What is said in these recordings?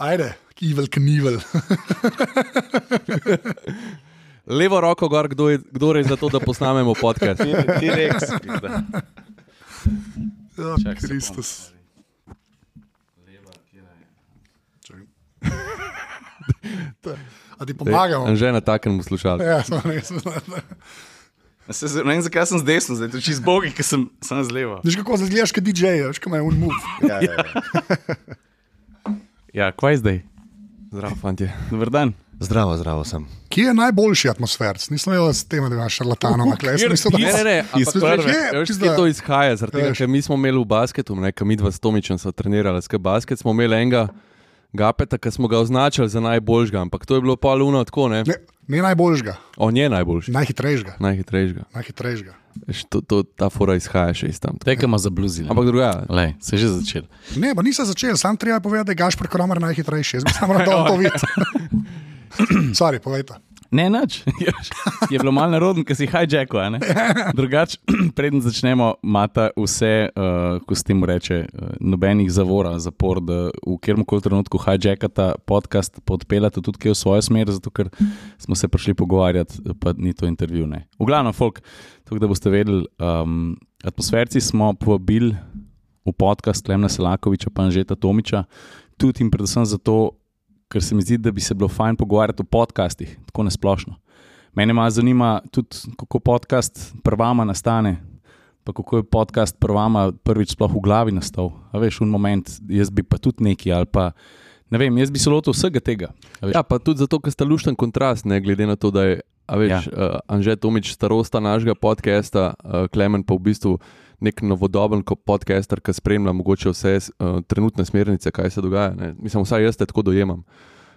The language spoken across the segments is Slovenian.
Ajde, evil knivel. Levo roko gor, kdo je, kdo je za to, da posnamemo podcast. Ti reks. Ja, Čakaj Kristus. Čakaj. A ti pomagamo? Že na takem poslušal. Ja, samo res. Se, z- ne vem, zakaj sem z desno, zdaj to čez bogi, ker sem, sem z levo. Veš, kako zgledaš, kot DJ, veš, kako imaš un move. Ja, ja, ja. Ja, kvaj zdaj? Zdravo, fanti. Dober dan. Zdravo, zdravo sem. Kje je najboljši atmosfer? Nisem imel s tem, da imaš šarlatanov na klesu. Ne, ne, ne, ampak to izhaja? Zaradi tega, ker mi smo imeli v basketu, ne, mi dva s Tomičem smo trenirali skupaj basket, smo imeli enega gapeta, ki smo ga označili za najboljšega, ampak to je bilo pa luno tako, ne? ne, ne najboljšega, On je najboljši, najhitrejšega. najhitrejšega. najhitrejšega. To, to, ta fora izhaja še iz tam. Tekamo za bluzile. Ampak druga. Lej, se je že začel. Ne, pa nisem začel, sam treba povedati, da je Gašpor Kromer najhitrejši. Jaz bi samo rad to videti. Sorry, povejte. Ne, nič. Je bilo malo narodno, ker si hijackal. Drugače, preden začnemo, imata vse, uh, ko se temu reče, uh, nobenih zavora, zapor, da v kjerem koli trenutku hijackata podcast, podpeljate tudi v svojo smer, zato ker smo se prišli pogovarjati, pa ni to intervju. Ne. V glavnem, folk, tako da boste vedeli, um, atmosferci smo povabili v podcast Lemna Selakoviča, pa Anžeta Tomiča, tudi in predvsem zato, ker se mi zdi, da bi se bilo fajn pogovarjati o podcastih, tako nasplošno. Mene malo zanima tudi, kako podcast prvama nastane, pa kako je podcast prvama prvič sploh v glavi nastal. A veš, un moment, jaz bi pa tudi neki ali pa. Ne vem, jaz bi se lotil vsega tega. Ja, pa tudi zato, ker sta lušten kontrast, ne glede na to, da je veš, Ja. uh, Anže Tomič starosta našega podcasta, uh, Klemen pa v bistvu nek novodoben podcaster, ki spremlja mogoče vse uh, trenutne smernice, kaj se dogaja. Ne. Mislim, vsaj jaz te tako dojemam.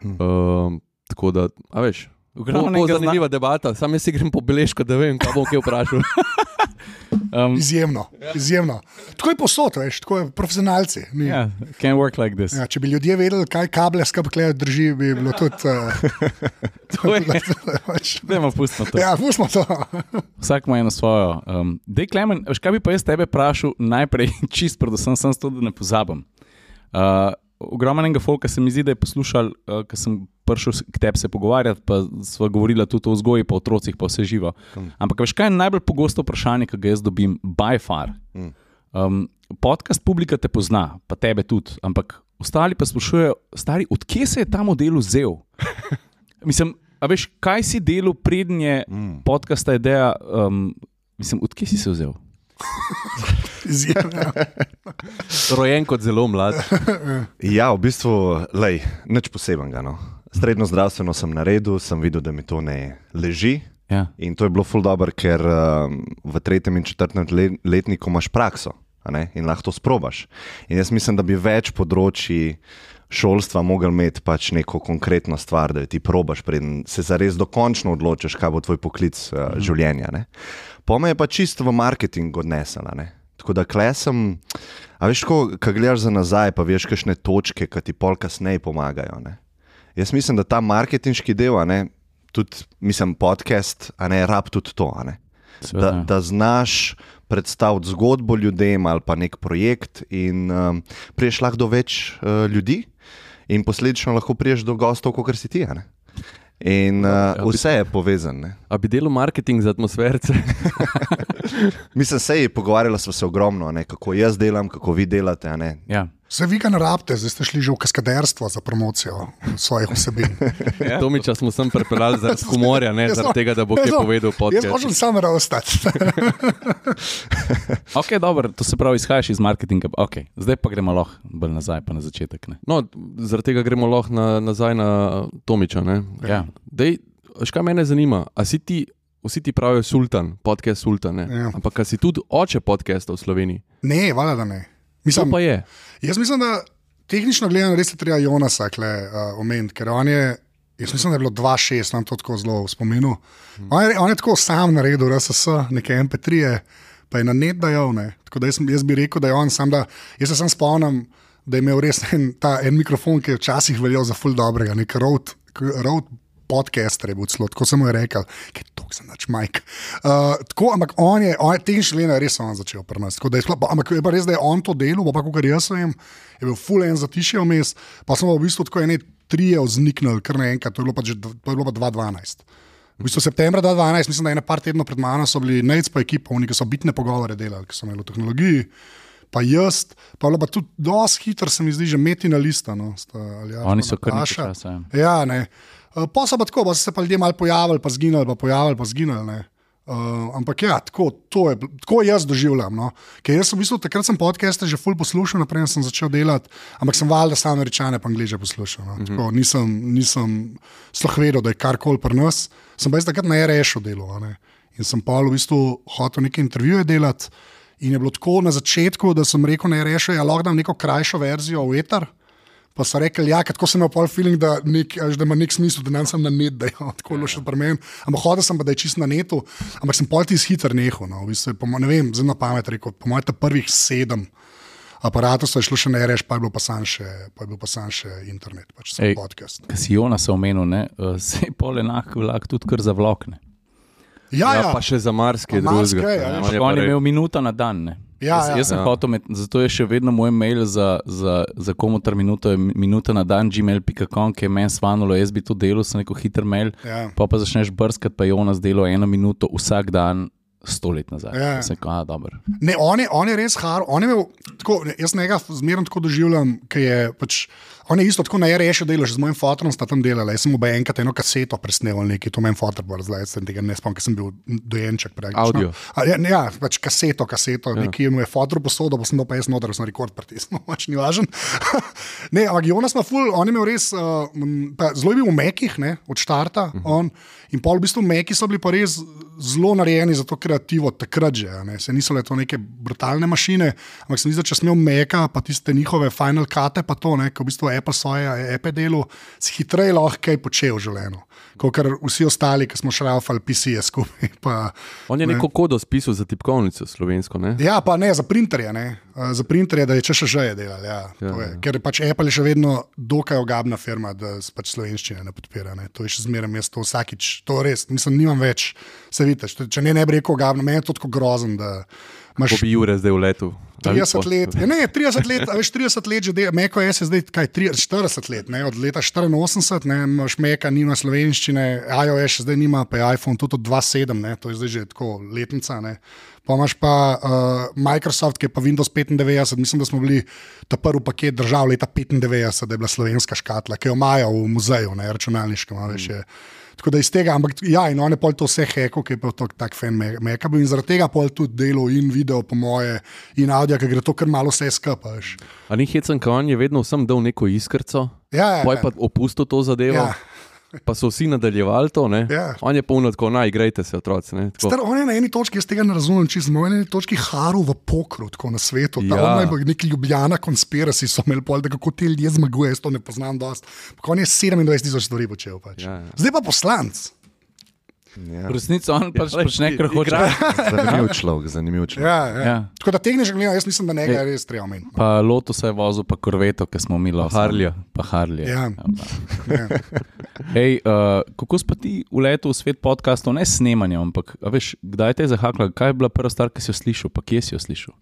Uh, tako da, a veš. Glavnem bo enega zna- zanimiva debata, sam jaz si grem po beležko, da vem, kaj bom kaj vprašal. Um, Izjemno, izjemno. Tako je posod, veš, tako je profesionalci. Ni. ja, can't work like this. Ja, če bi ljudje vedeli, kaj kable skupaj drži, bi bilo tudi. To je- Uh, pač, Dajmo pustiti to. ja, pustimo to. Vsak ima eno svojo. Um, Dej, Klemen, veš, kaj bi pa jaz tebe vprašal najprej, čist, predvsem sem to, da ne pozabim. Uh, Ogromnega folka se mi zdi, da je poslušal, uh, ker sem prišel k tebi se pogovarjati, pa sva govorila tudi o vzgoji, pa o otrocih, pa vse živo. Ampak veš, kaj je najbolj pogosto vprašanje, ki ga jaz dobim, by far. Um, podcast publika te pozna, pa tebe tudi, ampak ostali pa sprašujejo, stari, odkje se je ta model vzel? Mislim, a veš, kaj si delal prednje mm. podcasta ideja, um, mislim, odkje si se vzel? Izjemno. Rojen kot zelo mlad. Ja, v bistvu, lej, nič posebenega. No. Srednjo zdravstveno sem naredil, sem videl, da mi to ne leži. Ja. In to je bilo ful dobro, ker um, v tretjem in četrtem le- letniku imaš prakso in lahko to sprobaš. In jaz mislim, da bi več področji šolstva mogel imeti pač neko konkretno stvar, da jo ti probaš, preden se zares dokončno odločiš, kaj bo tvoj poklic uh, življenja. Ne. Po me je pa čisto v marketing odnesena. Ne. Tako da klesem, a veš, ko gledaš za nazaj, pa veš, kakšne točke, ki ti pol kasneje pomagajo. Ne. Jaz mislim, da ta marketinški del, ne, tudi, mislim, podcast, a ne, rab tudi to. Da, Seveda. da znaš predstaviti zgodbo ljudem ali pa nek projekt, in um, priješ lahko do več uh, ljudi, in posledično lahko priješ do gostov, kot si ti. In uh, vse je povezano. A bi delal marketing za atmosferce? Mislim, sej pogovarjala smo se ogromno, ne, kako jaz delam, kako vi delate. Ja. Vse vi ga ne rabite, zdaj ste šli že v kaskaderstvo za promocijo svojih vsebin. Ja. Tomiča smo sem pripeljali zaradi humorja, ne Jaz zaradi tega, da bo jaz kaj sem- povedal Jaz podcast. hočem samo ostati. Ok, dobro, to se pravi, izhajaš iz marketinga. Okay. Zdaj pa gremo lahko bolj nazaj, pa na začetek. Ne? No, zaradi tega gremo lahko na, nazaj na Tomiča. Ne? Ja. Dej, veš, kaj mene zanima? A si ti, vsi ti pravijo sultan, podcast sultan, ne? Ja. ampak a si tudi oče podcasta v Sloveniji? Ne, valjda da ne. To Mislim, pa je. jaz mislim, da tehnično gledano res je treba Jonasa kle, uh, omeniti, ker on je. Jaz mislim, da je bilo 2-6, nam to tako zelo v spominu. On je, on je tako sam naredil, RSS, neke MP3, pa je na net dajal. Ne. Tako da jaz, jaz bi rekel, da je on sam, da jaz se sam spomnim, da je imel res en, ta, en mikrofon, ki je včasih veljal za full dobrega, nek road, road podcaster je bil celo, tako sem mu rekel, ker to sem nač Mike. Uh, tako, ampak on je, on je tehnični lena res on začel pri nas. tako da je sploh- Ampak je pa res, da je on to delo, pa kar jaz vem, je bil full en zatišje vmes, pa smo v bistvu tako ene trije vzniknili, kar naenkrat, to je bilo pa že to je bilo pa 2012. V bistvu septembra 2012, mislim, da je ene par tednov pred mano so bili Nec pa ekipa, oni, so bitne pogovore delali, ki so imeli v tehnologiji. Pa jaz, pa je bilo pa tudi dosti hitro, se mi zdi, že metina lista. No, sta, Aljaž Oni pa so kar nekaj časa. Ja. Ja, ne. Uh, pa so pa tako, pa so se pa ljudje malo pojavili, pa zginili, pa pojavili, pa zginili. ne. Uh, ampak ja, tako, je, tako jaz doživljam. No. Ker jaz sem v bistvu takrat sem podcaste že full poslušal, naprej sem začel delati, ampak sem valjda samo rečane, pa angliže poslušal. No. Mm -hmm. tako, nisem, nisem sploh vedel, da je karkoli pri nas. Sem pa jaz takrat na REŠ-u delal. a ne. In sem pa v bistvu hotel neke intervjuje delati. In je bilo tako na začetku, da sem rekel, da rešil, ja, lahko dam neko krajšo verzijo v eter. Pa so rekli, ja, tako sem imel pol feeling, da, nek, da ima nek smisel, da nam sem na net, da je tako loše pri meni. Ampak hodil sem pa, da je čist na netu, ampak sem pol ti hiter nehal. No. V bistvu, je ne vem, zelo na pamet rekel, po mojem, ta prvih sedem aparatov so šlo še ne reš, pa je bil pa sam še, pa je bil pa sam še internet, pač sem Ej. podcast. Ki si Jonas omenil, ne, uh, se je pol enak vlak tudi kar za vlokne. Ja, Ja, ja, pa še za marsikaj marsikaj, drugega. ja, ne. veš, On je On pa je imel minuto na dan. Ne. Ja, jaz, ja. jaz sem Ja. hotel, med, zato je še vedno moj mail za, za, za komutar minuto, minuta na dan, gmail.com, ki je meni svanulo, jaz bi to delal, sem neko hiter mail. ja. Pa pa začneš brskati, pa je Jonas delal eno minuto vsak dan, sto let nazaj. Ja. Sem a dobro. Ne, on je, on je res haro. On je imel, tako, jaz njega zmerno tako doživljam, ker je pač. On je isto tako na REŠ delal, že z mojim fotorom sta tam delala. Jaz sem mu enkrat eno kaseto presnemal, nekaj, to meni fotor bo razlagal, sem tega ne spomnim, ker sem bil dojenček. praktično. Audio. A, ja, ja, pač kaseto, kaseto, ja. nekaj mu je fotor posodil, pa sem dal pa jaz noter, sem rekord pritisnil, pač ni važen. ne, ampak Jonas ima ful, on je imel res, uh, pa zelo je bil v mekih, ne, od štarta. Uh -huh. on, in pol v bistvu meki so bili pa res zelo narejeni za to kreativo, takrat že. Ne. Se niso le to neke brutalne mašine, ampak sem videl, če sem imel meka, pa tiste njihove final kate, pa to, ne, ko v bistvu Apple svoje Apple delo, si hitreje lahko kaj počel v življenju. Kot vsi ostali, ki smo šrafali PC-je skupaj. Pa, On je neko kodo spisal za tipkovnico slovensko. Ne? Ja, pa ne, za printerje, ne. Uh, za printerje, da je če še že je delal. Ja, Ja, je. ja. Ker je pač Apple je še vedno dokaj ogabna firma, da s pač slovenščine ne podpira. Ne. To je še zmeraj jaz to vsakič. To res, mislim, nimam več. Se vidite, če, ne, ne bi rekel ogabna, meni je to tako grozen, da Ko bi Jure zdaj v letu. 30 let. Ja, ne, 30 let, veš, 30 let že dela, Meko je zdaj kaj, 30, 40 let, ne, od leta 84, ne, imaš Meka, nima slovenščine, iOS zdaj nima, pa je iPhone tudi od 2.7, ne, to je zdaj že tako letnica. Ne. Pa imaš pa uh, Microsoft, ki je pa Windows 95, mislim, da smo bili ta prvi paket držav leta 95, da je bila slovenska škatla, ki jo imajo v muzeju, ne, računalniškem. Veš, je, Tako da iz tega, ampak ja, in on je pol to vse heko, ki je pa to tak fan Meka bil in zaradi tega pol tudi delo in video, po moje, in audio, ker gre to kar malo vse skupaj. veš. A ni hecen, ker on je vedno vsem dal neko iskrco, Ja, ja, pa je pa opustil to zadevo. Ja. Pa so vsi nadaljevali to, ne? Ja. On je polno tako, naj igrajte se, otroci. Star, on je na eni točki, jaz tega ne razumem, če smo na eni točki haru v pokru, tako na svetu. Ja. Ja. Je neki ljubljana konspiraci, so imeli pol, da kako ti ljudje zmagujejo, jaz to ne poznam dosti. On je 27 tisoč stvari počel. Pač. Ja, ja. Zdaj pa poslanc. Ja. V resnici on pač glej, počne, kar hoče. Zanimiv človek, zanimiv človek. Ja, ja. Ja. Ja. Tako da tehnično gledano, jaz mislim, da nekaj je res treba omeniti. Pa Lotus je vozil, pa Korveto, ki smo mi lahko. Harleja. Pa Harlija. Ja. Ja. Ej, uh, kako si pa ti uletel v svet podcastov, ne snemanja, ampak a veš, kdaj te je zahakla, kaj je bila prva stvar, ki si jo slišal, pa kje si jo slišal?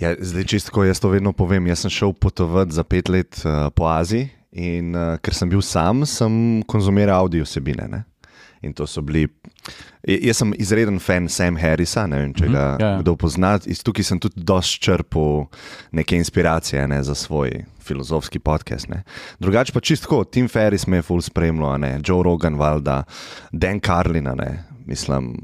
Ja, zdaj, čisto jaz to vedno povem. Jaz sem šel potovati za pet let uh, po Aziji in uh, ker sem bil sam, sem konzumiral audio vsebine. Ne? In to so bili. Jaz sem izreden fan Sam Harrisa, ne vem, če ga ja, ja. kdo pozna. Iz tukaj sem tudi dosti črpal neke inspiracije ne, za svoj filozofski podcast. Ne. Drugače pa čisto, Tim Ferris me je full spremljal, a ne, Joe Rogan, Valda, Dan Carlin, a ne, mislim,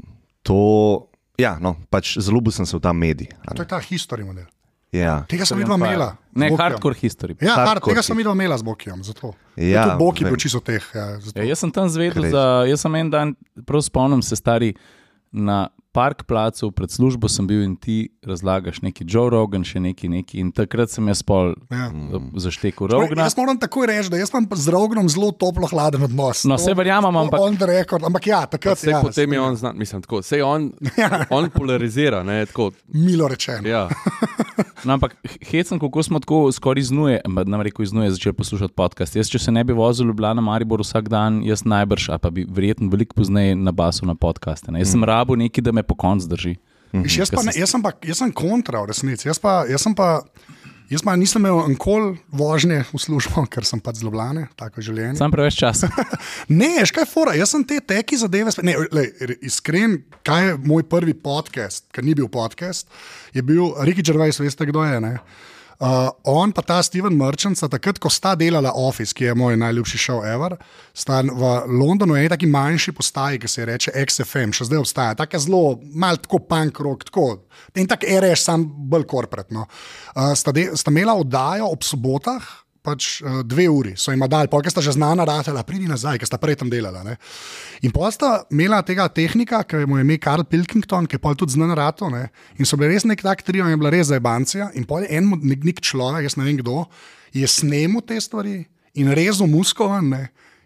to. Ja, no, pač zaljubil sem se v ta medij. a To je ta historij model. Ja. Tega sem videla imela. z Ne, hardcore history. Ja, hard, Hardcore tega sem ti. videla imela z Bokijem. Zato. Ja, tudi Boki vem. bil čisto teh. Ja, zato. Ja, jaz sem tam zvedel, Crazy. za, jaz sem en dan, prav spomnim se stari na park placu, pred službo sem bil in ti razlagaš neki Joe Rogan, še neki neki. In takrat sem jaz pol Ja. mm. zaštekel Rogna. Jaz moram takoj reči, da jaz imam z Rognom zelo toplo hladen odnos. No, saj verjamem, ampak- On record, ampak ja, takrat Vse ja, potem je on znan, mislim, tako, sej on, on polarizira, ne, tako, Milo rečeno. ja. No, ampak hecam, kako smo tako skoraj iznuje, nam reko iznuje, začeli poslušati podcast. Jaz, če se ne bi vozil v Ljubljana, Maribor vsak dan, jaz najbrž, a pa bi verjetno veliko pozneje nabasil na podcaste. Ne. Jaz sem rabo neki, da me po koncu drži. Viš, Jaz, pa, ne, jaz, sem pa, jaz sem kontra, v resnici. Jaz pa, jaz pa, jaz pa nisem imel nikoli vožnje v službo, ker sem pač zlobljane, tako je življenje. Sam preveč časa. Ne, škaj fora, jaz sem te teki zadeve. Ne, lej, re- iskren, kaj je moj prvi podcast, ker ni bil podcast, je bil Ricky Gervais, veste kdo je. Ne? Uh, on pa ta Steven Merchant, sta takrat, ko sta delala Office, ki je moj najljubši šov ever, sta v Londonu eni taki manjši postaji, ki se reče XFM, še zdaj obstaja, tako zelo, mal tako punk rock, tako. In tako RS, sam bolj korporatno. Uh, sta, sta imela oddajo ob sobotah, pač uh, dve uri, so jim dali, polk sta že znana, ratela, pridi nazaj, ker sta prej tam delala. Ne. In pa sta imela tega tehnika, ki mu je ime Karl Pilkington, ki je pol tudi znan rato. Ne. In so bili res nek tak trio, in je bila res zajebancija. In pol je en nek, nek človek, jaz ne vem kdo, je snemu te stvari in rezal muskovan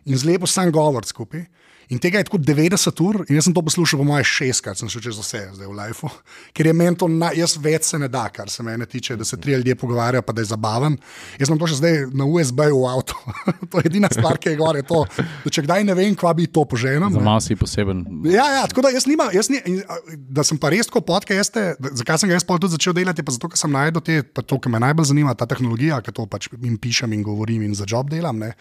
in zlepo sam govor skupaj. In tega je tako 90 ur, in jaz sem to poslušal, po mojem, šestkrat, sem šel čez vse zdaj v Life, ker je meni to, na, jaz več se ne da, kar se mene tiče, da se tri ljudje pogovarjajo, pa da je zabaven. Jaz sem to še zdaj na USB-ju v avtu. to je edina stvar, ki je gor, je to, da če kdaj ne vem, kva bi to poženil. Za malo si poseben. Ja, ja, tako da jaz nimam, jaz ni, da sem pa res tako podcaste, zakaj sem ga jaz pol tudi začel delati, pa zato, ker sem najdel te, pa to, kar me najbolj zanima, ta tehnologija, ki to pač jim pišem in govorim in za job delam. Ne.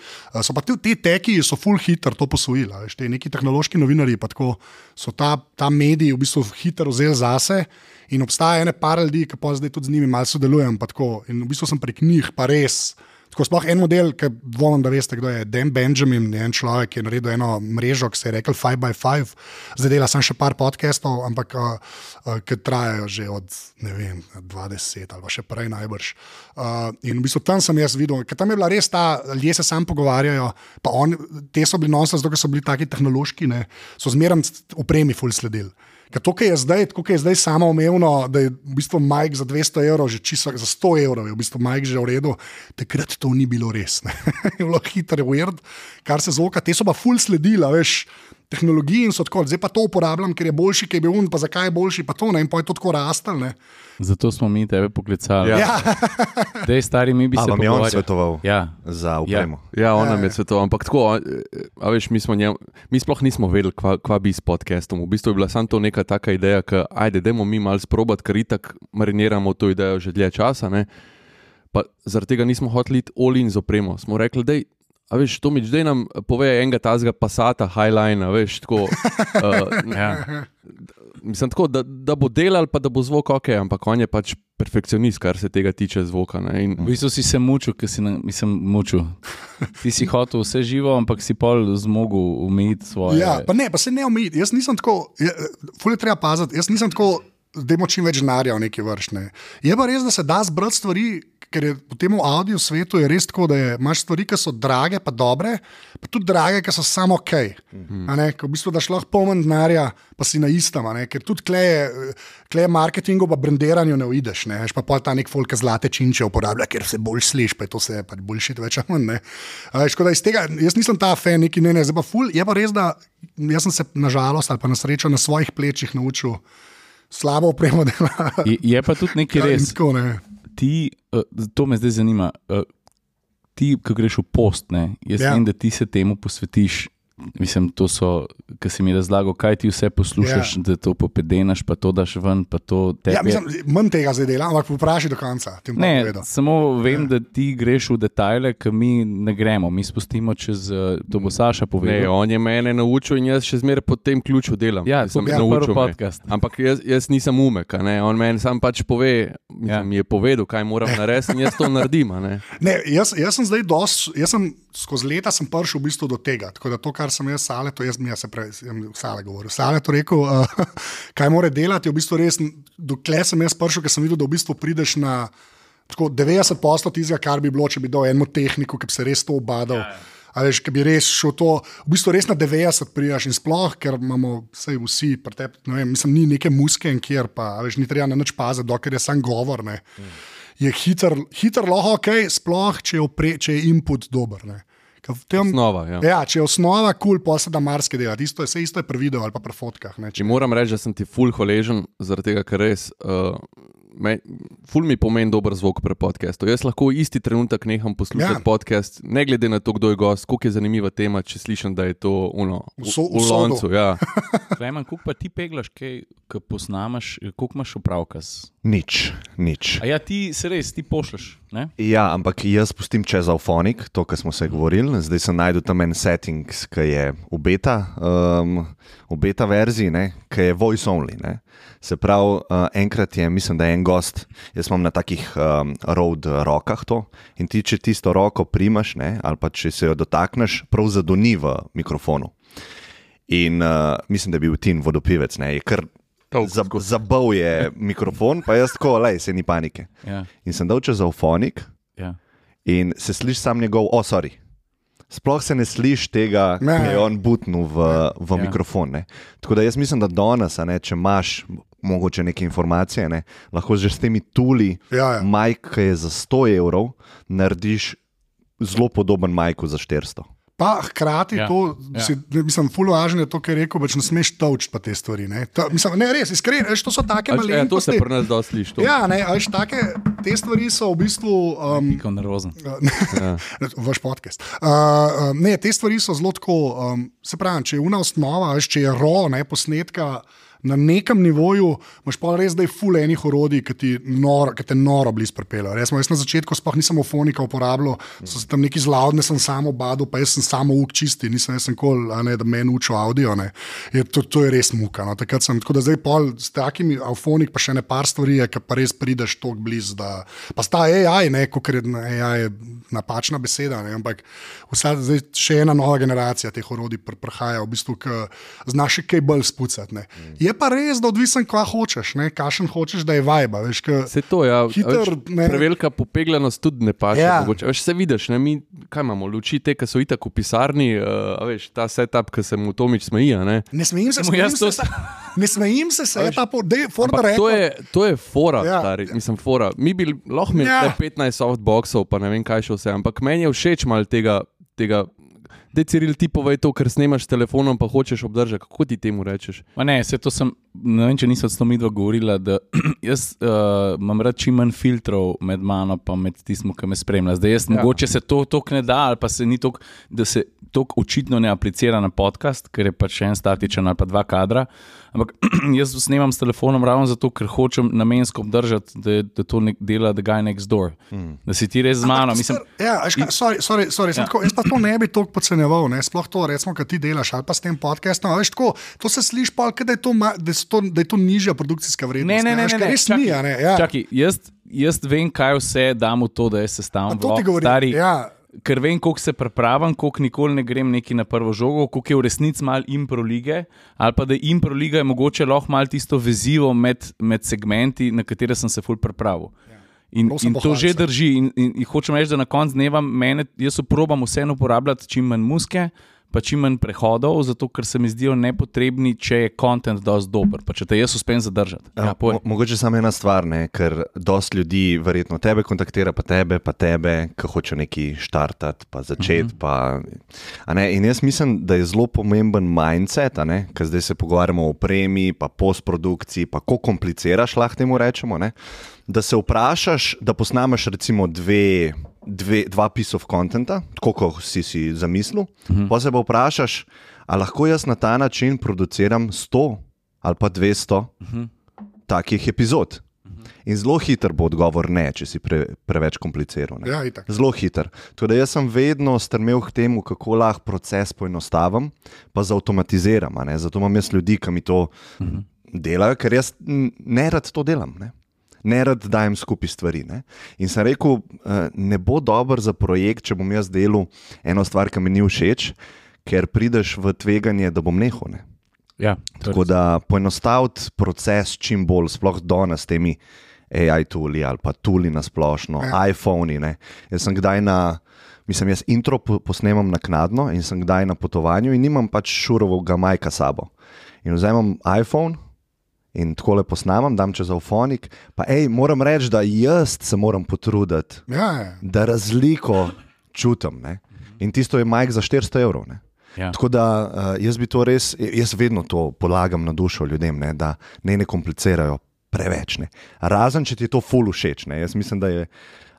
So pa ti ti teki, so full hitter to posvojili, a veš, ti neki tehnološki novinarji pa tako so ta, ta medij v bistvu hitro vzeli zase. In obstaja ene par ljudi, ki pa zdaj tudi z njimi malo sodelujem. In v bistvu sem prek njih pa res. Tako sploh en model, ki dvomim, da veste, kdo je. Dan Benjamin je en človek, ki je naredil eno mrežo, ki se je rekel 5x5, zdaj dela sem še par podcastov, ampak uh, uh, ki trajajo že od vem, 20 ali še prej najbrž. Uh, in v bistvu tam sem jaz videl, ker tam je bila res ta, ljudje se sam pogovarjajo, pa on, te so bili nonsense, zato ker so bili taki tehnološki, ne, so zmeraj opremi ful sledili. Ker to, kar je zdaj, tako je zdaj samo umevno, da je v bistvu Mike za 200 evrov, že čisto za 100 evrov, je v bistvu Mike že v redu, takrat to ni bilo res. je bilo hitro, weird, kar se zvoka, te so pa full sledila, veš. Tehnologiji in so tako, zdaj pa to uporabljam, ker je boljši, ker je bil un, pa zakaj je boljši, pa to ne, in pa je to tako rastel. ne. Zato smo mi tebe poklicali. Ja. Ja, Dej, stari, mi bi A se vam je on svetoval Ja. za upremo? Ja, on nam Ja, je svetoval, ampak tako, a, a veš, mi, smo njem, mi sploh nismo vedeli, kva, kva bi s podcastom. V bistvu je bila samo to neka taka ideja, da ajde, dajmo mi malo sprobati, ker itak mariniramo to idejo že dlje časa. Ne? Pa zaradi tega nismo hoteli iti olin z opremo. Smo rekli, da A veš, to mi zdaj nam pove enega tazga pasata, highline, veš, tako. Uh, Ja. Mislim, tako, da, da bo delal, pa da bo zvok ok, ampak on je pač perfekcionist, kar se tega tiče zvoka. ne, In, V bistvu si se mučil, ker si na, mislim, mučil. Ti si hotel vse živo, ampak si pol zmogel umiti svoje. ja, pa ne, pa se ne omejiti. Jaz nisem tako, fulje treba paziti, jaz nisem tako, da imamo čim več denarja v neki vršne. Je pa res, da se da zbrati stvari. Ker je v tem audio svetu res tako, da je, imaš stvari, ki so drage, pa dobre, pa tudi drage, ki so samo ok. Mm -hmm. V bistvu daš lahko poln denarja, pa si na istem. Ker tudi kleje, kleje marketingu, pa brendiranju ne uideš. Ne, pa pol ta nek folk zlate činče uporablja, ker se bolj slišiš, pa je to se pač boljši, več ali ne. Škoda iz tega, jaz nisem ta fan, neki ne, ne, zdaj pa ful. Je pa res, da jaz sem se nažalost ali pa na srečo na svojih plečih naučil slabo opremo dela. Je, je pa tudi nekaj Ja, res. Tako, ne. Ti, uh, to me zdaj zanima. Uh, ti, ko greš v post, ne, jaz Ja. ja. vem, da ti se temu posvetiš. Mislim, to so, ki si mi razlagal, kaj ti vse poslušaš, ja. da to popedenaš, pa to daš ven, pa to tebi. Ja, mislim, manj tega zdaj delam, ampak vprašaj do konca. Ne, povedal. samo vem, da ti greš v detajle, ki mi ne gremo, mi spustimo čez uh, to, bo Saša ne, povedal. on je mene naučil in jaz še zmeraj po tem ključu delam. Ja, to je naučil prvi me. podcast. Ampak jaz, jaz nisem umek, a ne? on meni sam pač pove, mislim, Ja. ja. mi je povedal, kaj moram narediti in jaz to naredim. a ne. Ne, jaz, jaz sem zdaj dos, jaz sem skozi leta sem prišel v bistvu do tega. Tako da to, kar sem jaz sale, to jaz, jaz se prej, sale govoril. Sale to rekel, uh, kaj mora delati, je v bistvu res, dokler sem jaz prišel, ker sem videl, da v bistvu prideš na tako 90 poslov tistega, kar bi bilo, če bi dal eno tehniko, ki bi se res to obadal. A veš, ki bi res šel to, v bistvu res na 90 prijaš in sploh, ker imamo vse vsi, pretep, ne vem, mislim, ni neke muske in kjer pa, veš, ni treba na nič paziti, dokler je sam govor. Ne. Je hiter, hiter lahko ok, sploh če je, opre, če je input dober. Ne. V Tem, Osnova, ja. ja, če je osnova kul, cool, pa se da marsikaj delati. Isto je, vse isto je pri videu ali pa pri fotkah. Ne, Če moram reči, da sem ti ful hvaležen, zaradi tega, ker res. Uh, Me, ful mi pomeni dober zvok pri podkastu. Jaz lahko isti trenutek neham poslušati Ja. podcast, ne glede na to, kdo je gost, koliko je zanimiva tema, če slišim, da je to uno, v, Vso- v vsodo. loncu. Ja. Klemen, koliko pa ti peglaš, kaj, ko posnamaš, koliko imaš opravka? s- Nič, nič. A ja, ti se res, ti pošleš. Ne? Ja, ampak jaz pustim čez Alphonik, to, kar smo se govorili. Zdaj sem najdel tam en setting, ki je v beta, um, v beta verziji, ki je voice only. Ne. Se pravi, uh, enkrat je, mislim, da je en gost, jaz imam na takih um, road rokah to in ti, če tisto roko primaš, ne, ali pa če se jo dotakneš, prav zadoni v mikrofonu. In uh, mislim, da je bil Tin vodopivec, ne, je kar zab, zabal je mikrofon, pa jaz tako, lej, se ni panike. Ja, In sem dal čez Alphonik, ja. in se sliši sam njegov, o, oh, sorry. Sploh se ne sliši tega, Ne. ki je on butnil v, v Ja. ja. mikrofon. Ne. Tako da jaz mislim, da danes, a ne, če imaš mogoče neke informacije, ne, lahko že s temi tuli, Ja, ja. majk, ki je za 100 evrov, narediš zelo podoben majku za 400. Pa hkrati Ja, to, ja. si, mislim, fulno važno je to, kar je rekel, pač ne smeš točiti pa te stvari. Ne, to, mislim, ne res, iskreno, veš, to so take Ač, ja, to malenkosti. se pri nas dosti sliši. to. Ja, ne, veš, take, te stvari so v bistvu. Um, Piko nervozen. Ja. Vaš podcast. Uh, uh, ne, te stvari so zelo tako. Um, se pravi, če je una osnova, veš, če je ro, ne posnetka. Na nekem nivoju imaš pa res, da je ful enih orodij, ki, ti nor, ki te noro blizu pripeljejo. Jaz, jaz na začetku sploh nisem ofonika uporabljal, so se tam neki zlaudne, sem samo badal, pa jaz sem samo uk čisti, nisem jaz kol, ne, da meni učil audio. Je, to, to je res muka. No. Sem, tako da zdaj pol s takimi avfonik, pa še ne par stvari, ki pa res prideš tako blizu. Pa sta AI, ne, kot je AI je napačna beseda, ne, ampak vsa, zdaj še ena nova generacija teh orodij pr prihaja, v bistvu, ki znaš še kaj bolj spucati. ne. Je pa res, da odvisen, kva hočeš, ne, kakšen hočeš, da je vajba. Veš, Se to, ja. Hiter, Veš, ne. Prevelika popegljanost tudi ne paše. Ja. Ja. Veš, se vidiš, ne, mi, kaj imamo, luči te, ki so itak v pisarni, uh, veš, ta setup, ki se mu Tomič smeji. Ne? ne smejim se, smejim to se, ne smejim se, se je ta po, da je Ford Ampak to rekel. je, to je fora, Ja. stari, mislim, fora. Mi bi lahko imeli Ja. ja. 15 softboxov, pa ne vem kaj še vse, ampak meni je všeč malo tega. tega Dej, Ciril, ti povej to, ker snemaš s telefonom, pa hočeš obdržati. Kako ti temu rečeš? Ma ne, se to sem, ne vem, če nisem s to midva govorila, da jaz uh, imam rad čim manj filtrov med mano in med tistim, ki me spremlja. Zdaj, jaz ja. mogoče se to tako ne da, ali pa se ni tako, da se to očitno ne aplicira na podcast, ker je pač en statičen ali pa dva kadra. Ampak jaz snemam s telefonom ravno zato, ker hočem namensko obdržati, da, da to nek, dela The Guy Next Door. Hmm. Da si ti res z mano. Mislim, Ja, veš kaj, sorry, sorry, sorry, ja. tako, jaz pa to ne bi toliko podcenjeval, ne? sploh to, recimo, kar ti delaš ali pa s tem podcastom. Veš, tako, to se sliši pa, da, je to da, so to, da je to nižja produkcijska vrednost. Ne, ne, ne, veš, ne, ne. res ni. a Ne, ja. čakaj, jaz, jaz vem, kaj vse dam v to, da jaz A sestavljam to ti govorim. stari. Ja. Ker vem, koliko se pripravim, koliko nikoli ne grem neki na prvo žogo, koliko je v resnici malo impro lige, ali pa da impro liga je mogoče lahko malo tisto vezivo med, med segmenti, na katere sem se ful pripravil. In, Prav sem in to že drži. In, in, in hočem reči, da na koncu dneva mene, jaz probam vseeno uporabljati čim manj muske, pa čim manj prehodov, zato ker se mi zdijo nepotrebni, če je kontent dosti dober, pa če te jaz uspem zadržati. Ja, povej. Mo mogoče samo ena stvar, ne? ker dosti ljudi verjetno tebe kontaktira, pa tebe, pa tebe, ki hoče nekaj štartati, pa začeti. Uh -huh. pa, ne, in jaz mislim, da je zelo pomemben mindset, ker zdaj se pogovarjamo o opremi, pa postprodukciji, pa kako kompliciraš, lahko temu rečemo. Ne? Da se vprašaš, da posnameš recimo dve, dve, dva piece of contenta, tako kot si si zamislil, -huh. pa se pa vprašaš, ali lahko jaz na ta način produciram 100 ali pa 200 uh -huh. takih epizod. In zelo hiter bo odgovor ne, če si pre, preveč kompliciral. Ne. Ja, itak. Zelo hiter. Da jaz sem vedno strmel k temu, kako lahko proces poenostavim, pa zautomatiziram. a ne. Zato imam jaz ljudi, ki mi to uh -huh. delajo, ker jaz n- ne rad to delam. Ne. Ne rad dajem skupaj stvari. Ne? In sem rekel, eh, ne bo dober za projekt, če bom jaz delal eno stvar, ki mi ni všeč, ker prideš v tveganje, da bom nehal. Ne? Ja, Tako da poenostaviti proces čim bolj, sploh danes s temi AI tuli ali pa tuli na splošno, Ja. iPhoni. Ne. Jaz sem kdaj na, mislim, jaz intro po, posnemam naknadno in sem kdaj na potovanju in nimam pač šurovega majka sabo. In vzamem iPhone in tako lepo snamem, dam čez avfonik. Pa hej, moram reči, da jaz se moram potruditi, Ja, ja. da razliko čutim. Ne? In tisto je majk za 400 evrov. Ne? Ja. Tako da uh, jaz bi to res, jaz vedno to polagam na dušo ljudem, ne, da ne, ne komplicirajo preveč. Ne. Razen če ti je to ful všeč. Ne. Jaz mislim, da je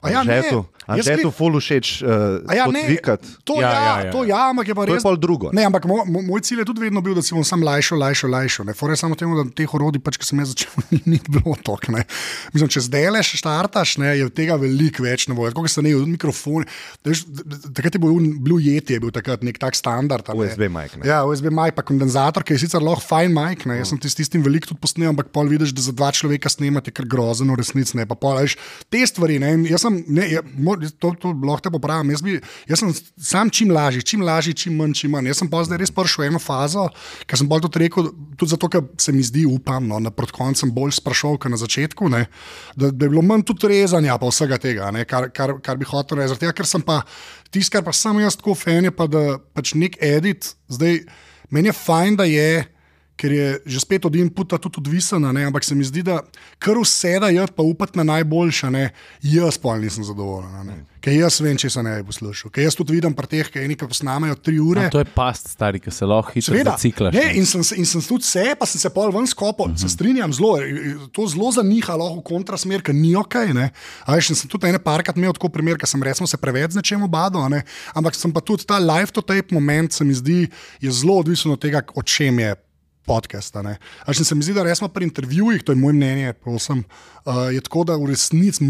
ja, ne. Anžetu, Anžetu bi- ful všeč uh, A ja, tvikat. To Ja, ja, ja, ja, to ja, ampak je pa To je res. pol drugo. Ne, ampak moj, moj- moj cilj je tudi vedno bil, da si bom sam lajšal, lajšal, lajšal. Ne, Fore samo temu, da teh orodij, pač, ki sem jaz začel, ni, ni bilo toliko. ne. Mislim, če zdaj le štartaš, ne, je tega veliko več ne bo. Tako kot se ne, mikrofon. veš, Takrat je bil Blue Yeti, je bil takrat nek tak standard. a ne. USB mic, ne. Ja, USB mic, pa kondenzator, ki je sicer lahko fajn mic. Ne. Jaz sem ti s tistim veliko tudi posnel, ampak pol vidiš, da za dva človeka snemati je kar grozno, v resnici ne. Pa pol, veš, te stvari, ne, sem, ne, je, mo- to, to lahko te popravim. Jaz, bi, jaz sem sam čim lažji, čim lažji, čim manj, čim manj. Jaz sem pa zdaj res prišel v eno fazo, ker sem bolj tudi rekel, tudi zato, ker se mi zdi, upam, no, na koncu sem bolj sprašoval, kot na začetku, ne, da, da je bilo manj tudi rezanja pa vsega tega, ne, kar, kar, kar bi hotel reči. Tega, Ker sem pa tisto, kar pa sem jaz tako fan, je pa da pač nek edit, zdaj meni je fajn, da je. Ker je že spet od inputa tudi odvisen, a ne? ampak se mi zdi, da kar vse da je, pa upati na najboljše, ne? jaz pa nisem zadovoljen. ne. Ker jaz vem, če se ne bi poslušal. Ker jaz tudi vidim pri teh, ki nekaj posnamejo tri ure. A, to je past, stari, ki se lahko hitro zaciklaš. ne, in, sem, se- in sem tudi se, pa sem se pol ven skopal, uh -huh. se strinjam zelo, to zelo zaniha, lahko v kontrasmer, ker ni ok. Ne. A veš, in sem tudi ene parkrat imel tako primer, ker sem recimo se preveč z nečem obadal, ne. ampak sem pa tudi ta live to tape moment, se mi zdi, je zelo odvisen od tega, o čem je. Podcast, a ne. A še se mi zdi, da resmo pri intervjujih, to je moje mnenje, prosim, uh, je tako, da v resnici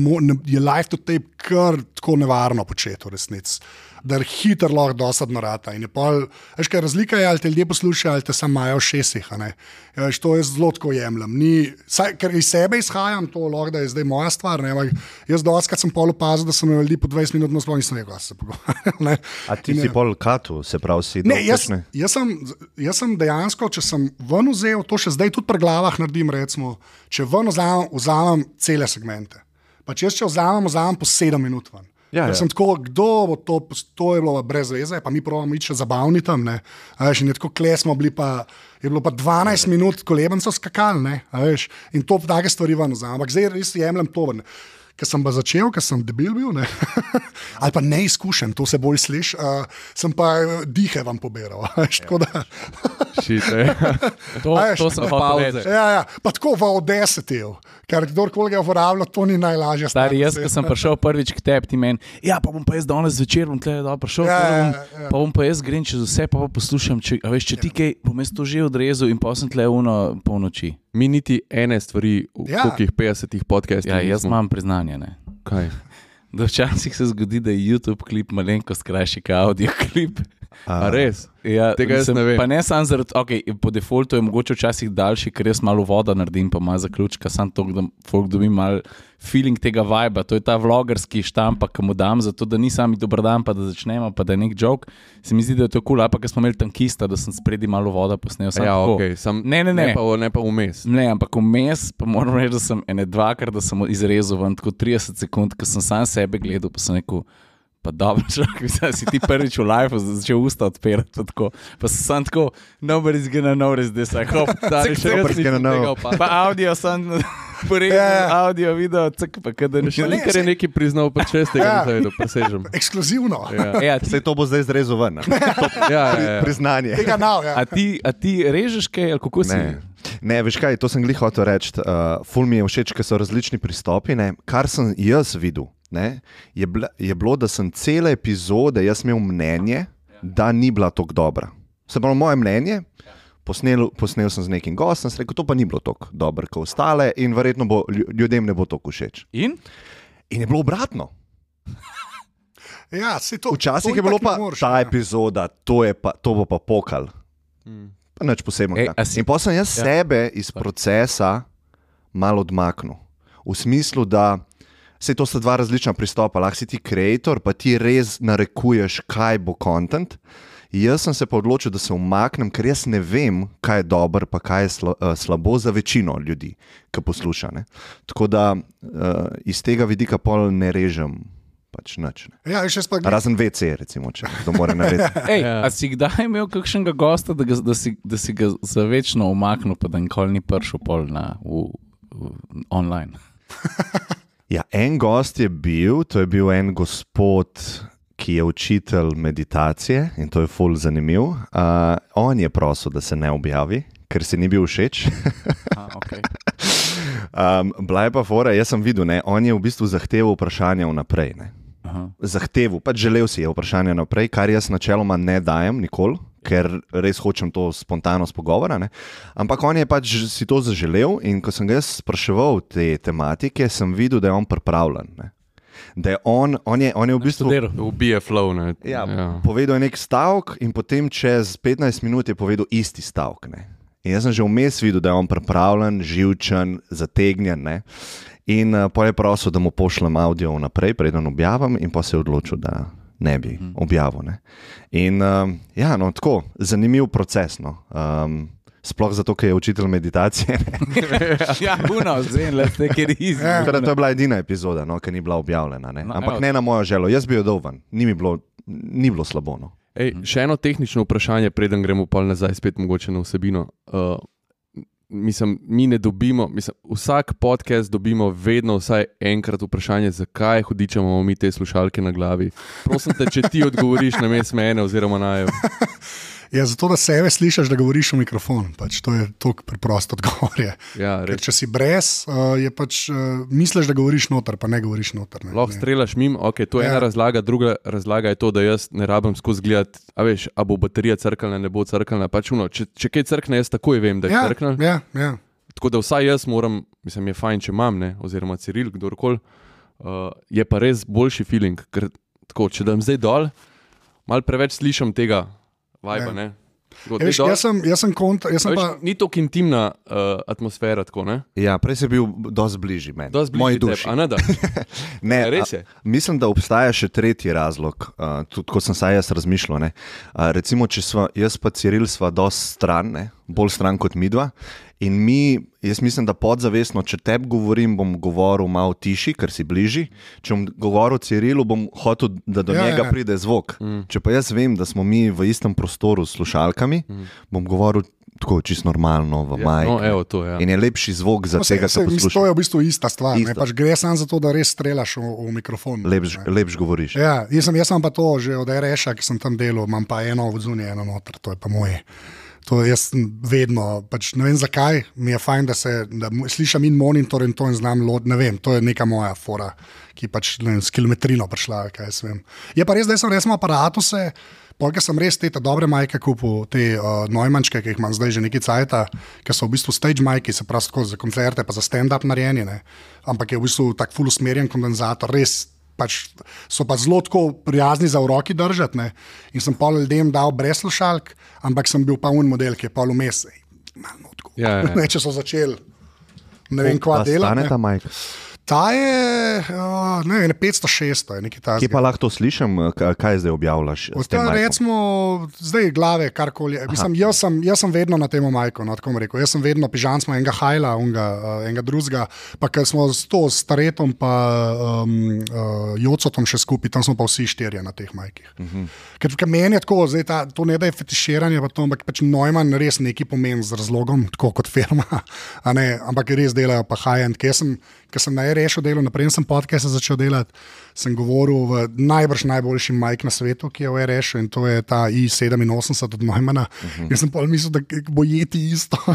je live to tape kar tako nevarno početi v resnici. Da hitro lahko dosadno rata. In je pol, veš, kaj razlika je, ali te ljudje poslušajo, ali te samo imajo v šestih. ne. Ja, veš, to jaz zelo tako jemljem. Ni, saj, ker iz sebe izhajam, to lahko da je zdaj moja stvar. Ne, ampak jaz doskrat sem pol opazil, da sem me ljudi po 20 minut nasploh nisem vedel, kaj se pogovarja. A ti In si pol katu, se pravi, si Ne, jaz, jaz, sem, jaz sem dejansko, če sem ven vzel, to še zdaj tudi pri glavah naredim, recimo, če ven vzamem, vzamem cele segmente. Pa če jaz če vzamem, vzamem po sedem minut ven. Ja, ja. sem tako, kdo bo to, to je bilo brez veze, pa mi pravimo še zabavni tam. ne. Veš, in je tako kle smo bili, pa je bilo pa 12 minut kolebenco skakali, ne, a veš, in to take stvari ven vzamem. Ampak zdaj res jemljem to ven. Ker sem pa začel, ker sem debil bil, ne? ali pa neizkušen, to se bolj sliši, uh, sem pa eh, dihe vam pobiral. a veš, tako da- Shit, ej. To, A veš, to sem pa reči. Ja, ja, pa tako v odesetju, ker kdorkoli ga uporablja, to ni najlažje. Stari, jaz, ko sem prišel prvič k tebi, ti meni, ja, pa bom pa jaz danes zvečer, bom tle dol prišel, Ja, pa, ja, bom, ja. pa bom pa jaz grem čez vse, pa, pa poslušam, če, a veš, če ti kaj, bom jaz to že odrezal in pa sem tle uno polnoči. Mi niti ene stvari v Ja. ja. 50 podcastih. Ja, jaz imam priznanje. Ne. Kaj? Da včasih se zgodi, da je YouTube klip malenkost krajši kot audio klip. A res? Ja, Tega jaz mislim, ne vem. Pa ne samo zaradi, okay, po defaultu je mogoče včasih daljši, ker jaz malo voda naredim, pa malo zaključka, samo to, da folk dobi malo feeling tega viba. To je ta vlogerski štampa, ki mu dam, zato da ni sami dober dan, pa da začnemo, pa da je nek jok. Se mi zdi, da je to kul, cool, pa ker smo imeli tankista, da sem spredi malo voda posnel. Ja, tako. ok. Sam, Ne, ne, ne. Ne pa, ne pa vmes. Ne, ampak vmes pa moram reči, da sem ene dvakrat, da sem izrezal ven tako 30 sekund, ko sem sam sebe gledal, pa sem rekel. Pa dobro, človek, da si ti prvič v življenju začel usta odpirati. pa Tako. Pa sem sam tako, nobody's gonna notice this, I hope. Še jaz Nobody's nisem gonna know. tega opazil. Pa audio sem porezal, Ja, ja. audio, video, cek, pa kada ne Še še ne, nikar je saj- neki priznal, pa če tega Ja. nisem vedel, presežem. Ekskluzivno. Ja, Ja, ti, Vse to bo zdaj zrezal ven. ja, ja, ja. Priznanje. Tega nav, ja. a, ti, a ti režeš kaj, ali kako si? Ne. ne, veš kaj, to sem glih hotel reči. Uh, ful mi je všeč, ker so različni pristopi. Ne. Kar sem jaz videl, ne, je, bla, je bilo, da sem cele epizode, jaz imel mnenje, da ni bila tako dobra. Se pravi, moje mnenje. Posnel, posnel sem z nekim gostom, sem rekel, to pa ni bilo tako dobro kot ostale, in verjetno bo, lju- ljudem ne bo to všeč. In? In je bilo obratno. ja to, Včasih to je bilo pa ne moreš, ta ja. epizoda, to, je pa, to bo pa pokal. Pa nič Ej, posebnega. si- In pa sem jaz Ja. ja. sebe iz procesa malo odmaknil. V smislu, da se to sta dva različna pristopa. Lahko si ti ustvarjalec, pa ti res narekuješ, kaj bo kontent. Jaz sem se pa odločil, da se umaknem, ker jaz ne vem, kaj je dobro, pa kaj je sla, uh, slabo za večino ljudi, ki posluša. Ne? Tako da uh, iz tega vidika pol ne režem pač nič. Ne. Ja, pa Razen VC, recimo, če to mora narediti. Ej, Ja. a si kdaj imel kakšnega gosta, da, ga, da, si, da si ga zavečno umaknil, pa da nikoli ni prišel pol na v, v, online? Ja, en gost je bil, to je bil en gospod, ki je učitelj meditacije in to je ful zanimiv. Uh, on je prosil, da se ne objavi, ker se ni bil všeč. A, okay. um, Bila je pa fora, jaz sem videl, ne, on je v bistvu zahteval vprašanja vnaprej. Zahteval, pač želel si je vprašanja naprej, kar jaz načeloma ne dajem nikoli. Ker res hočem to spontanost pogovora. Ne? Ampak on je pač si to zaželel, in ko sem ga jaz spraševal te tematike, sem videl, da je on pripravljen. Ne? Da je on, on, je, on je v bistvu. Ubije flow. Ne? Ja, ja. Povedal je nek stavek, in potem čez 15 minut je povedal isti stavek. Ne? In jaz sem že vmes videl, da je on pripravljen, živčen, zategnjen. Ne? In uh, pa je prosil, da mu pošljem avdio naprej, preden objavim, in pa se je odločil, da ne bi objavil. Ne? In uh, ja, no, tako, zanimiv proces. No. Um, sploh zato, ker je učitelj meditacije. ne. ja, puno, zdaj le te kirizi. Ja. Torej, to je bila edina epizoda, no, ki ni bila objavljena. Ne? No, Ampak evo. ne na mojo željo, jaz bi jo dal ven, ni, mi bilo, ni bilo slabo. No. Ej, še eno tehnično vprašanje, preden gremo pa nazaj spet mogoče na vsebino. Uh, mislim, mi ne dobimo, mislim, vsak podcast dobimo vedno vsaj enkrat vprašanje, zakaj hudičemo mi te slušalke na glavi. Prosim te, če ti odgovoriš na mes mene oziroma na jo. Ja, zato, da sebe slišiš, da govoriš v mikrofon. Pač, to je tako preprosto odgovor. Ja, če si brez, uh, je pač uh, misliš, da govoriš noter, pa ne govoriš noter. Ne, Lahko strelaš mimo, okay, to je Ja. ena razlaga, druga razlaga je to, da jaz ne rabim skozi gledati, a veš, a bo baterija crkljena, ne bo crkljena. Pač uno, če, če kaj crkne, jaz takoj vem, da je Ja, crkljena. ja, ja. Tako da vsaj jaz moram, mislim, je fajn, če imam, ne, oziroma Ciril, kdorkoli, uh, je pa res boljši feeling. Ker tako, če dam zdaj dol, malo preveč slišim tega vajba. Ja. ne. Tako, Ja, daj veš, dol. jaz sem, jaz sem kontra, jaz A sem Veš, pa. Ni tako intimna uh, atmosfera, tako ne? Ja, prej si bil dosti bližji meni, Dosti moji bližje duši. tebi, a ne da. Ne, Ja, res a- je. Mislim, da obstaja še tretji razlog, uh, tudi ko sem saj jaz razmišljal. ne. Uh, recimo, če sva jaz pa Ciril sva dosti stran, ne, bolj stran kot midva. In mi, jaz mislim, da podzavestno, če tebi govorim, bom govoril malo tiši, ker si bližji. Če bom govoril Cirilu, bom hotel, da do Ja, ja, njega ja. pride zvok. Mm. Če pa jaz vem, da smo mi v istem prostoru s slušalkami, mm. bom govoril tako čisto normalno, v Ja, majki. no, evo to, ja. In je lepši zvok za No, tega, sej, ki mislim, posluša. To je v bistvu ista stvar. Ne? Ista. Pač gre samo za to, da res strelaš v, v mikrofon. Lepš, ne. lepš govoriš. Ja, jaz, sem, jaz sem pa to že od RŠ, ki sem tam delal, imam pa eno v zunaj, eno noter, to je pa moje. To jaz vedno, pač ne vem zakaj, mi je fajn, da, se, da slišim in monitor in to in znam lod, ne vem, to je neka moja fora, ki pač vem, s kilometrino prišla, kaj jaz vem. Je pa res, da sem res imel aparatuse, Polk sem res te dobre majke kupil, te uh, Neumančke, ki jih imam zdaj že nekaj cajta, ki so v bistvu stage majke, se pravi za koncerte, pa za stand-up narejeni, ampak je v bistvu tak full usmerjen kondenzator, res pač so pa zelo tako prijazni za v roki držati. Ne? In sem pa ljudem dal brez slušalk, ampak sem bil pa un model, ki je pa vmes. malo notko. Ja, ja. Ne, če so začeli. Ne vem, kva dela. stane ne. ta majka. Ta je uh, ne, 500-600, je nekaj Kje takega. pa lahko to slišim, Ka- kaj zdaj objavljaš? majkom? recimo, zdaj glave, karkoli. Mislim, jaz, sem, jaz sem vedno na tem majku, no, tako rekel. Jaz sem vedno pižam, smo enega hajla, unga, uh, enega drugega. Pa ker smo s to staretom, pa um, uh, jocotom še skupaj, tam smo pa vsi štirje na teh majkih. Uh -huh. Ker, ker meni je tako, zdaj, ta, to ne da je fetiširanje, pa to, ampak pač Neumann res neki pomeni z razlogom, tako kot firma, ne, ampak res delajo pa high-end. Ker sem, ker sem na rešil delo, naprej sem podcast začel delati, sem govoril v najbrž najboljši majk na svetu, ki je v RŠ in to je ta I-87 od Neumana. Uh -huh. Jaz sem pa mislil, da bo jeti isto.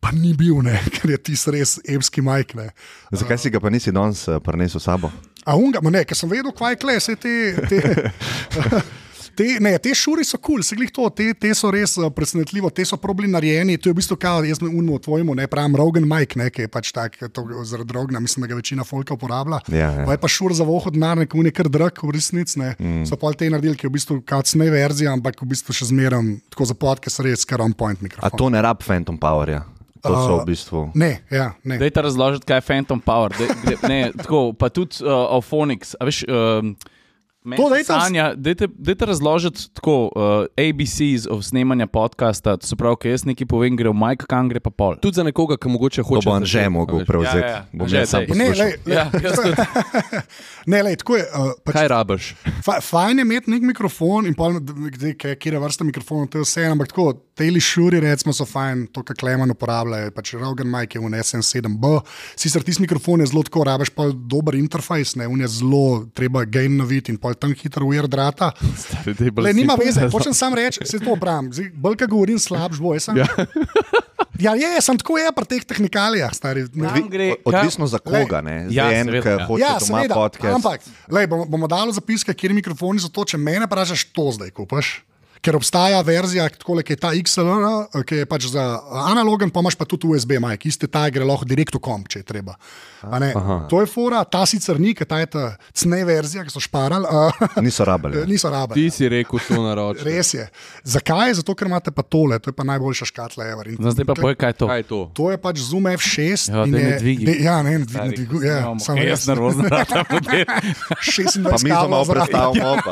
Pa ni bil, ne, ker je tisti res evski majk. Ne. Zakaj si ga pa nisi danes eh, prinesel s sabo? A unga, ne, ker sem vedel, kaj je kle, vse te. te Te, ne, te šuri so kul, cool, se glih to, te, te so res uh, presenetljivo, te so probili narejeni. To je v bistvu kao, jaz sem unmo tvojemu, ne pravim, Rogan Mike, ne, ki je pač tak, to, zaradi drogna, mislim, da ga večina folka uporablja. Ja, ja. Pa je pa šur za vohod denar, neko nekar drag v resnici. Ne. Mm. So pa te naredili, ki je v bistvu kacne verzija, ampak v bistvu še zmeraj tako za podcast res kar on point A mikrofon. to ne rab Phantom Powerja? To so Uh, v bistvu. Ne, ja, ne. Dajte razložiti, kaj je Phantom Power. Dej, dej, ne, tako, pa tudi uh, Ophonic's. a Veš, um, To dajte Sanja, dajte, dajte razložiti tako, uh, ABCs of snemanja podcasta, to se pravi, ker jaz nekaj povem, gre v Mike, kam gre pa pol. Tudi za nekoga, ki mogoče To hoče. bo on začeti, že a mogel prevzeti. Ja, ja. Bom Že, sam daj. Ne, poslušal. lej, lej, Ja, ne, lej, tako je. Uh, pač, Kaj rabiš? fa, fajn je imeti nek mikrofon in pol, kje je vrsta mikrofonov, to je vse, ampak tako, teli šuri, recimo, so fajn, to, kar Kleman uporablja, je pač Rogan Mike, je v SM7B. Sicer tisti mikrofon je zelo tako, rabiš pa dober interfejs, ne, un je zelo, treba gain naviti in pol tam hitro ujerdrata. Le, nima veze, hočem sam reči, se to pravim. Bolj, ko govorim slabš, bo jaz sem. Ja. ja, je, sem tako je pri teh tehnikalijah, stari. Gre, Odvisno za koga, ne? Ja, Zdaj en, seveda, ki ja. hoče Ja, doma podcast. ampak lej, bomo, bomo dali zapiske, kjer mikrofoni so to, če mene vprašaš, to zdaj kupaš. Ker obstaja verzija, tako ki je ta XLR, ki je pač za analogen, pa imaš pa tudi USB, majk, iste ta gre lahko direkt v komp, če je treba. A ne? To je fora, ta sicer ni, ta je ta cnej verzija, ki so šparali, uh, Niso rabili. niso Ti rabili. si rekel to naroč. Res je. Zakaj? Zato, ker imate pa tole, to je pa najboljša škatla ever. In No, zdaj pa povej, kaj je to. Kaj je to? To je pač Zoom F6. Ja, ne dvigi. ne- Ja, ne, ne, dvig, ne ko Ja, snemamo, samo jaz. model. 26 Pa mi smo zraven. predstavljamo.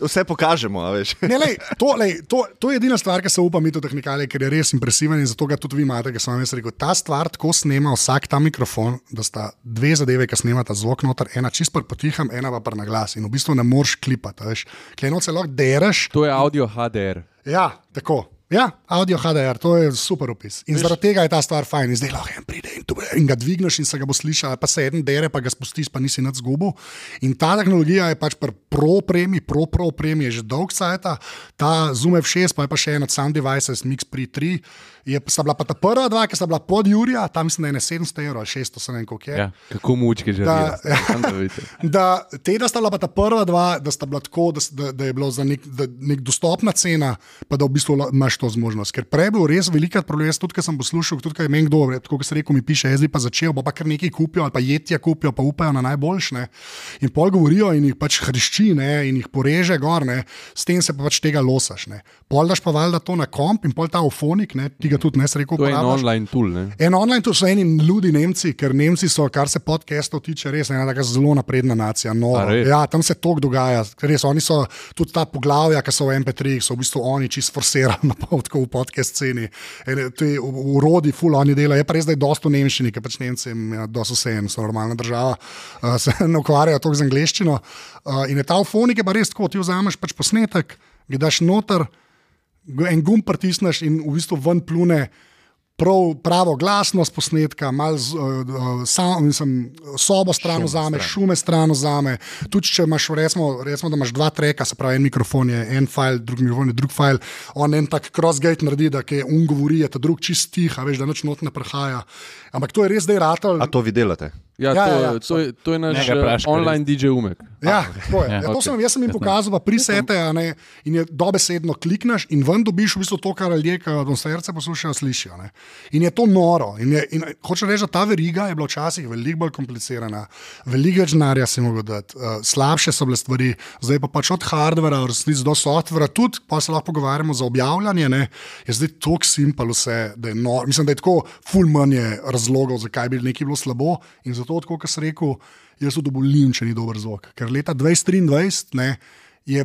Vse pokažemo, a veš. Ne, lej, to, lej, to, to je edina stvar, ki se upa mi to tehnikalije, ker je res impresiven in zato ga tudi vi imate, ker sem vam jaz rekel. Ta stvar tako snema vsak ta mikrofon, da sta dve zadeve, ki snemata zvok noter, ena čist potihem, ena pa pa na glas in v bistvu ne moreš klipati. Kleno se lahko dereš. To je audio HDR. Ja, tako. Ja, audio HDR, to je super opis. In zaradi tega je ta stvar fajn. Zdaj lahko en pride in, tu- in ga dvigneš in se ga bo slišal, pa se en dere, pa ga spustiš, pa nisi nad zgubo. In ta tehnologija je pač pri pro premi, pro pro premi je že dolg cajt, ta Zoom F6, pa je pa še en od Sound Devices, Mix Pri 3. Je, sta bila pa ta prva dva, ki sta bila pod Jurija, tam mislim, da je ne 700 evrov ali 600, se ne vem koliko je. Ja. Kako mučke že Da- reče. Da, te, da sta bila pa ta prva dva, da sta bila tako, da, da, da je bilo za nek, da, nek dostopna cena, pa da v bistvu imaš to zmožnost. Ker prej je bil res velika problem, jaz tudi, ker sem poslušal, tudi kaj meni kdo, tako kot se reče, mi piše, jaz bi pa začel, bo pa kar nekaj kupijo, ali pa jetja kupijo, pa upajo na najboljšne. In pol govorijo in jih pač hrišči, ne, in jih poreže gor, ne, s tem se pa pač tega losaš. Ne. Pol daš pa valjda to na komp in pol ta ofonik, ne, ti ga tudi ne sreko To je en online tool. Ne? En online, to so eni ljudje, Nemci, ker Nemci so, kar se podcastov tiče, res ena taka zelo napredna nacija. No, ja, tam se to dogaja. Res, oni so tudi ta poglavja, ki so v MP3, so v bistvu oni čisto forsirali na pol tako v podcast sceni. Ene, Te urodi, ful oni delajo. Je pa res, da je dosto v Nemščini, ker pač Nemci je dosto vse en, so normalna država, uh, se ne ukvarjajo toliko z angliščino. Uh, in je ta ufonik je pa res tako, ti vzameš pač posnetek, ga daš noter, en gumb pritisneš in v bistvu ven plune. Prav, pravo glasnost posnetka, malo uh, sam, mislim, sobo stran vzame, šume stran vzame. Tudi če imaš, recimo, recimo, da imaš dva treka, se pravi, en mikrofon je en file, drug mikrofon je drug file, on en tak crossgate naredi, da je un govori, je ta drug čist tih, a veš, da noč not ne prehaja. Ampak to je res zdaj ratal. A to vi delate? Ja, Ja, to, ja, ja, to, je, to je naš Njega eh, online DJ umek. Ja, tako je. Ja, Ja, to okej. sem, jaz sem jim pokazal, pa prisete, a ne, in je dobesedno klikneš in ven dobiš v bistvu to, kar ljudje, ki od srca poslušajo, slišijo. Ne. In je to noro. In je, in hoče reči, da ta veriga je bila včasih veliko bolj komplicirana, veliko več denarja si mogel dati, uh, slabše so bile stvari, zdaj pa pač od hardvera, v resnici do softvera, tudi pa se lahko pogovarjamo za objavljanje, ne, je zdaj tako simpel vse, da je noro. Mislim, da je tako ful manj je razlogov, zakaj bi nekaj bilo slabo in zato, tako kot sem rekel, jaz odobolim, če ni dober zvok. Ker leta 2023 ne, je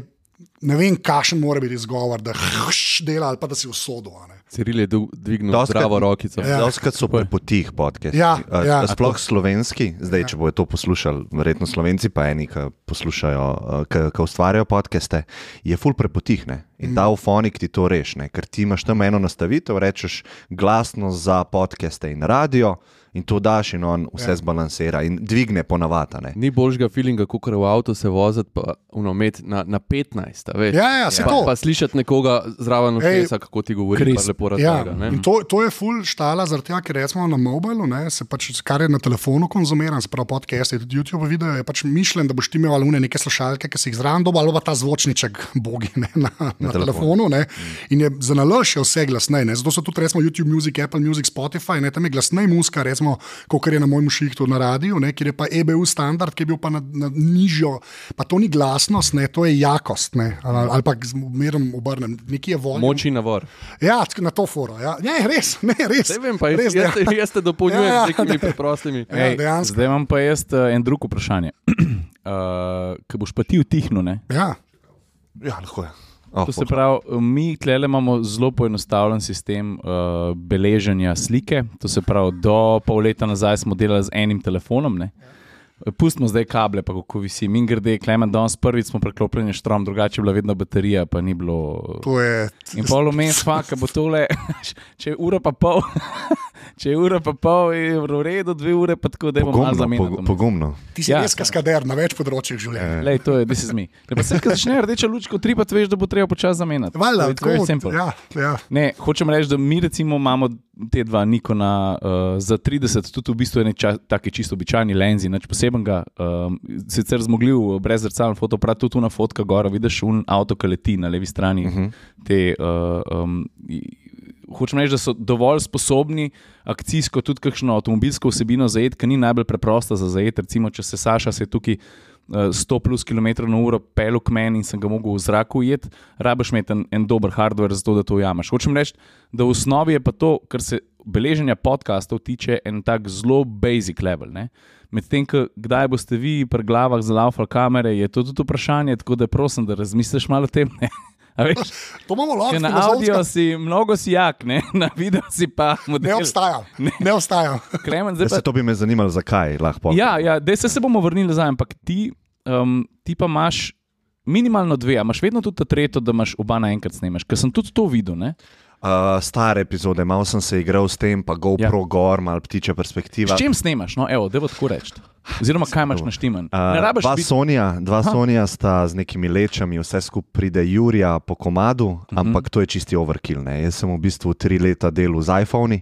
ne vem, kakšen mora biti izgovor, da hš dela ali pa da si usodo. a ne. Ciril je dvignil zdravo rokico. Ja. Ja. Doskrat so prepotih podcast. Ja, ja. Sploh slovenski, zdaj, če bojo to poslušali, verjetno slovenci, pa eni, ki poslušajo, eh, ki- ustvarjajo podcaste, je full prepotih. Ne? In ta ufonik ti to rešne, ker ti imaš tam eno nastavitev, rečeš glasno za podcaste in radio. In to daš, in on vse ja. zbalansira in dvigne ponavadi. Ni boljšega feelinga, kot v avtu se voziti pa, uno, met na, na 15. a veš. Ja, ja, se pa, to. pa slišati nekoga zraven ušesa, kako ti govori, Kris. pa lepo Ja, razlaga. ne. in to, to je full štala, zaradi tega, ker recimo na mobilu, ne, se pač, kar je na telefonu konzumiran, se pravi podcast, je tudi YouTube video, je pač mišljen, da boš ti imel ali une neke slušalke, ki si jih zraven dobil, ali pa ta zvočniček, bogi ne, na, na, na telefonu. Ne, in je za nalož je vse glasnej, ne, zato so tudi recimo YouTube Music, Apple Music, Spotify, ne, tam je glasnej muska, recimo glasno, kot je na mojem šihtu na radiju, ne, kjer je pa EBU standard, ki je bil pa na, na nižjo. Pa to ni glasnost, ne, to je jakost. Ne, ali, ali pa zmerno obrnem, nekje je volja. Moči navor. Ja, tako na to foro. Ja. Ne, res, ne, res. Ne vem, pa res, jaz, jaz, jaz te dopolnjujem Ja, ja. z nekimi preprostimi. Ja, Ej, dejansko. zdaj imam pa jaz uh, en drug vprašanje. uh, Ker boš pa ti utihnil, ne? Ja. Ja, lahko je. Oh, To se pravi, mi tle imamo zelo poenostavljen sistem uh, beleženja slike. To se pravi, do pol leta nazaj smo delali z enim telefonom. Ne? Pustimo zdaj kable, pa kako visi. Mi grede, Klemen, danes prvič smo preklopljeni štrom, drugače je bila vedno baterija, pa ni bilo. To je. In pol vmes, faka bo tole, če je ura pa pol, če je ura pa pol, je v redu, dve ure pa tako, da je bomo malo Pogumno, zamenjali. pog- pogumno. Ti si Ja. res kaskader na več področjih življenja. Lej, to je, this is me. Ne, pa se, ko začne rdeča luč, ko tripat, veš, da bo treba počasi zamenjati. Valjda, To je simple. ja, ja. Ne, hočem reči, da mi recimo imamo te dva Nikona uh, za 30, tudi v bistvu ča, taki čisto običajni lenzi, nič posebenega. Um, sicer zmogljiv brezrcalen fotoaparat, tudi na fotka gora, vidiš un avto, ki leti na levi strani. Uh -huh. te, uh, um, Hočem reči, da so dovolj sposobni akcijsko tudi kakšno avtomobilsko vsebino zajeti, ki ni najbolj preprosta za zajeti. Recimo, če se Saša se je tukaj 100 plus km na uro pelil k meni in sem ga mogel v zraku ujeti, rabiš imeti en, en dober hardware za to, da to ujameš. Hočem reči, da v osnovi je pa to, kar se beleženja podkastov tiče, en tak zelo basic level. Ne? Medtem, kdaj boste vi pri glavah zalaufali kamere, je to tudi vprašanje, tako da prosim, da razmisliš malo o tem. A veš, To imamo lahko. na audio si mnogo si jak, ne? na video si pa Ne model. obstaja. Ne, ne obstaja. Klemen, zdaj pa, se to bi me zanimalo, zakaj lahko. ja, ja, zdaj se, se bomo vrnili nazaj, ampak ti, um, ti pa imaš minimalno dve, a imaš vedno tudi ta tretjo, da imaš oba naenkrat snemaš, ker sem tudi to videl. Ne? Uh, stare epizode, malo sem se igral s tem, pa GoPro ja. gor, malo ptičja perspektiva. S čim snemaš? No, evo, da bo tako reči. Oziroma, kaj imaš naštiman? Ne Uh, rabiš dva, biti. Sonja, dva Sonja sta z nekimi lečami, vse skupaj pride Jurija po komadu, uh Mhm. -huh. ampak to je čisti overkill. Ne? Jaz sem v bistvu tri leta delal z iPhoni,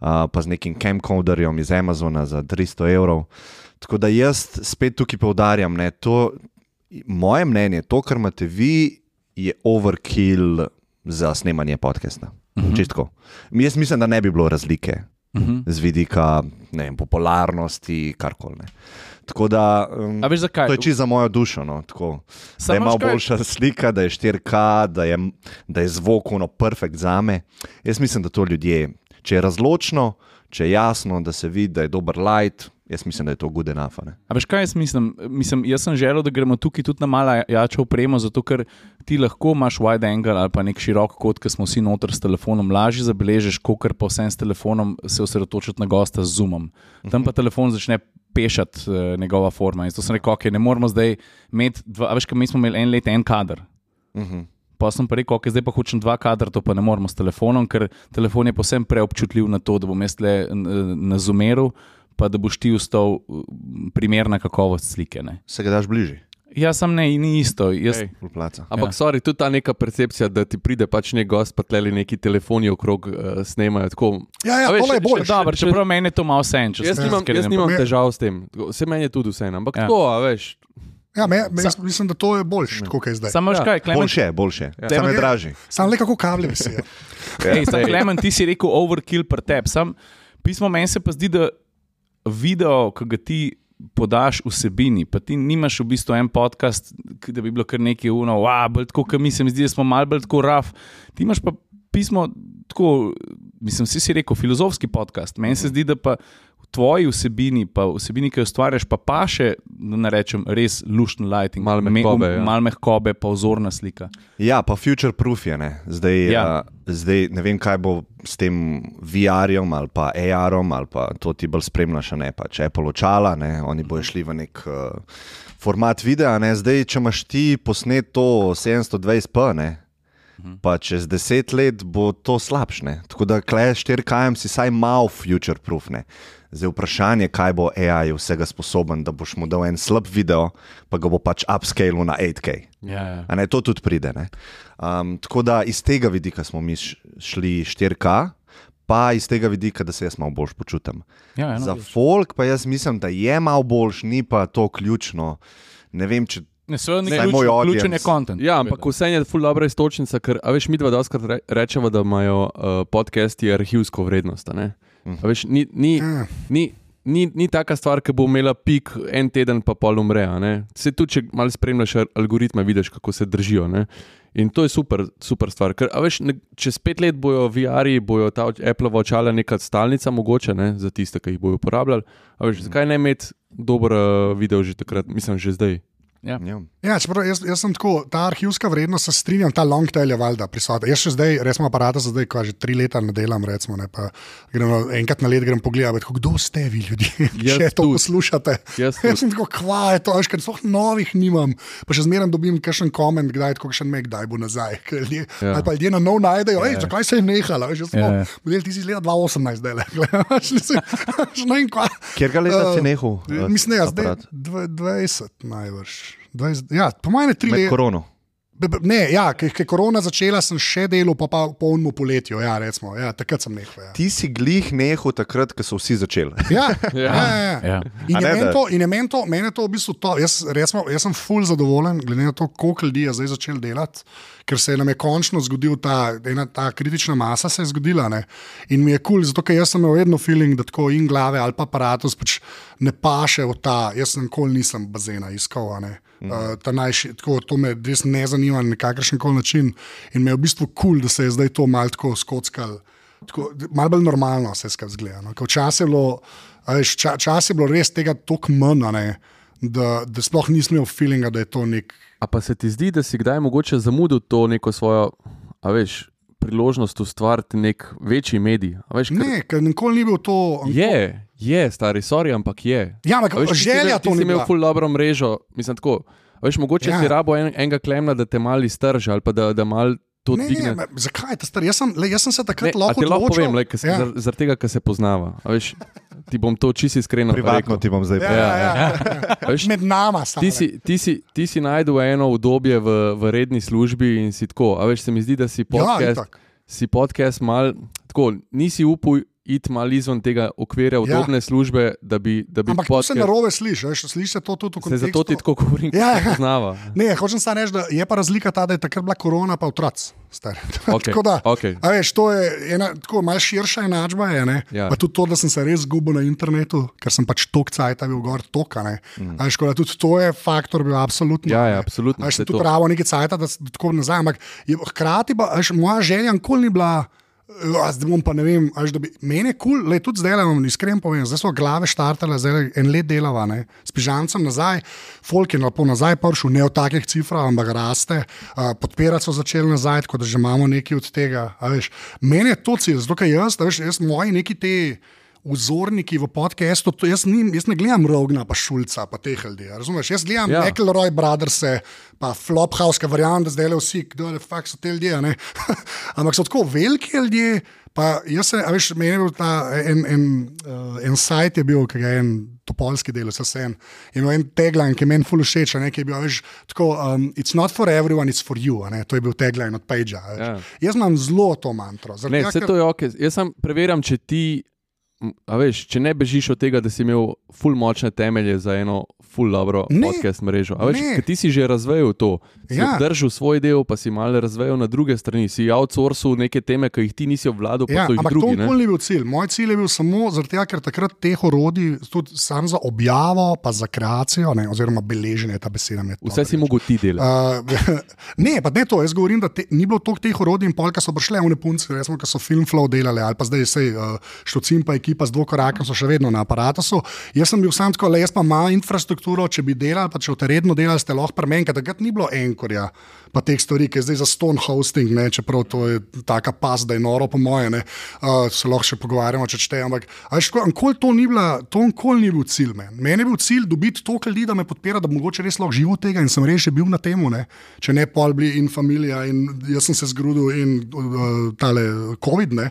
uh, pa z nekim camcorderjem iz Amazona za 300 evrov. Tako da jaz spet tukaj poudarjam, ne, to, moje mnenje, to, kar imate vi, je overkill za snemanje podcasta. Uh Mhm. -huh. Čistko. Jaz mislim, da ne bi bilo razlike Uh -huh. z vidika vem, popularnosti, karkoli. Tako da. Um, veš zakaj? To je čisto za mojo dušo. No, tako. da Samo je malo veš kaj? boljša slika, da je 4K, da je, da je zvok ono perfekt za me. Jaz mislim, da to ljudje, če je razločno, če je jasno, da se vidi, da je dober light, jaz mislim, da je to good enough. a ne. A veš kaj jaz mislim? mislim? Jaz sem želel, da gremo tukaj tudi na malo jačo opremo, zato ker ti lahko imaš wide angle ali pa nek širok kot, ki smo vsi noter s telefonom, lažje zabeležiš, kot pa vsem s telefonom se osredotočiti na gosta z zoomom. Tam pa telefon začne pešati uh, njegova forma. In zato sem rekel, ok, ne moramo zdaj imeti dva, a veš, kaj mi smo imeli en let en kader. Uh -huh. Pa sem pa rekel, ok, zdaj pa hočem dva kadra, to pa ne moremo s telefonom, ker telefon je posebno preobčutljiv na to, da bom jaz le na zoomeru, pa da boš ti ustal primerna kakovost slike. Ne. Se ga daš bližje, Jaz sem ne, ni isto. Jaz, Ej. placa. Ampak, Ja. ja. sorry, tudi ta neka percepcija, da ti pride pač nek gost, pa tle neki telefoni okrog uh, snemajo. Tako. Ja, ja, veš, je še- bolj. še- Dobar, čeprav meni je to malo senč. Jaz nimam, jaz nimam težav s tem, vse meni je tudi vse, ampak Ja. ja. tako, a veš. Ja, me, me, jaz mislim, da to je boljše, kot je zdaj. Samo Ja. kaj, Klemen, Boljše, boljše. Ja. Sam Klemen- je dražji. Sam le kako kable visijo. Ej, sam, Klemen, ti si rekel overkill pri tebi. Sam pismo meni se pa zdi, da video, ki ga ti podaš vsebini, pa ti nimaš v bistvu en podcast, ki- da bi bilo kar nekaj uno, wow, bolj tako, kot mi se mi zdi, da smo mal bolj tako raf. Ti imaš pa pismo tako, mislim, si si rekel, filozofski podcast. Meni se zdi, da pa tvoji vsebini, pa vsebini, ki jo ustvarjaš, pa paše, da ne rečem, res lušten lighting, Malo mehkobe, ja. malo mehkobe, pa vzorna slika. Ja, pa future proof je. Ne? Zdaj, Ja. uh, zdaj ne vem, kaj bo s tem VR-jem ali pa AR-om, ali pa to ti bolj spremljaš, ne pač Apple očala, ne? oni bojo šli v nek uh, format videa. Ne? Zdaj, če imaš ti posnet to 720p, ne? pa čez deset let bo to slabše. Tako da klej 4K si saj mal future proof. Ne? Zdaj vprašanje, kaj bo AI vsega sposoben, da boš mu dal en slab video, pa ga bo pač upscale na 8K. Ja, ja. A ne, to tudi pride. ne. Um, tako da iz tega vidika smo mi šli 4K, pa iz tega vidika, da se jaz malo bolj počutim. Ja, ja, no, Za vidiš. folk pa jaz mislim, da je malo boljš, ni pa to ključno. Ne vem, če Ne, seveda, ne, ključen, moj ključen je kontent. Ja, ampak vse je ful dobra istočnica, ker, a veš, mi dva doskrat re, rečemo, da imajo uh, podcasti arhivsko vrednost. a ne. A Veš, ni, ni, Ja. ni, ni, ni taka stvar, ki bo imela pik en teden, pa pol umre. Se tudi, če malo spremljaš al- algoritme, vidiš, kako se držijo. Ne? In to je super, super stvar. Ker, veš, ne, čez pet let bojo VR-ji, bojo ta Apple očala neka stalnica, mogoče ne, za tiste, ki jih bojo uporabljali. A Veš, zakaj ne imeti dober uh, video že takrat, mislim, že zdaj. Ja. Ja. Ja, čeprav jaz, jaz sem tako, ta arhivska vrednost se strinjam, ta long tail je valjda prisotna. Jaz še zdaj, res imam aparata, za zdaj, ko že tri leta ne delam, recimo, ne, pa grem, na- enkrat na let grem pogledat, tako, kdo ste vi ljudje, Jaz če to tudi. poslušate. Jaz Jaz sem tako, kva je to, ker sploh novih nimam. Pa še zmeraj dobim kakšen koment, kdaj tako še ne, kdaj bo nazaj. Ljudje, Ja. Ali pa ljudje na nov najdejo, yeah. zakaj se je nehala. Jaz sem Ja, ja. model, ti si iz leta 2018, zdaj ne vem, kva. Kjer ga leta Eh, si nehal? eh, Mislim, je zdaj aparat? dve- 20 najbrž. 20, ja, po mojem je tri leta. korono. Ne, ja, ker je korona začela, sem še delal, pa pa polnemu poletju. Ja, recimo, ja, takrat sem nehal. Ja. Ti si glih nehal takrat, ko so vsi začeli. Ja, ja, ja, ja. Ja. In A je ne, meni to, in meni to, meni to v bistvu to. Jaz, resmo, jaz sem full zadovoljen, glede na to, koliko ljudi je zdaj začel delati, ker se je nam je končno zgodil ta, ena, ta kritična masa, se je zgodila. Ne? In mi je kul, cool, zato ker jaz sem imel vedno feeling, da tako in glave ali pa aparatus pač ne paše v ta. Jaz nikoli nisem bazena iskal. a ne. Uh, ta najši, tako, to me res ne zanima na kakršen koli način. In me je v bistvu kul, cool, da se je zdaj to malo tako skockalo. Tako, malo bolj normalno se skupaj zgleda. No? Včasih je, bilo, a veš, ča, čas je bilo res tega toliko manj, da, da sploh nisem imel feelinga, da je to nek. A pa se ti zdi, da si kdaj mogoče zamudil to neko svojo, a veš, priložnost ustvariti nek večji medij? A Veš, ker Ne, ker nikoli ni bil to. Je, je, stari, sorry, ampak je. Ja, ampak A veš, ti želja imel- to ti ni si imel ful dobro mrežo, mislim tako. a Veš, mogoče Ja. ja. si rabo en, enega klemna, da te malo iztrži ali pa da, da malo to Ne, ne, dvigne. ma, zakaj je to star? Jaz sem, le, jaz sem se Ne, takrat a lahko ti lahko odločil. povem, le, ja. zar- zaradi tega, ker se poznava. A Veš, ti bom to čisto iskreno Privatno rekel. ti bom zdaj Ja, povedal. ja, ja. A Veš, Med nama samo. Ti si, ti, si, ti si najdel eno obdobje v, v redni službi in si tako. A veš, se mi zdi, da si Ja, podcast, itak. si podcast mal, tako, nisi upal iti mal izven tega okvirja udobne ja. službe, da bi, da bi Ampak to se podcast- narobe sliši, veš, sliši se to tudi v Se kontekstu. zato ti tako govorim, Ja, ja. se poznava. Ne, hočem samo reči, da je pa razlika ta, da je takrat bila korona, pa otroci. Okej, tako da, okej. a veš, to je ena tako malce širša enačba. Je, ne? Ja. Pa tudi to, da sem se res zgubil na internetu, ker sem pač tok cajt bil gor toka. Mm. Veš, tako da tudi to je faktor, bil absolutno. Ja, ja, absolutno, A Veš, tudi pravo nekaj cajta, da se tako nazaj. Ampak je, hkrati pa, veš, moja želja nikoli ni bila. "Ja, Zdaj bom pa ne vem, až da bi. Meni je kul, cool, tudi zdaj vam iskreno povem, zdaj so glave štartale, zdaj en let delava, ne, s pižamcem nazaj, folk je lepo nazaj prišel, ne v takih cifrah, ampak raste, uh, podpirati so začeli nazaj, tako da že imamo nekaj od tega. meni je to cilj, zato ker jaz, veš, jaz moji neki te. Vzorniki v podkastu, jaz, jaz ne gledam Rogna, pa Šulca, pa teh ljudi. a Razumeš? Jaz gledam ja. McElroy Brothers, pa Flophouse, ki verjamem, da zdaj le vsi, kdo je fakt so te ljudje. Ampak so tako veliki ljudje. Pa jaz se, a veš, meni je bil ta en, en, uh, en sajt, je bil, ki ga je en topolski del, vse se en. Je imel en tagline, ki je meni ful všeč, ki je bil, a veš, tako, um, it's not for everyone, it's for you, ne, to je bil tagline od Pagea. veš. Ja. Jaz imam zelo to mantro. zaradi Ne, vse ker- to je ok. Jaz sem preverjam, če ti, a veš, če ne bežiš od tega, da si imel ful močne temelje za eno ful dobro Ne, podcast mrežo. A veš, ti si že razvejal to. Si Ja. Držal svoj del, pa si malo razvejal na druge strani. Si outsourcil neke teme, ki jih ti nisi obvladal, pa Ja, so jih ampak to drugi. nikoli ni bil cilj. Moj cilj je bil samo zaradi tega, ker takrat teh orodij, tudi sam za objavo, pa za kreacijo, ne, oziroma beleženje, ta beseda mi je. Vse si mogel ti delati. Uh, ne, pa ne to, jaz govorim, da te, ni bilo toliko teh orodij in polka so prišle v nepunce, recimo, ki so Filmflow delali ali pa zdaj se uh, Štocim pa ekipa z dvokorakom so še vedno na aparatu. Jaz sem bil sam tako, le jaz pa imam infrastrukturo, če bi delal, pa če boste redno delali, ste lahko premenjali, takrat ni bilo enkorja. Pa teh stvari, ki je zdaj za stone hosting, ne, čeprav to je taka pas, da je noro, po moje, ne, uh, se lahko še pogovarjamo, če čtejem. Ampak, a veš, tako, nikoli to ni bila, to nikoli ni bil cilj. Men. Meni je bil cilj dobiti toliko ljudi, da me podpira, da mogoče res lahko živo od tega in sem res že bil na tem, če ne pol bili in familija in jaz sem se zgrudil in uh, tale COVID. Ne.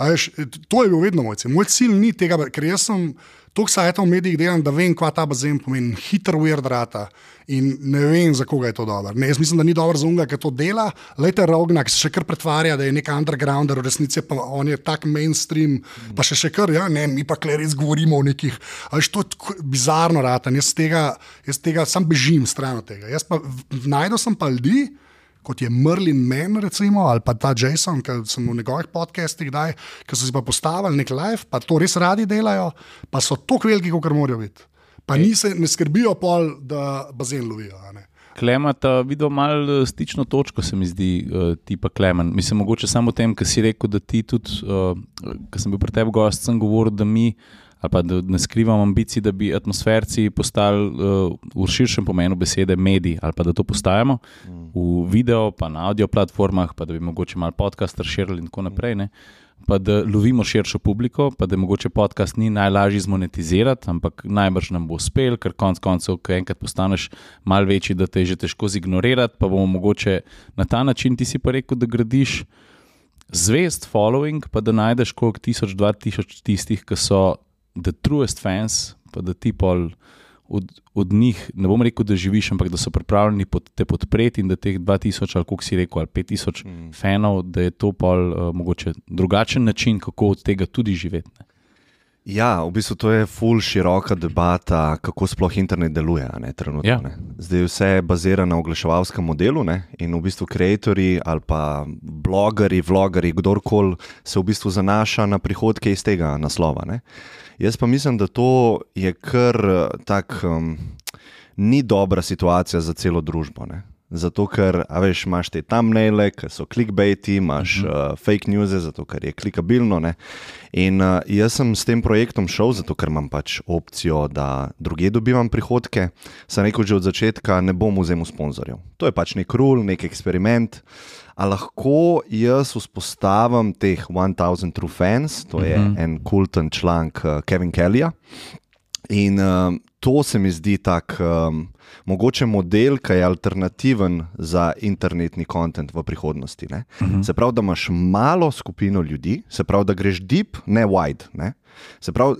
Veš, to je bil vedno moj cilj. Moj cilj ni tega, ker jaz sem. Tok sajtov v medijih delam, da vem, kva ta bazen pomeni, hiter weird rata in ne vem, za koga je to dobro. Ne, jaz mislim, da ni dobro za unga, ki to dela. Lejte Rogna, ki se še kar pretvarja, da je nek undergrounder, v resnici pa on je tak mainstream, pa še, še kar, ja, ne, mi pa kle res govorimo o nekih. Až to je tako bizarno rata, jaz tega, jaz tega sam bežim stran od tega. Jaz pa najdel sem pa ljudi. Kot je Merlin Men, recimo, ali pa ta Jason, ki sem v njegovih podcastih, kdaj, ki so si pa postavili nek live, pa to res radi delajo, pa so tako veliki, kot morajo biti. Pa ni se, ne skrbijo pol, da bazen lovijo. Klemata videl malo eh, stično točko, se mi zdi, uh, ti pa Klemen. Mislim, mogoče samo o tem, kar si rekel, da ti tudi, uh, ko sem bil pri tebi gost, sem govoril, da mi, ali pa da ne skrivam ambicij, da bi atmosferci postali uh, v širšem pomenu besede mediji, ali pa da to postajamo v video, pa na audio platformah, pa da bi mogoče malo podcast razširili in tako naprej. Ne? Pa da lovimo širšo publiko, pa da mogoče podcast ni najlažji zmonetizirati, ampak najbrž nam bo uspel, ker konec koncev, ko enkrat postaneš malo večji, da te je že težko zignorirati, pa bomo mogoče na ta način, ti si pa rekel, da gradiš zvest following, pa da najdeš koliko tisoč, dva tisoč tistih, ki so the truest fans, pa da ti pol od, od njih, ne bom rekel, da živiš, ampak da so pripravljeni pod, te podpreti in da teh 2000 ali koliko si rekel, ali 5000 mm. fanov, da je to pol uh, mogoče drugačen način, kako od tega tudi živeti. Ne? Ja, v bistvu to je ful široka debata, kako sploh internet deluje. Ne, trenutno, Ja. ne. Zdaj vse je bazira na oglaševalskem modelu ne, in v bistvu ustvarjalci ali pa blogeri, vlogeri, kdorkoli se v bistvu zanaša na prihodke iz tega naslova. Ne. Jaz pa mislim, da to je kar eh, tak, um, ni dobra situacija za celo družbo. Ne. Zato, ker veš, imaš te thumbnaile, ki so clickbaiti, imaš uh -huh. uh, fake news, zato ker je klikabilno. Ne? In uh, jaz sem s tem projektom šel, zato ker imam pač opcijo, da druge dobivam prihodke. Sem rekel že od začetka, ne bom vzel sponzorjev. To je pač nek rul, nek eksperiment. A lahko jaz vzpostavim teh 1000 True Fans, to je uh -huh. en kulten članek uh, Kevin Kellyja. In um, to se mi zdi tak, um, mogoče model, ki je alternativen za internetni kontent v prihodnosti. Uh -huh. Se pravi, da imaš malo skupino ljudi, se pravi, da greš deep, ne wide. Ne? Se pravi,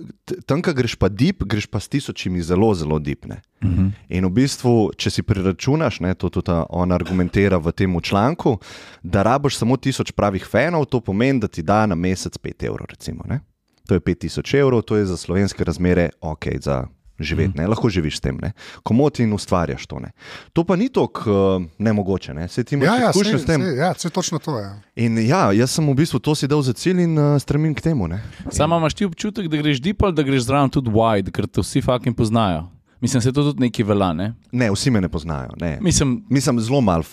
tam, ko greš pa deep, greš pa s tisočimi zelo, zelo deep. Ne? Uh -huh. In v bistvu, če si preračunaš, ne, to tudi on argumentira v tem članku, da rabiš samo tisoč pravih fanov, to pomeni, da ti da na mesec 5 evrov. Recimo, ne. to je 5000 evrov, to je za slovenske razmere ok. Za Živeti, ne? lahko živiš s tem, ne? komot in ustvarjaš to. Ne? To pa ni tako uh, nemogoče, ne? se ti imaš Ja, ja, izkušnje sej, s tem. sej, ja, sej točno to je. In ja, jaz sem v bistvu to si dal za cilj in uh, stremim k temu. Ne? Samo imaš ti občutek, da greš deep ali da greš zraven tudi wide, ker te vsi fucking poznajo. Mislim, da se to tudi neki velja. Ne? Ne, vsi me ne poznajo. Ne. Mislim, Mislim, zelo malo.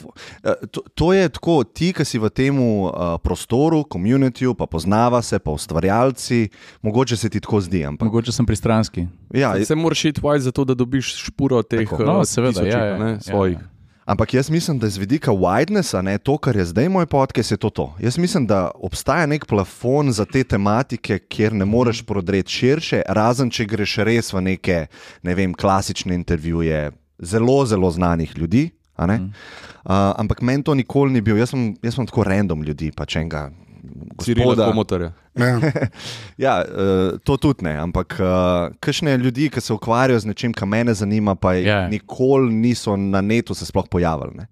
Eh, To, to je tako, ti, ki si v tem uh, prostoru, komunitiju, pa poznava se, pa ustvarjalci, mogoče se ti tako zdi. Ampak, mogoče sem pristranski. ja, Se moraš iti wide, zato da dobiš špuro teh Tako. No, eh, seveda, tisočih, ja, ja, ne, ja, svojih. ja. Ampak jaz mislim, da z vidika widenessa, ne, to, kar je zdaj moj podcast, je to. to. Jaz mislim, da obstaja nek plafon za te tematike, kjer ne moreš prodreti širše, razen če greš res v neke, ne vem, klasične intervjuje zelo, zelo znanih ljudi. ne? Uh, ampak meni to nikoli ni bil, jaz sem, jaz sem tako random ljudi, pač enega. Cirila gospoda- komotorja. Ja. Ja, uh, to tudi ne, ampak uh, kakšne ljudi, ki se ukvarjajo z nečim, kar mene zanima, pa Ja. yeah. nikoli niso na netu se sploh pojavili. Ne.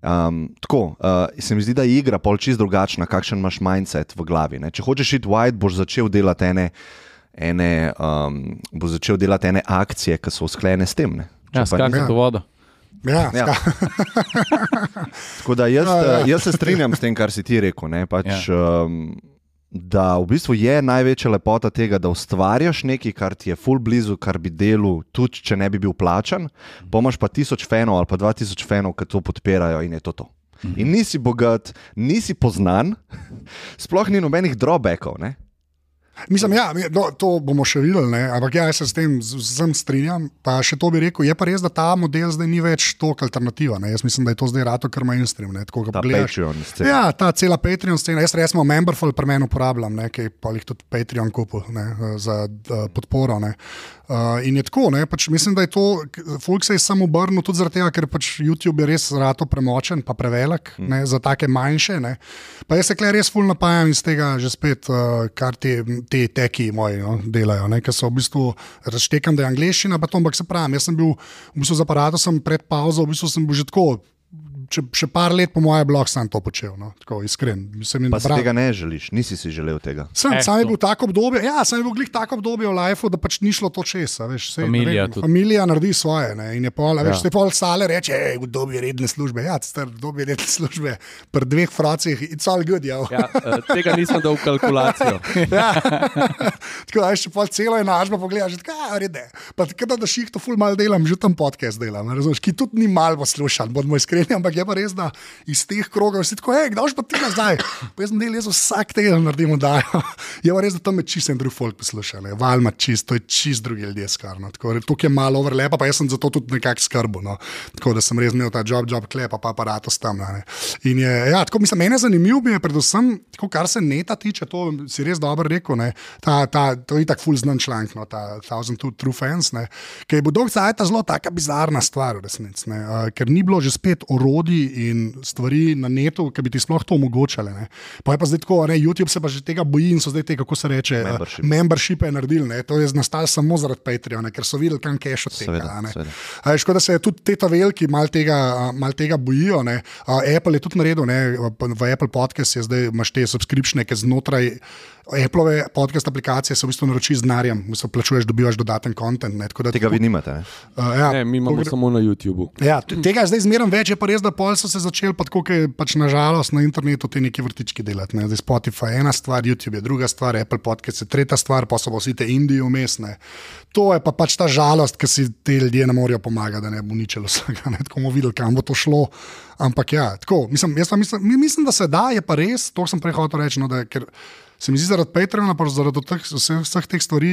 Um, tako, uh, se mi zdi, da je igra pol čist drugačna, kakšen imaš mindset v glavi. Ne. Če hočeš iti wide, boš začel delati ene, ene, um, boš začel delati ene akcije, ki so usklajene s tem. Ne. Če Ja, skakati Ja. v vodo. Ja, Ja. Tako da jaz, Ja, ja. eh, jaz se strinjam s tem, kar si ti rekel. Ne, pač, ja. um, da v bistvu je največja lepota tega, da ustvarjaš nekaj, kar ti je full blizu, kar bi delal, tudi če ne bi bil plačan. Pomaž pa tisoč fanov ali pa dva tisoč fanov, ki to podpirajo in je to to. In nisi bogat, nisi poznan, sploh ni nobenih drawbackov. Ne? Mislim, ja, no, to bomo še videli, ne? ampak ja, jaz se s tem vsem strinjam. Pa še to bi rekel, je pa res, da ta model zdaj ni več toliko alternativa. Ne? Jaz mislim, da je to zdaj rato kar mainstream. tako, ko Ta. Patreon scena. Ja, ta cela Patreon scena. Jaz recimo Memberful pri meni uporabljam, ne, ki pa jih tudi Patreon kupil ne, za uh, podporo. Ne. Uh, in je tako, ne, pač mislim, da je to, Fulk se je samo obrnil tudi zaradi tega, ker pač YouTube je res rato premočen, pa prevelik mm. ne, za take manjše. Ne. Pa jaz se kle res ful napajam iz tega že spet, uh, kar te, te teki moji no, delajo, ker so v bistvu razštekam, da je angliščina, pa to, ampak se pravi, jaz sem bil v bistvu z aparatom pred pauzo, v bistvu sem bil že tako če, še par let, po mojem, blog sem to počel. No? Tako iskren. Se mi Pa si bra- tega ne želiš, nisi si želel tega. Sem, Eh, sam je bil tako obdobje, ja, je bil glih tako obdobje v lifeu, da pač ni šlo to česa. Veš, sej, ne Familija vem, tudi. familija naredi svoje. Ne, in je pol, ja. veš, te pol sale reče, hej, v dobi redne službe. Ja, star, v dobi redne službe, pri dveh fracih, it's all good. Ja. Ja, eh, tega nisem dal v kalkulacijo. Ja. tako da še pol celo enačbo pogledaš, tako je rede. Pa tako da ših to ful mal delam, že tam podcast delam, razumeš, ki tudi ni mal poslušan, bodimo iskreni, ampak je pa res, da iz teh krogov si tako, hej, kdaj pa ti nazaj. Pa jaz sem del, jaz vsak teden naredim dajo. Je pa res, da tam me čist en drug folk posluša, ne. val ima čist, to je čist drugi ljudje skarno. Tako, tukaj je malo overlepa, pa jaz sem zato tudi nekako skrbo. No. Tako da sem res imel ta job, job klepa, pa aparatus tam. Ne. In je, ja, tako mislim, mene zanimivo mi je predvsem, tako, kar se neta tiče, to si res dobro rekel. Ne, ta, ta, to je tako ful znan članek, no, ta Thousand Two True Fans, ki je bil dolg cajt zelo taka bizarna stvar, v resnici, uh, ker ni bilo že spet orodij in stvari na netu, ki bi ti sploh to omogočale. Ne. Pa je pa zdaj tako, ne, YouTube se pa že tega boji in so zdaj te, kako se reče, Membership. uh, membershipe naredili. Ne, to je nastalo samo zaradi Patreona, ker so videli, kam cache Seveda, odteka. a ne. seveda. A veš, kot da se tudi te ta veliki mal tega, mal tega bojijo. ne. A, Apple je tudi naredil, ne, v Apple podcast je zdaj imaš te subskripcije, ki znotraj Appleove podcast aplikacije se v bistvu naročiš z denarjem, v bistvu plačuješ, dobivaš dodaten da Tega tako- vi nimate. Ne? a, ja, Ne, mi imamo gre- samo na YouTubu. Ja, tega je zdaj zmeraj več, je pa res, da pol so se začeli, pa tako, ker pač nažalost na internetu te neki vrtički delati. Ne. Zdaj Spotify je ena stvar, YouTube je druga stvar, Apple podcast je tretja stvar, pa so pa vsi te Indije umestne. To je pa pač ta žalost, ki si te ljudje ne morejo pomagati, da ne bo uničilo vsega. Ne. Tako bomo videli, kam bo to šlo. Ampak ja, tako, mislim, jaz pa mislim, mi- mislim, da se da, je pa res, to sem prej hotel reči. No, da, ker, Se mi zdi, zaradi Patreona, pa zaradi teh, vseh, vseh teh stvari,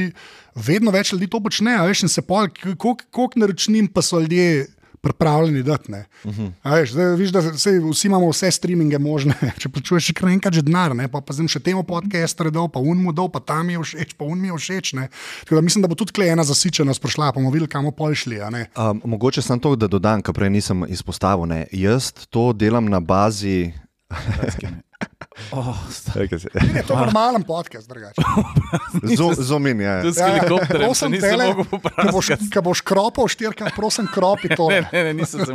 vedno več ljudi to počne. a Veš, in se pol, koliko naročnin pa so ljudje pripravljeni dati. Uh -huh. veš, zdaj, viš, da sej, vsi imamo vse streaminge možne. Če plačuješ še kar enkrat že denar, ne, pa, pa zdaj še temu podcastu dol, pa unmu dol, pa tam je všeč, pa unmi je všeč. Ne. Tako da mislim, da bo tudi tukaj ena zasičenost prišla, pa bomo videli, kam bomo pol šli. a ne. Um, mogoče sem to, da dodam, kar prej nisem izpostavil. Ne. Jaz to delam na bazi. Oh, Je to normalen podcast, drugače. Zumin je. Tu s helikopterjem se prosim nisem tele, mogel ko boš, popraviti. ko boš kropal štirka, prosim, kropi to. Ne, ne, ne, nisem se.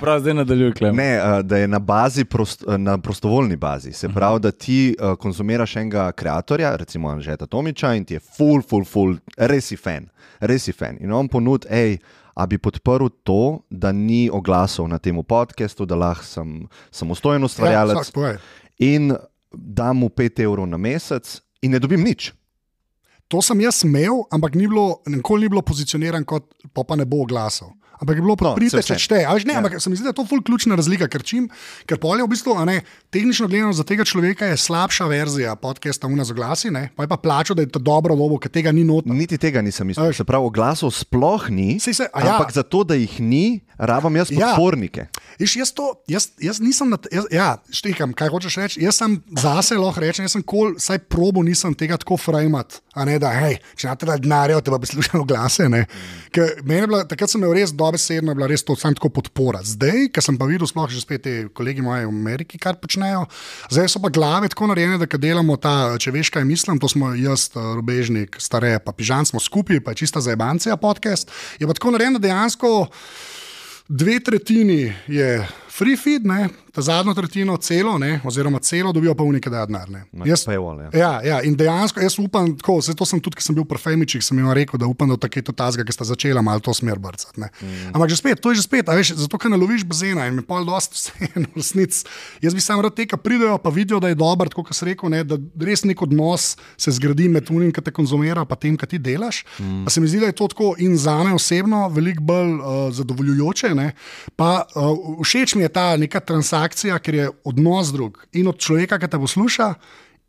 Prav zdaj nadaljuj, klem. Ne, uh, da je na, bazi prost, uh, na prostovoljni bazi. Se pravi, da ti uh, konzumiraš enega ustvarjalca, recimo Anžeta Tomiča, in ti je full, full, full, res si fan. Res si fan. In on ponud, hej, a bi podprl to, da ni oglasov na tem podkastu, da lahko sem samostojen ustvarjalec Ja. In dam mu 5 evrov na mesec in ne dobim nič. To sem jaz imel, ampak ni bilo, nikoli ni bilo pozicioniran kot pa, pa ne bo glasov. Ampak je bilo No, no, saj če veš, Ne, Ja. ja. Ampak se mi zdi, da je to ful ključna razlika, ker, čim, ker pol je v bistvu, a ne, tehnično gledano za tega človeka je slabša verzija podcasta Una z oglasi, ne, pa je pa plačal, da je to dobro lobo, ker tega ni not. Niti tega nisem mislil. Se pravi, oglasov sploh ni, se- a ja. ampak zato, da jih ni, rabam jaz Ja. Iš, jaz, to, jaz, jaz nisem, na, jaz, ja, štekam, kaj hočeš reči. Jaz sem zase lahko rečem, jaz sem kol, saj probo nisem tega tako frajmat. Ne, da, hej, če na tega denarja, te bi slušal glase. bila, takrat sem imel res dobesedno, bila res to sam tako podpora. Zdaj, ker sem pa videl, sploh že spet te kolegi moje v Ameriki, kar počnejo, zdaj so pa glave tako narejene, da delamo ta, če veš, kaj mislim, to smo jaz, eh, Rubežnik, stare, pa Pižan smo skupaj, pa čista za ebancija podcast. Je pa tako narejeno, dejansko dve tretjini je free feed, ne, ta zadnjo tretjino celo, ne, oziroma celo dobijo pa unike da denar. ne. Jaz- paywall, ja. Ja, ja, in dejansko jaz upam, tako, saj to sem tudi, ko sem bil pri Femičih, sem jim rekel, da upam, da tako je to tazga, ki sta začela malo to smer brcati. Mm. Ampak že spet, to je že spet, veš, zato ker ne loviš bazena in mi pol dosti vseeno v resnici. Jaz bi sam rad te, ki pridejo, pa vidijo, da je dober, tako kot si rekel, ne, da res nek odnos se zgradi med unim, ki te konzumira, pa tem, ki ti delaš. Mm. Pa se mi zdi, da je to tako in za me osebno veliko bolj uh, zadovoljujoče. Ne. Pa uh, všeč mi je ta neka transakcija, ker je odnos drug in od človeka, ki te posluša,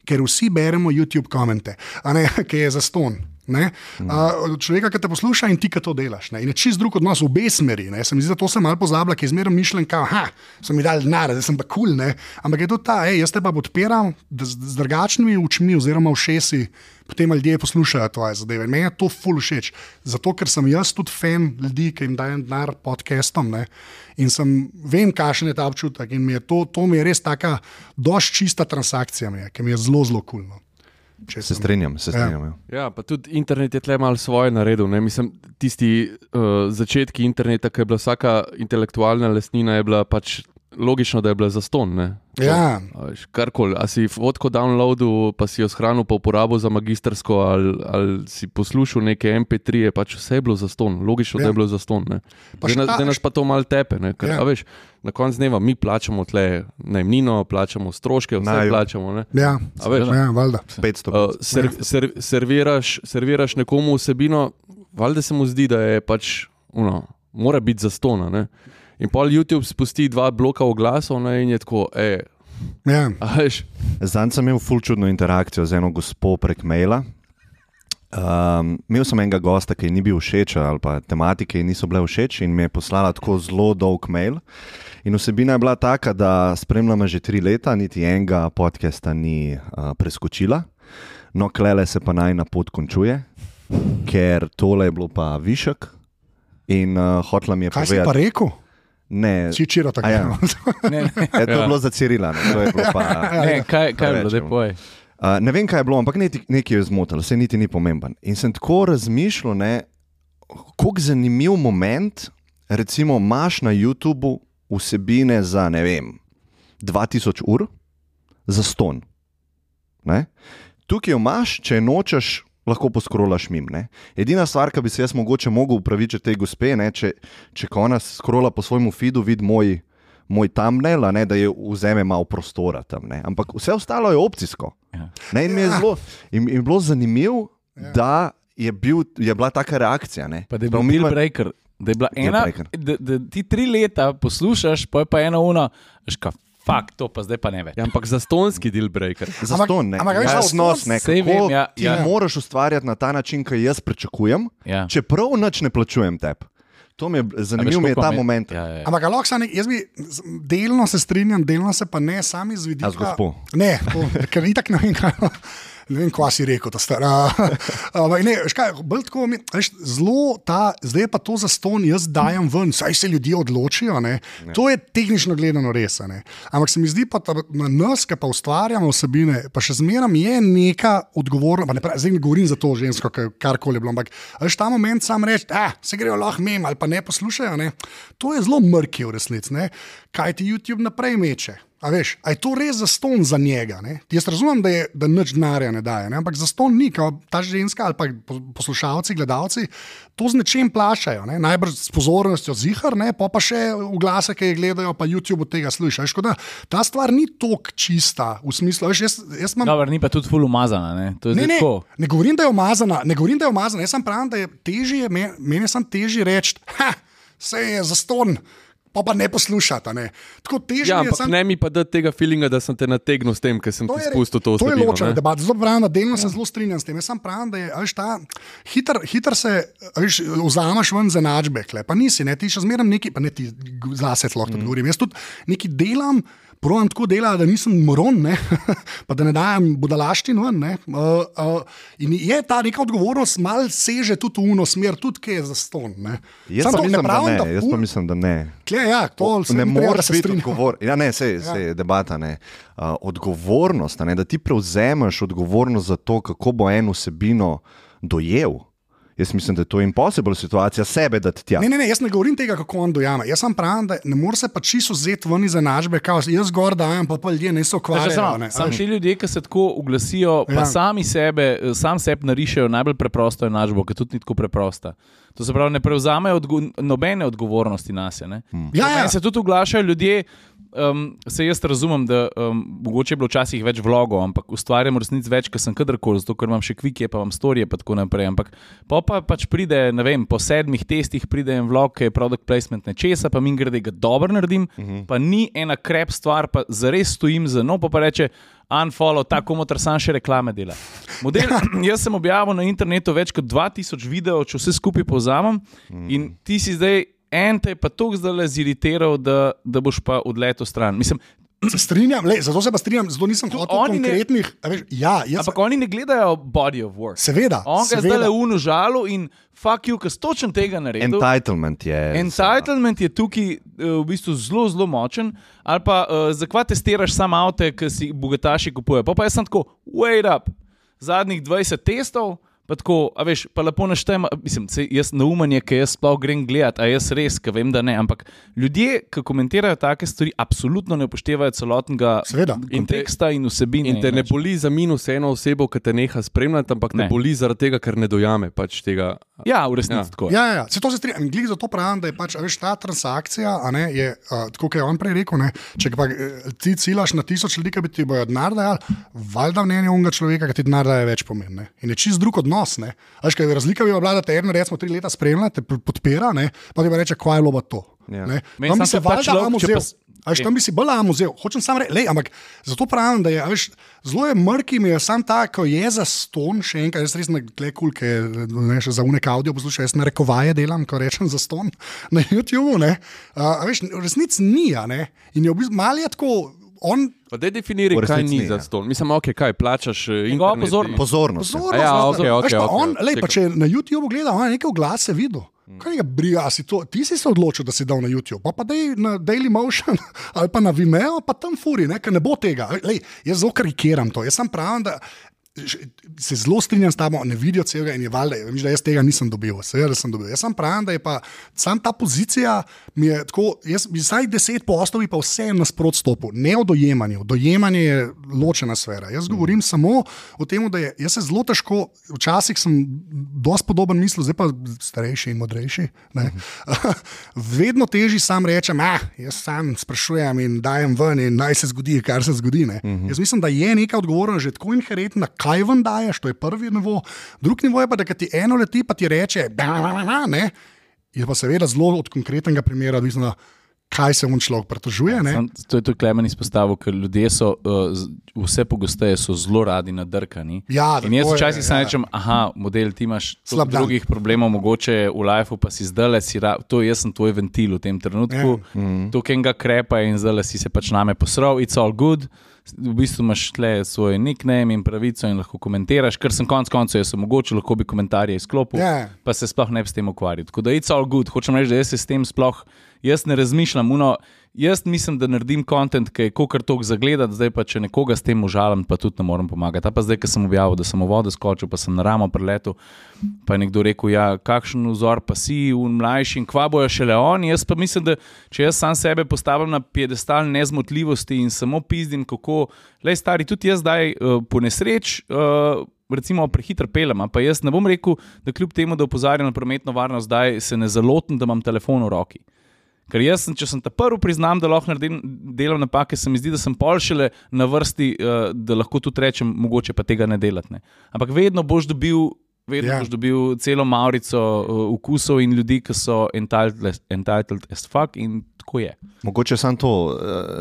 ker vsi beremo YouTube komente, ne, ki je za ston. Ne? Uh, človeka, ki te posluša in ti, ki to delaš. Ne? In je čist drug odnos v obe smeri. Ne? Se mi zdi, da to sem malo pozabila, ki je zmeraj mišljen, da so mi dali denar, da sem pa kul. Cool, Ampak je to ta, ej, jaz te pa podpiram z, z drugačnimi očmi oziroma všesi. Potem ljudje poslušajo tvoje zadeve. In Meni je to ful všeč. Zato, ker sem jaz tudi fan ljudi, ki jim dajem denar podcastom. Ne? In sem, vem, kakšen je ta občutek. In mi je to, to mi je res taka, dož čista transakcija, mi je, ki mi je zelo, zelo kulno. Če Se strinjam, se strinjam. Ja. Ja, pa tudi internet je tle malo svoje naredil. Ne? Mislim, tisti uh, začetki interneta, ki je bila vsaka intelektualna lastnina, je bila pač logično, da je bila zaston. Ne? Ja. Karkoli, a si fotko downloadil, pa si jo shranil pa uporabo za magistrsko, ali, ali si poslušal neke MP3, je pač vse je bilo zaston, logično, ja. Ja. da je bilo zaston. ne. Pa Zdaj, nas pa to malo tepe. Ne? Ker, Ja. ja. veš, na koncu dneva mi plačamo tle najmnino, plačamo stroške, vse Naju. plačamo. Ne? Ja, A veš, ja, valjda. 500. Uh, ser, ser, serviraš, serviraš nekomu vsebino, valjda se mu zdi, da je pač, uno, mora biti zastona. Ne? In pol YouTube spusti dva bloka oglasov ne, in je tako, e, Ja. Zdaj sem imel ful čudno interakcijo z eno gospo prek maila. Um, imel sem enega gosta, ki ni bil všeč, ali pa tematike ji niso bile všeč, in mi je poslala tako zelo dolg mail. In vsebina je bila taka, da spremljamo že tri leta, niti enega podcasta ni uh, preskočila, no, klele se pa naj na pot končuje, ker tole je bilo pa višek. In uh, hotla mi je Kaj si pa povedati, rekel? Ne, Si čiro tako. A ja. Ne, ne, je, to je bilo za Cirila, ne, to je bilo pa. ne, kaj, kaj je bilo, da rečemo. poj. Uh, ne vem, kaj je bilo, ampak neti- nekaj je zmotilo, se niti ni pomemben. In sem tako razmišljal, ne, kako zanimiv moment, recimo, imaš na YouTubu vsebine za ne vem, 2000 ur, za ston. Ne? Tukaj jo imaš, če je nočeš, lahko poskrolaš mim. Ne? Edina stvar, ki bi se jaz mogoče mogel upravičiti tej gospe, ne, če, če ona skrola po svojemu feedu, vidi moj. Moj thumbnail, a ne da je vzame malo prostora tam. Ne. Ampak vse ostalo je opcijsko. Ja. Ne, in mi je, zelo, in, in bilo zanimivo, ja. da je, bil, je bila taka reakcija. Ne. Pa da je bil deal breaker. Da je bila ena, da, da ti tri leta poslušaš, pa je pa ena una, ška, fakt, to pa zdaj pa ne več. ja, ampak za stonski deal breaker. Za ston, ne. ampak veš, ne. Saj Kako vem, ja, ti ja. moraš ustvarjati na ta način, ki jaz pričakujem, Ja. čeprav nič ne plačujem tebi. To mi je zanimivo, mi je ta me- moment. Ja, ja. Ampak, lahko nek, jaz bi delno se strinjam, delno se pa ne, sami z vidika. A z gospo? Ne, to, ker ni tako, ne vem, kaj. Ne vem, kva si rekel, ta star. Ampak ne, veš kaj, bolj tako mi, veš, zelo ta, zdaj pa to za ston, jaz dajem ven, saj se ljudje odločijo. Ne. To je tehnično gledano res. Ne. Ampak se mi zdi pa ta, na nas, ki pa ustvarjamo vsebine, pa še zmeraj je neka odgovornost. ne prav- Zdaj ne govorim za to žensko, karkoli je bilo, ampak veš, ta moment sam reči, da se grejo lahko mem ali pa ne poslušajo. Ne. To je zelo mrki v resnici, ne. kaj ti YouTube naprej meče. A veš, a je to res za ston za njega? Ne? Jaz razumem, da, je, da nič denarja ne daje, ne? ampak za ston ni, kot ta ženska ali pa po- poslušalci, gledalci, to z nečem plačajo. Ne? Najbrž s pozornostjo zihar, ne? pa pa še oglase, ki jih gledajo, pa YouTube od tega slišiš. Veš, tako da Ta stvar ni tako čista, v smislu, veš, jaz, jaz imam. Dobro, ni pa tudi ful umazana. Ne, Ne, ne, tako. ne govorim, da je umazana, ne govorim, da je umazana. Jaz sem pravim, da je težje, me- meni je samo težje reči, da se je za ston, pa pa ne poslušati. a Ne. Tako težje Ja, je samo. ne mi pa da tega feelinga, da sem te nategnil s tem, ker sem To ti je, spustil to to je vsebino, ločena debata. Zelo pravim, da delno se zelo strinjam s tem. Jaz sem pravim, da je a veš, ta hiter, hiter se a veš, vzameš ven za načbe, pa nisi, ne, ti še zmeraj neki, pa ne ti zase lahko mm. govorim. Jaz tudi nekaj delam. Pravim tako dela, da nisem moron, ne? pa da ne dajem budalaštin ven. ne. Uh, uh, in je ta neka odgovornost, malo seže tudi v uno smer, tudi kaj je za ston. Ne? Jaz Samo pa mislim, da pravim, ne. Jaz pa mislim, da ne. Kle, ja, to se ne da moreš se biti odgovoren. Ja, ne, sej, sej je debata. Ne. Uh, odgovornost, ne, da ti prevzemeš odgovornost za to, kako bo eno vsebino dojel. Jaz mislim, da je to impossible situacija sebe dati tja. Ne, ne, ne, jaz ne govorim tega, kako on dojame. Jaz sem pravim, da ne more se pa čisto vzeti ven iz enačbe, kao jaz gor dajem, pa pa ljudje ne so ukvarjali. Sam, sam ti ljudje, ki se tako oglasijo, pa Ja. sami sebe, sam sebi narišejo najbolj preprosto enačbo, ki tudi ni tako preprosta. To se pravi, ne prevzamejo odgo nobene odgovornosti nas. Hmm. Ja, ja. Se tudi oglašajo ljudje. Um, se jaz razumem, da um, mogoče je bilo včasih več vlogov, ampak ustvarjam resnic več, ker sem kadarkoli, zato ker imam še kvike, pa imam storije, pa tako naprej. Ampak po pa pač pride, ne vem, po sedmih testih pride en vlog, ki je product placement nečesa, pa mi grede ga dobro naredim, uh -huh. pa ni ena krep stvar, pa zares stojim za no, pa, pa reče. Unfollow, tako motor sam še reklame dela. Model, jaz sem objavil na internetu več kot 2000 videov, če vse skupaj povzamem. In ti si zdaj en, te je pa tako zdaj ziritiral, da, da boš pa odletel stran. Mislim, Se strinjam, le, zato se pa strinjam, zato nisem hotel oni ne- konkretnih. a Veš, ja, ampak oni ne gledajo body of work. seveda. On ga seveda. zdaj le unužalu in fuck you, ker točen tega naredil. Entitlement je. Entitlement je tukaj eh, v bistvu zelo, zelo močen. Ali pa uh, zakaj testiraš samo avto, ki si bogataši kupujejo. Pa, pa jaz sem tako, wait up, zadnjih 20 testov, Pa tako, a veš, pa lepo naštejem, mislim, jaz neumen je, ker jaz sploh grem gledat, a jaz res, ker vem, da ne. Ampak ljudje, ki komentirajo take stvari, absolutno ne upoštevajo celotnega Seveda. konteksta in vsebine. In te ne boli za minus eno osebo, ki te neha spremljati, ampak ne, ne boli zaradi tega, ker ne dojame pač tega. Ja, v resnici Ja. tako. Ja, ja, ja. se to se strinjam. In glih zato pravim, da je pač, a veš, ta transakcija, a ne, je, uh, tako kot je on prej rekel, ne, če pa eh, ti ciljaš na tisoč ljudi, ki bi ti bojo denar dajali, valjda mnenje unga človeka, ki ti denar daje več pomeni. ne. In je čist drug odnos. Ne. A Veš, kaj je razlika, bi bila, da te eno, recimo, tri leta spremlja, te podpira, ne, pa ti pa reče, kaj je loba to. Ja. Ne. Meni Tam bi se pač lahko, vzel. pa s- A Veš, tam bi si bolj amo vzel, hočem samo reči, ampak zato pravim, da je veš, zelo je mrki, mi je sam ta, ko je za ston, še enkrat, jaz res ne gledam kul, ker ne še za unek audio poslušam, jaz na rekovaje delam, ko rečem za ston na YouTubu, ne. A, a veš, v resnici ni, ne. In je v bistvu mal je tako, on Pa da definiraj, V kaj ni za ja. stol. Mislim, ok, kaj plačaš. eh, Njegova pozornost. in- Pozornost. ja. Pozornost, Ja, okej, veš okej, pa okej, on, lej, pa če na YouTubu gleda, on je nekaj oglase videl. Kaj ga briga, si to, ti si se odločil, da si dal na YouTube, pa pa dej na Daily Motion ali pa na Vimeo, pa tam furi, ne, ker ne bo tega. Lej, jaz zelo karikiram to, jaz sem pravim, da se zelo strinjam s tabo, ne vidijo celega in je valjda, vem, da jaz tega nisem dobil, seveda sem dobil. Jaz sem pravim, da je pa sam ta pozicija, mi je tako, jaz bi vsaj deset postov bi pa vse nasprot stopil, ne o dojemanju. Dojemanje je ločena sfera. Jaz govorim samo o tem, da je, jaz se zelo težko, včasih sem dosti podoben mislil, zdaj pa starejši in modrejši. ne. Vedno težje sam rečem, ah, jaz sam sprašujem in dajem ven in naj se zgodi, kar se zgodi. Uh -huh. Jaz mislim, da je neka odgovornost že tako inherentna, kaj ven daješ, to je prvi nivo. Drugi nivo je pa, da ti eno leti, pa ti reče, da, da, da, ne. Je pa seveda zelo od konkretnega primera odvisno, kaj se mu človek pritožuje. to je tudi Klemen izpostavil, ker ljudje so uh, vse pogosteje zelo radi nadrkani. Ja, In jaz je, včasih samo ja. rečem, aha, model, ti imaš Slab toliko dan. drugih problemov, mogoče v lifeu, pa si zdaj le si, ra- to jaz sem tvoj ventil v tem trenutku, Ja. to kenga krepa in zdaj le si se pač name posral, it's all good. V bistvu imaš tle svoj nickname in pravico in lahko komentiraš, ker sem konec koncev, jaz mogoče lahko bi komentarje izklopil, Ja. pa se sploh ne bi s tem ukvarjal. Tako da it's all good, hočem reči, da jaz se s tem sploh, jaz ne razmišljam. Uno, jaz mislim, da naredim kontent, ki je kokar tok zagledati, zdaj pa če nekoga s tem užalim, pa tudi ne morem pomagati. A pa zdaj, ko sem objavil, da sem v vodo skočil, pa sem na ramo preletel, pa je nekdo rekel, ja, kakšen vzor pa si, un mlajši in kva bojo šele oni. Jaz pa mislim, da če jaz sam sebe postavim na piedestal nezmotljivosti in samo pizdim, kako, le stari, tudi jaz zdaj uh, po nesreč. Uh, Recimo, prehiter pelem, pa jaz ne bom rekel, da kljub temu, da opozarjam na prometno varnost, zdaj se ne zalotim, da imam telefon v roki. Ker jaz, sem, če sem ta prvi, priznam, da lahko naredim delam napake, se mi zdi, da sem pol šele na vrsti, uh, da lahko tudi rečem, mogoče pa tega ne delati. Ne. Ampak vedno boš dobil. Vedno Ja. boš dobil celo maurico uh, vkusov in ljudi, ki so entitled, entitled as fuck, in tako je. Mogoče samo to, uh,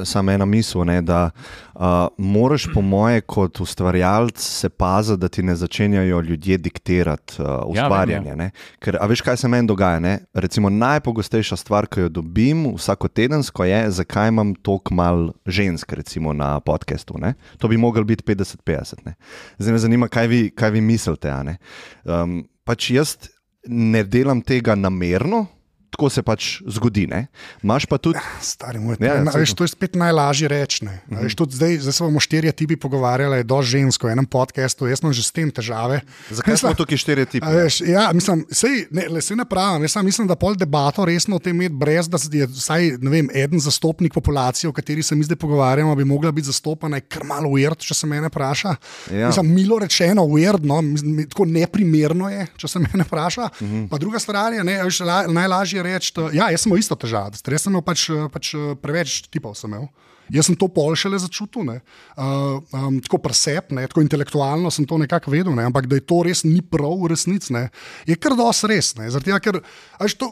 samo ena misel, ne, da uh, moraš, po moje, kot ustvarjalec, se paziti, da ti ne začenjajo ljudje diktirati uh, ustvarjanje. vem, Ja, Ker, a veš, kaj se meni dogaja? Ne? Recimo, najpogostejša stvar, ki jo dobim vsakotedensko, je, zakaj imam toliko mal žensk, recimo na podkastu. ne. To bi mogel biti 50-50. ne. Zdaj me zanima, kaj vi, kaj vi mislite. Um, pač jaz ne delam tega namerno. Tako se pač zgodi. ne. Imaš pa tudi Stari moj, Ja, ja, saj veš, to je spet najlažje reči. ne. A Veš, tudi zdaj, zdaj se bomo štirje tipi pogovarjali, je do žensko v enem podkastu, jaz imam že s tem težave. Zakaj smo tukaj štiri tipe? A Veš, ja, mislim, sej, ne, le, sej ne pravim. Jaz mislim, da pol debato resno o tem imeti, brez da je vsaj vem, eden zastopnik populacije, o kateri se mi zdaj pogovarjamo, bi mogla biti zastopana, je kar malo weird, če se mene vpraša. Ja. Mislim, milo rečeno, no, mislim, mi- tako neprimerno je, če se mene vpraša. Uh -huh. Pa druga stvar je, ne, veš, la, najlažje je reči, da ja, jaz sem imel isto težavo, jaz sem imel pač, pač preveč tipov. Sem imel. Jaz sem to pol šele začutil, ne. uh, um, tako presep, ne, tako intelektualno sem to nekako vedel, ne, ampak da je to res ni prav v resnici, ne, je kar dosti res. Ne, zaradi tega, ker to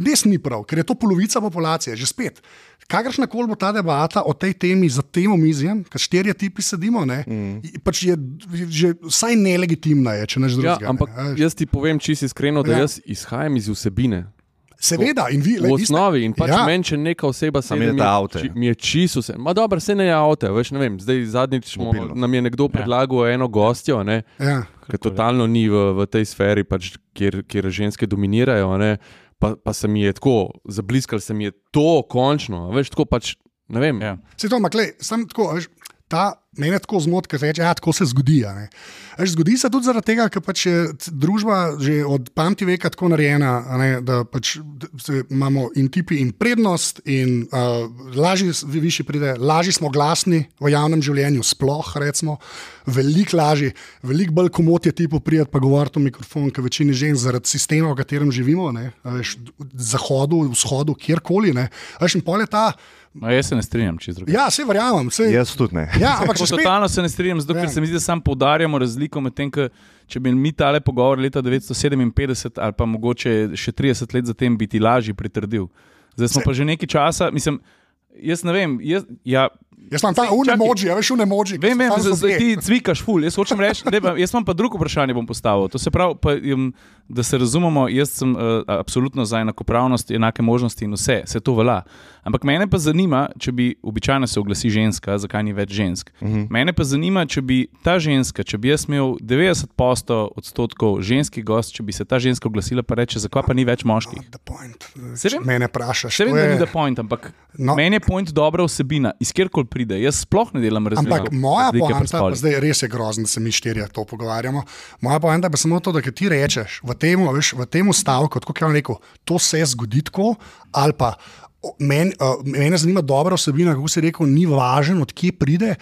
res ni prav, ker je to polovica populacije, že spet. Kakršna koli bo ta debata o tej temi za tem omizjem, ker štirje tipi sedimo, ne, mm. pač je že vsaj nelegitimna, je, če ne že Ja, drugega. ampak ne, jaz ti povem čisto iskreno, da Ja. ja. jaz izhajam iz vsebine. Seveda, in vi, V vi ste- osnovi in pač Ja. ja. meni, če neka oseba mi ta je avto. Mi je čisto vse. Ma dobro, se ne je avto, veš, ne vem. Zdaj zadnjič smo, nam je nekdo predlagal eno gostjo, ne, Ja. ki totalno ni v, v tej sferi, pač, kjer, kjer ženske dominirajo. Ne, pa, pa se mi je tako, zabliskal se mi je to končno. a Veš, tako pač, ne vem. Ja. Se to, makle, sem tako, veš, ta meni tako zmot, ker reče, da ja, tako se zgodi. Veš, zgodi se tudi zaradi tega, ker pač je družba že od pameti veka tako narejena, ne, da pač imamo in tipi in prednost, in uh, lažje, višji pride, lažje smo glasni v javnem življenju, sploh recimo, veliko lažje, veliko bolj komot je tipu prijeti pa govoriti v mikrofon, ker večini žensk zaradi sistema, v katerem živimo, ne, veš, zahodu, vzhodu, kjerkoli. Ne, veš, in pol je ta, No, jaz se ne strinjam, če izrečem. ja, se verjamem, sej, Jaz tudi ne. ja, ampak spet. Totalno se ne strinjam, zato, Ja. ker se mi zdi, da samo poudarjamo razliko med tem, ker če bi mi tale pogovor leta 1957 ali pa mogoče še 30 let zatem bi ti lažje pritrdil. Zdaj smo Se- pa že nekaj časa, mislim, jaz ne vem. Jaz, ja, Jaz imam ta Sej, čakaj. unemoji, a veš, unemoji. Vem, vem, zdaj, ti cvikaš ful. Jaz hočem reči, da jaz imam pa drugo vprašanje bom postavil. To se pravi, pa, um, da se razumemo, jaz sem uh, absolutno za enakopravnost, enake možnosti in vse, se to velja. Ampak mene pa zanima, če bi običajno se oglasi ženska, zakaj ni več žensk. Uh -huh. Mene pa zanima, če bi ta ženska, če bi jaz imel 90% odstotkov ženskih gost, če bi se ta ženska oglasila, pa reče, zakaj pa ni več moških. Se vem. Mene vprašaš. Se vem, da je- ni da point, ampak No. meni je point dobra vsebina, iz kjerkoli pride. Jaz sploh ne delam razlike. Ampak moja poanta, pa zdaj res je grozno, da se mi štirje to pogovarjamo. Moja poanta je samo to, da ti rečeš v tem, veš, v tem stavku, kot je on rekel, to se zgodi tako, ali pa mene zanima dobra osebina, kako si rekel, ni važno, odkje pride.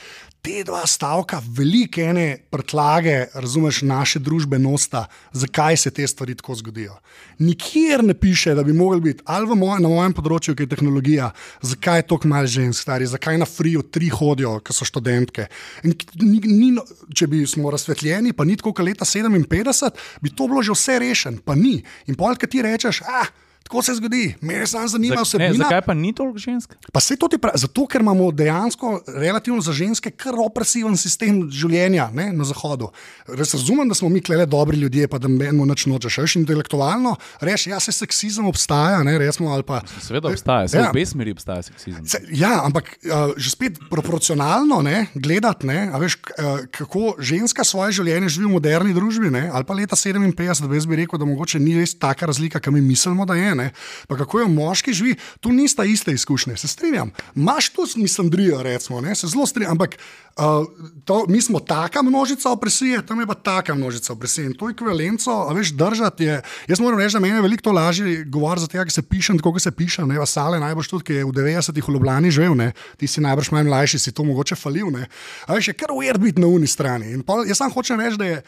Te dva stavka, velike ene prtlage, razumeš, naše družbe nosta, zakaj se te stvari tako zgodijo. Nikjer ne piše, da bi mogli biti, ali moj, na mojem področju, ki je tehnologija, zakaj je tako malo žensk, stari, zakaj na friju tri hodijo, ki so študentke. In Ni, ni, no- če bi smo razsvetljeni, pa ni tako kot leta 57, bi to bilo že vse rešeno, pa ni. In pol, ki ti rečeš, ah, tako se zgodi, mene samo zanima ne, vsebina. zakaj pa ni toliko žensk? Pa se to ti pravi, zato ker imamo dejansko relativno za ženske kar opresiven sistem življenja ne, na Zahodu. Res razumem, da smo mi klele dobri ljudje, pa da menimo nič nočeš. Veš, intelektualno reči, ja, se seksizem obstaja, ne, resmo ali pa. Seveda obstaja, se Ja. v obe smeri obstaja seksizem. Se, ja, ampak uh, že spet proporcionalno ne, gledati, ne, a veš, uh, kako ženska svoje življenje živi v moderni družbi, ne, ali pa leta 57, da bi jaz bi rekel, da mogoče ni res taka razlika, kot mi mislimo, da je. Ne, pa kako jo moški živi, tu nista iste izkušnje, se strinjam. Maš tu misandrijo, recimo, ne, se zelo strinjam, ampak uh, to, mi smo taka množica opresije, tam je pa taka množica opresije. In to ekvivalenco, a veš, držati je. Jaz moram reči, da meni je veliko to lažje govoriti, zato ker se pišem tako, kot se piše. Ne, Vasale najbolj tudi, ki je v 90-ih v Ljubljani živel, ne, ti si najbrž manj mlajši, si to mogoče falil. Ne. A veš, je kar ujer biti na uni strani. Pol, jaz sam hočem reči, da je.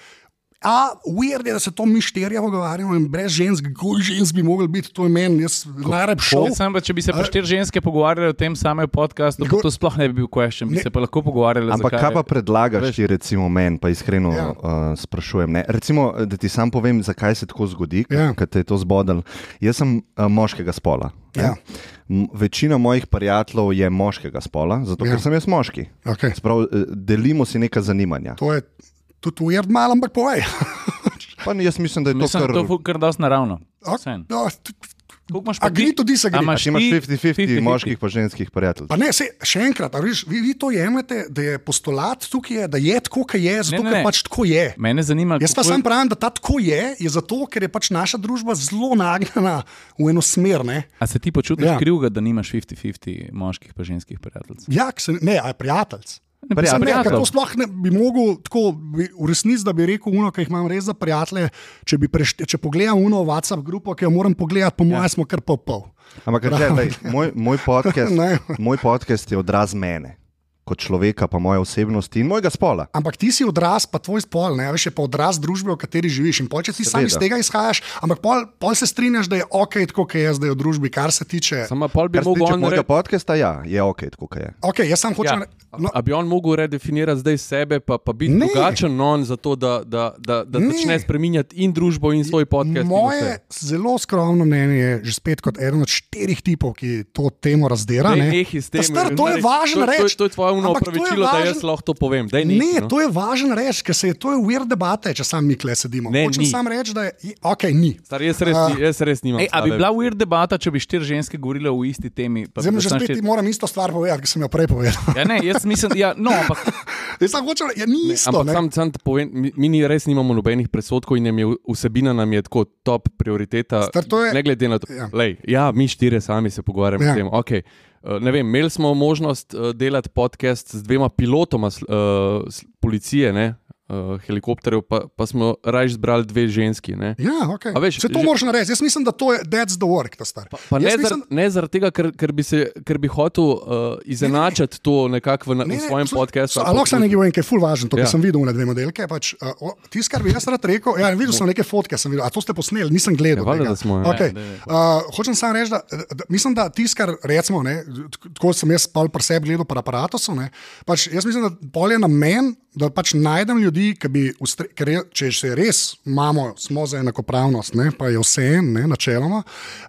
A, weird je, da se to mi štirje pogovarjamo in brez žensk, koliko žensk bi mogli biti, to je meni, jaz najraje šel. Sam, pa, če bi se pa štiri ženske pogovarjali o tem samem podkastu, pa to sploh ne bi bil question, bi Ne. se pa lahko pogovarjali. Ampak zakaj- kaj pa predlagaš Veš. ti, recimo, meni, pa iskreno Ja. uh, sprašujem? Ne? Recimo, da ti sam povem, zakaj se tako zgodi, Ja. ker te je to zbodel. Jaz sem uh, moškega spola. Ja. Večina mojih prijateljev je moškega spola, zato Ja. ja. ker sem jaz moški. Okay. Sprav, eh, delimo si neka zanimanja. To je tudi weird, malo, ampak povej. Pa jaz mislim, da je to Mislim, kar. to kar dosti naravno. Vseeno. no, imaš disagree. A A imaš ti imaš ti 50-50 50-50? moških pa ženskih prijateljev. Pa ne, se, še enkrat, a viš, vi, vi to jemljete, da je postulat tukaj, je, da je tako, kot je, zato Ne, ne, ker ne. pač tako je. Mene zanima, Jaz pa kako sam pravim, da ta tako je, je zato, ker je pač naša družba zelo nagnjena v eno smer. Ne, A se ti počutiš Ja. krivega, da nimaš 50-50 moških pa ženskih prijateljev? ja, se, ne a je prijatelj. Ne, to sploh ne bi mogel tako v resnici, da bi rekel, uno, ki jih imam res za prijatelje. Če, prešte, če pogledam uno WhatsApp grupo, ki jo moram pogledati, po mojem, ja. smo kar pol pol. Ampak če, lej, moj, moj, podcast, moj podcast je odraz mene, kot človeka, pa moje osebnosti in mojega spola. Ampak ti si odraz, pa tvoj spol, ne veš, je pa odraz družbe, v kateri živiš. In pol, če ti sam iz tega izhajaš, ampak pol, pol se strinjaš, da je ok, tako kot je zdaj v družbi, kar se tiče. Samo pol bi on mojega narediti. podcasta, ja, je ok, tako kot je. Okay, jaz sam hočem. Ja. No, A bi on mogel redefinirati zdaj sebe, pa, pa biti Ne. drugačen non, zato da, da, da, da Ne. začne spreminjati in družbo, in svoj podcast. Moje zelo skromno mnenje je že spet kot eden od štirih tipov, ki to temo razdira. Daj, ne. nehi s tem, Ta Star, to je Daj, važno to, to, reči. to je tvoje uno Ampak to je opravičilo, da jaz lahko to povem. Daj, nehi, Ne, no. to je važno reči, ker se je to je weird debate, če sam mi kle sedimo. Ne, Hočem ni. sam reči, da je ok, ni. Star, jaz, res, A- jaz res nimam. Ej, a bi bila weird debata, če bi štiri ženske govorile o isti temi? pa Zdaj že samo spet štiri- ti moram isto stvar povedati, ki sem jo prej povedal. Ja, ne, jaz mislim, ja, no, ampak Jaz sam hočem, ja, ni isto. Ampak ne. sam, sam povem, mi, mi res nimamo nobenih predsodkov in nam je vsebina nam je tako top prioriteta. Star, to je- ne glede na to, ja. Lej, ja, mi štirje sami se pogovarjamo Ja. ja. o tem. Okay. Uh, ne vem, imeli smo možnost uh, delati podcast z dvema pilotoma uh, policije, ne, uh, helikopterjev, pa, pa smo raje zbrali dve ženski. Ne. Ja, okay. A veš, Vse to že- moraš narediti. Jaz mislim, da to je that's the work, ta star. Pa, pa Jaz ne, mislim- zar, ne zaradi tega, ker, ker, bi se, ker bi hotel uh, izenačiti to nekako v, na- v svojem podkastu. Ampak sem nekaj povedal, ki je ful važen, to, kar Ja. sem videl na dve modelke. Pač, uh, Tisto, kar bi jaz rad rekel, ja, videl sem neke fotke, sem videl, a to ste posneli, nisem gledal. Ja, valjda, smo, ja. okay. Ja, daj, daj. uh, hočem samo reči, da, da mislim, da tisto, kar recimo, ne, tako sem jaz pol pri sebi gledal, pri aparatu, ne, pač jaz mislim, da pol je na meni, da pač najdem ljudi, ki bi, ker je, če se res imamo, smo za enakopravnost, ne, pa je vse en, ne, načeloma,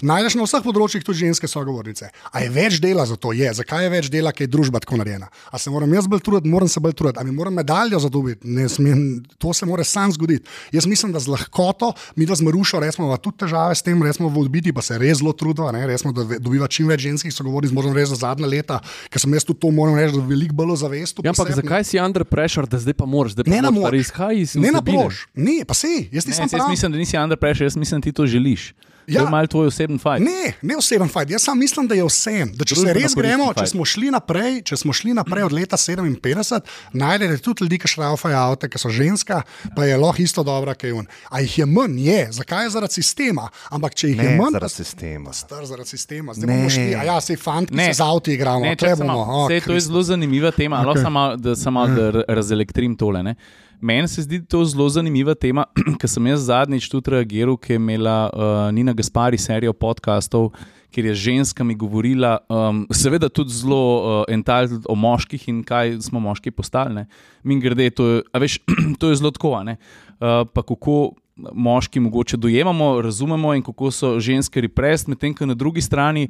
najdeš na vseh področjih tudi ženske sogovornice. A je več dela za to? Je. Zakaj je več dela, ker je družba tako narejena? A se moram jaz bolj truditi, moram se bolj truditi, a mi moram medaljo zadobiti? Ne smem, to se mora sam zgoditi. Jaz mislim, da z lahkoto, mi da z Marušo, resmo, imamo tudi težave s tem, resmo v odbiti, pa se res zelo trudiva, ne, resmo, da dobiva čim več ženskih sogovornic, možno res za zadnja leta, ker sem jaz tudi to moram reči, da veliko bolj zavestu. Ja, ampak zakaj si under pressure, da zdaj pa moraš, da Ne na pa moč. izhaja iz Ne na vsebine? ploš, ne, pa sej, jaz ti Ne, jaz mislim, da nisi under pressure, jaz mislim, da ti to želiš. Ja. Ja. To je malo tvoj osebni fight. Ne, ne oseben fight. Jaz sam mislim, da je vse. Da če se Družbeno res koristen gremo, fight. če smo šli naprej, če smo šli naprej od leta 57, najdete tudi ljudi, ki šraufajo avto, ki so ženska, pa je lahko isto dobra, kot je on. A jih je manj, je. Zakaj je zaradi sistema? Ampak če jih Ne je manj, zaradi sistema. Star zaradi sistema. Zdaj Ne. bomo šli, a ja, se fant, ki Ne. se z avti igramo. Ne, bomo. o, saj, to je zelo zanimiva tema, okay. Okej. samo da, samo da razelektrim tole. Ne. Meni se zdi to zelo zanimiva tema, ker sem jaz zadnjič tudi reagiral, ki je imela uh, Nina Gaspari serijo podkastov, kjer je ženskami govorila, um, seveda tudi zelo uh, entitled o moških in kaj smo moški postali. Mi grede, to je, veš, to je zelo tako. ne. Uh, pa kako moški mogoče dojemamo, razumemo in kako so ženske represt, medtem ko na drugi strani.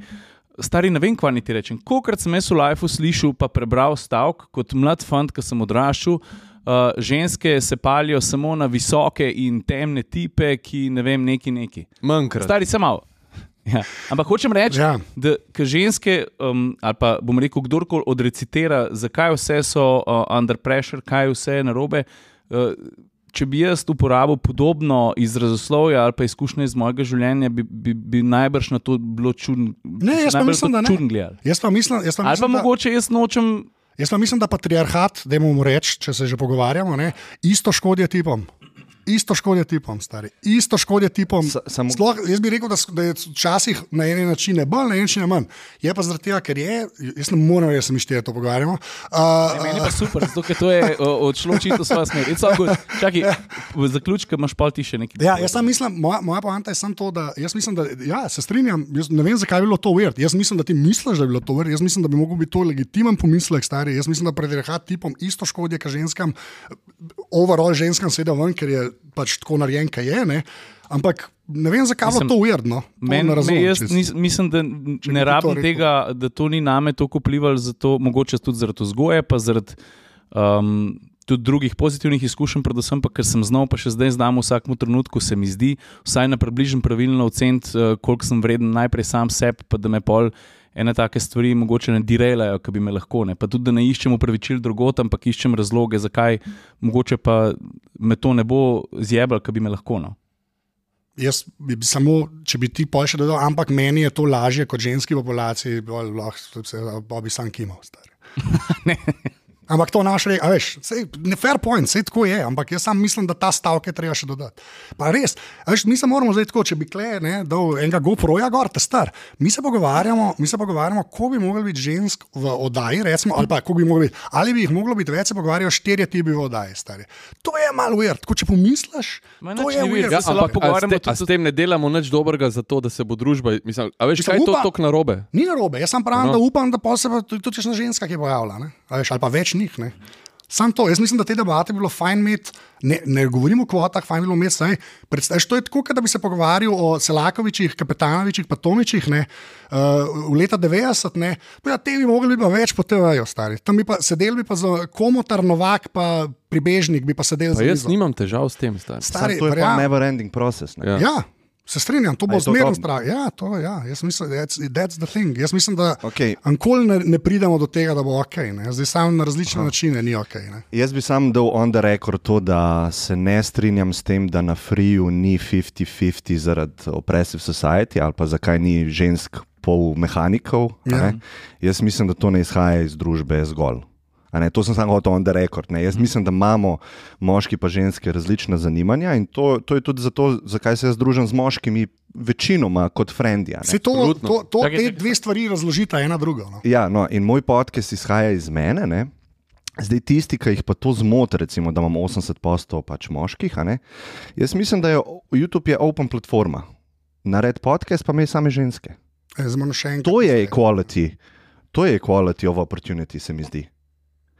Stari ne vem, kaj ti rečem. Kolikrat sem jaz v lifeu slišal, pa prebral stavek kot mlad fant, ki sem odraščal. Uh, ženske se palijo samo na visoke in temne tipe, ki ne vem, neki neki. Manjkrat. Stari sem mal. Ja. Ampak hočem reči, Ja. da ko ženske, um, ali pa bom rekel, kdorkoli odrecitira, zakaj vse so uh, under pressure, kaj vse je narobe. Uh, če bi jaz uporabil podobno izrazoslovje ali pa izkušnje iz mojega življenja, bi, bi, bi najbrž na to bilo čudno. Ne, jaz pa mislim, da ne. Jaz pa mislim, jaz pa Ali pa mislim, da, mogoče jaz nočem. Jaz pa mislim, da patriarhat, da mu reč, če se že pogovarjamo, ne, isto škodi tipom. Isto škodi tipom, stari. Isto škodi tipom. Sa- samo- Sploh, jaz bi rekel, da, s- da je včasih na ene načine bolj, na ene načine manj. Je pa zaradi tega, ker je, jaz ne morem, jaz se mi šteje to pogovarjamo. Uh, Meni je pa super, zato ker to je odšlo čisto v svojo smer. It's all good. Čakaj, v zaključku imaš pa ti še nekaj. Ja, jaz sam mislim, moja, moja poanta je samo to, da jaz mislim, da ja, se strinjam. Jaz ne vem, zakaj je bilo to uvert. Jaz mislim, da ti misliš, da je bilo to uvert. Jaz mislim, da bi lahko bil to legitimen pomislek, stari. Jaz mislim, da predrehat tipom isto škodi, kot ženskam, overall ženskam sedaj ven, ker je pač tako narejen, kaj je. Ne? Ampak ne vem, zakaj je to uvert. No? To Men, ne me, razumem. jaz čisto. nis, mislim, da ne rabim tega, da to ni name toliko vplivalo, zato, mogoče tudi zaradi vzgoje, pa zaradi um, tudi drugih pozitivnih izkušenj, predvsem pa ker sem znal, pa še zdaj znam v vsakem trenutku, se mi zdi, vsaj na približno pravilno oceniti, uh, koliko sem vreden najprej sam sebi, pa da me pol. Ene take stvari mogoče ne direlajo, ki bi me lahko. Ne. Pa tudi, da ne iščem upravičil drugot, ampak iščem razloge, zakaj mogoče pa me to ne bo zjebal, ki bi me lahko. No. Jaz bi samo, če bi ti pol še dodal, ampak meni je to lažje kot ženski populaciji, bolj lahko se bi sam kimal. stari. Ampak to naš rek, a veš, sej, ne fair point, vse tako je, ampak jaz sam mislim, da ta stavek je treba še dodati. Pa res, veš, mi se moramo zdaj tako, če bi kle, ne, dal enega GoPro-ja gor, te star. Mi se pogovarjamo, mi se pogovarjamo, ko bi mogli biti žensk v oddaji, recimo, ali pa ko bi mogli biti, ali bi jih moglo biti več, se pogovarjajo štirje tipi v oddaji, stari. To je malo weird, tako če pomisliš, Ma to je ni weird. Ja, se ampak, pogovarjamo a s tem ne delamo nič dobrega za to, da se bo družba. Mislim, a veš, Mislim, kaj je to upa- tako narobe? Ni narobe, jaz sem pravim, No. da upam, da pa se bo tudi tudi kakšna ženska, ki je pojavila, ne? A veš, ali pa več njih. Ne? Sam to, jaz mislim, da te debate bi bilo fajn imeti, ne, ne govorimo o kvotah, fajn bi bilo imeti zdaj. Predstavljaj, to je tako, kot da bi se pogovarjal o Selakovičih, Kapetanovičih, pa Tomičih ne, uh, v leta 90, ne, pa ja, te bi mogli pa več po TV-ju, stari. Tam bi pa sedeli bi pa za komotar, novak, pa pribežnik bi pa sedeli Pa za jaz mizo. nimam težav s tem. Stari. Stari, to je pa verjamem. never ending process. Ne? Ja. Ja, se strinjam, to bo zmerno strah. Ja, to je. Ja. Jaz mislim, that's, that's the thing. Jaz mislim, da Okej. nikoli ne, ne pridemo do tega, da bo ok. Ne. Zdaj samo na različne Aha. načine ni ok. Ne. Jaz bi sam dal on the record to, da se ne strinjam s tem, da na Freeju ni 50-50 zaradi oppressive society ali pa zakaj ni žensk pol mehanikov. Ja. Jaz mislim, da to ne izhaja iz družbe zgolj. A Ne, to sem samo hotel on the record. Ne. Jaz mislim, da imamo moški in ženske različna zanimanja in to, to je tudi zato, zakaj se jaz družim z moškimi, večinoma kot frendi. a ne. Se to, to, to te dve stvari razložita ena drugo. No. Ja, no, in moj podcast izhaja iz mene. Ne? Zdaj, tisti, ki jih pa to zmoti, recimo, da imamo 80 postov pač moških, a ne? jaz mislim, da je YouTube je open platforma. Nared podcast, pa me same ženske. E. To je equality, to je equality of opportunity, se mi zdi.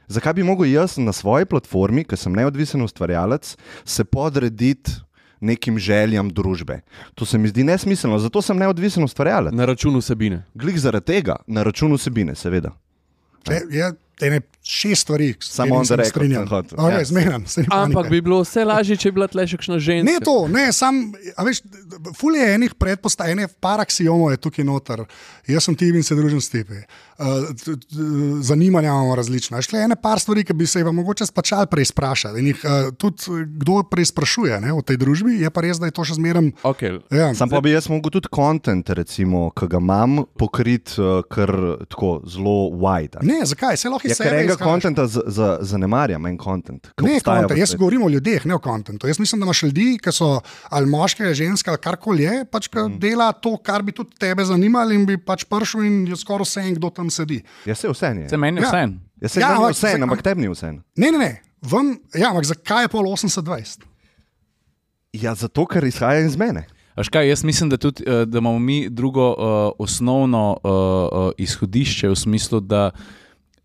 Zakaj bi mogel jaz na svoji platformi, ker sem neodvisen ustvarjalec, se podrediti nekim željam družbe? To se mi zdi nesmiselno, zato sem neodvisen ustvarjalec. Na račun vsebine. Glih zaradi tega, na račun vsebine, seveda. Če, je ene šest stvari, Samo on record strinjam. Okay, Ja. Zmeram, se ni Ampak bi bilo vse lažje, če bi bila tle še kakšna ženska. Ne to, ne, sam, a veš, ful je enih predpostavk, enih par aksiomov je tukaj noter. Jaz sem ti in se družim s tebi. Uh, t- zanimanja imamo različna. Šle ene par stvari, ki bi se jih mogoče spačal preizprašati. In jih uh, tudi eh, kdo preizprašuje ne, v tej družbi, je pa res, da je to še zmeraj. Okay. Ja, Sam pa bi jaz mogel tudi kontent, recimo, ki ga imam, pokrit uh, kar tako zelo wide. ne, zakaj? Se lahko Ja, sebe enega kontenta zanemarjam, en kontent. Ne, kontent, jaz govorim o ljudeh, ne o kontentu. Jaz mislim, da imaš ljudi, ki so ali moški, ali ženske, ali karkoli je, pač, ki mm. dela to, kar bi tudi tebe zanimalo, in bi pač prišel in je skoraj vse, en, kdo tam sedi. Ja, se vse je. Se meni Ja. vse. Jaz se Ja, ja, ampak vse, ampak tebi ni vse. Ne, ne, ne. Vam, ja, ampak zakaj je pol 80-20? Ja, zato, ker izhaja iz mene. Kaj, jaz mislim, da, tudi, eh, da imamo mi drugo uh, osnovno uh, uh, izhodišče v smislu, da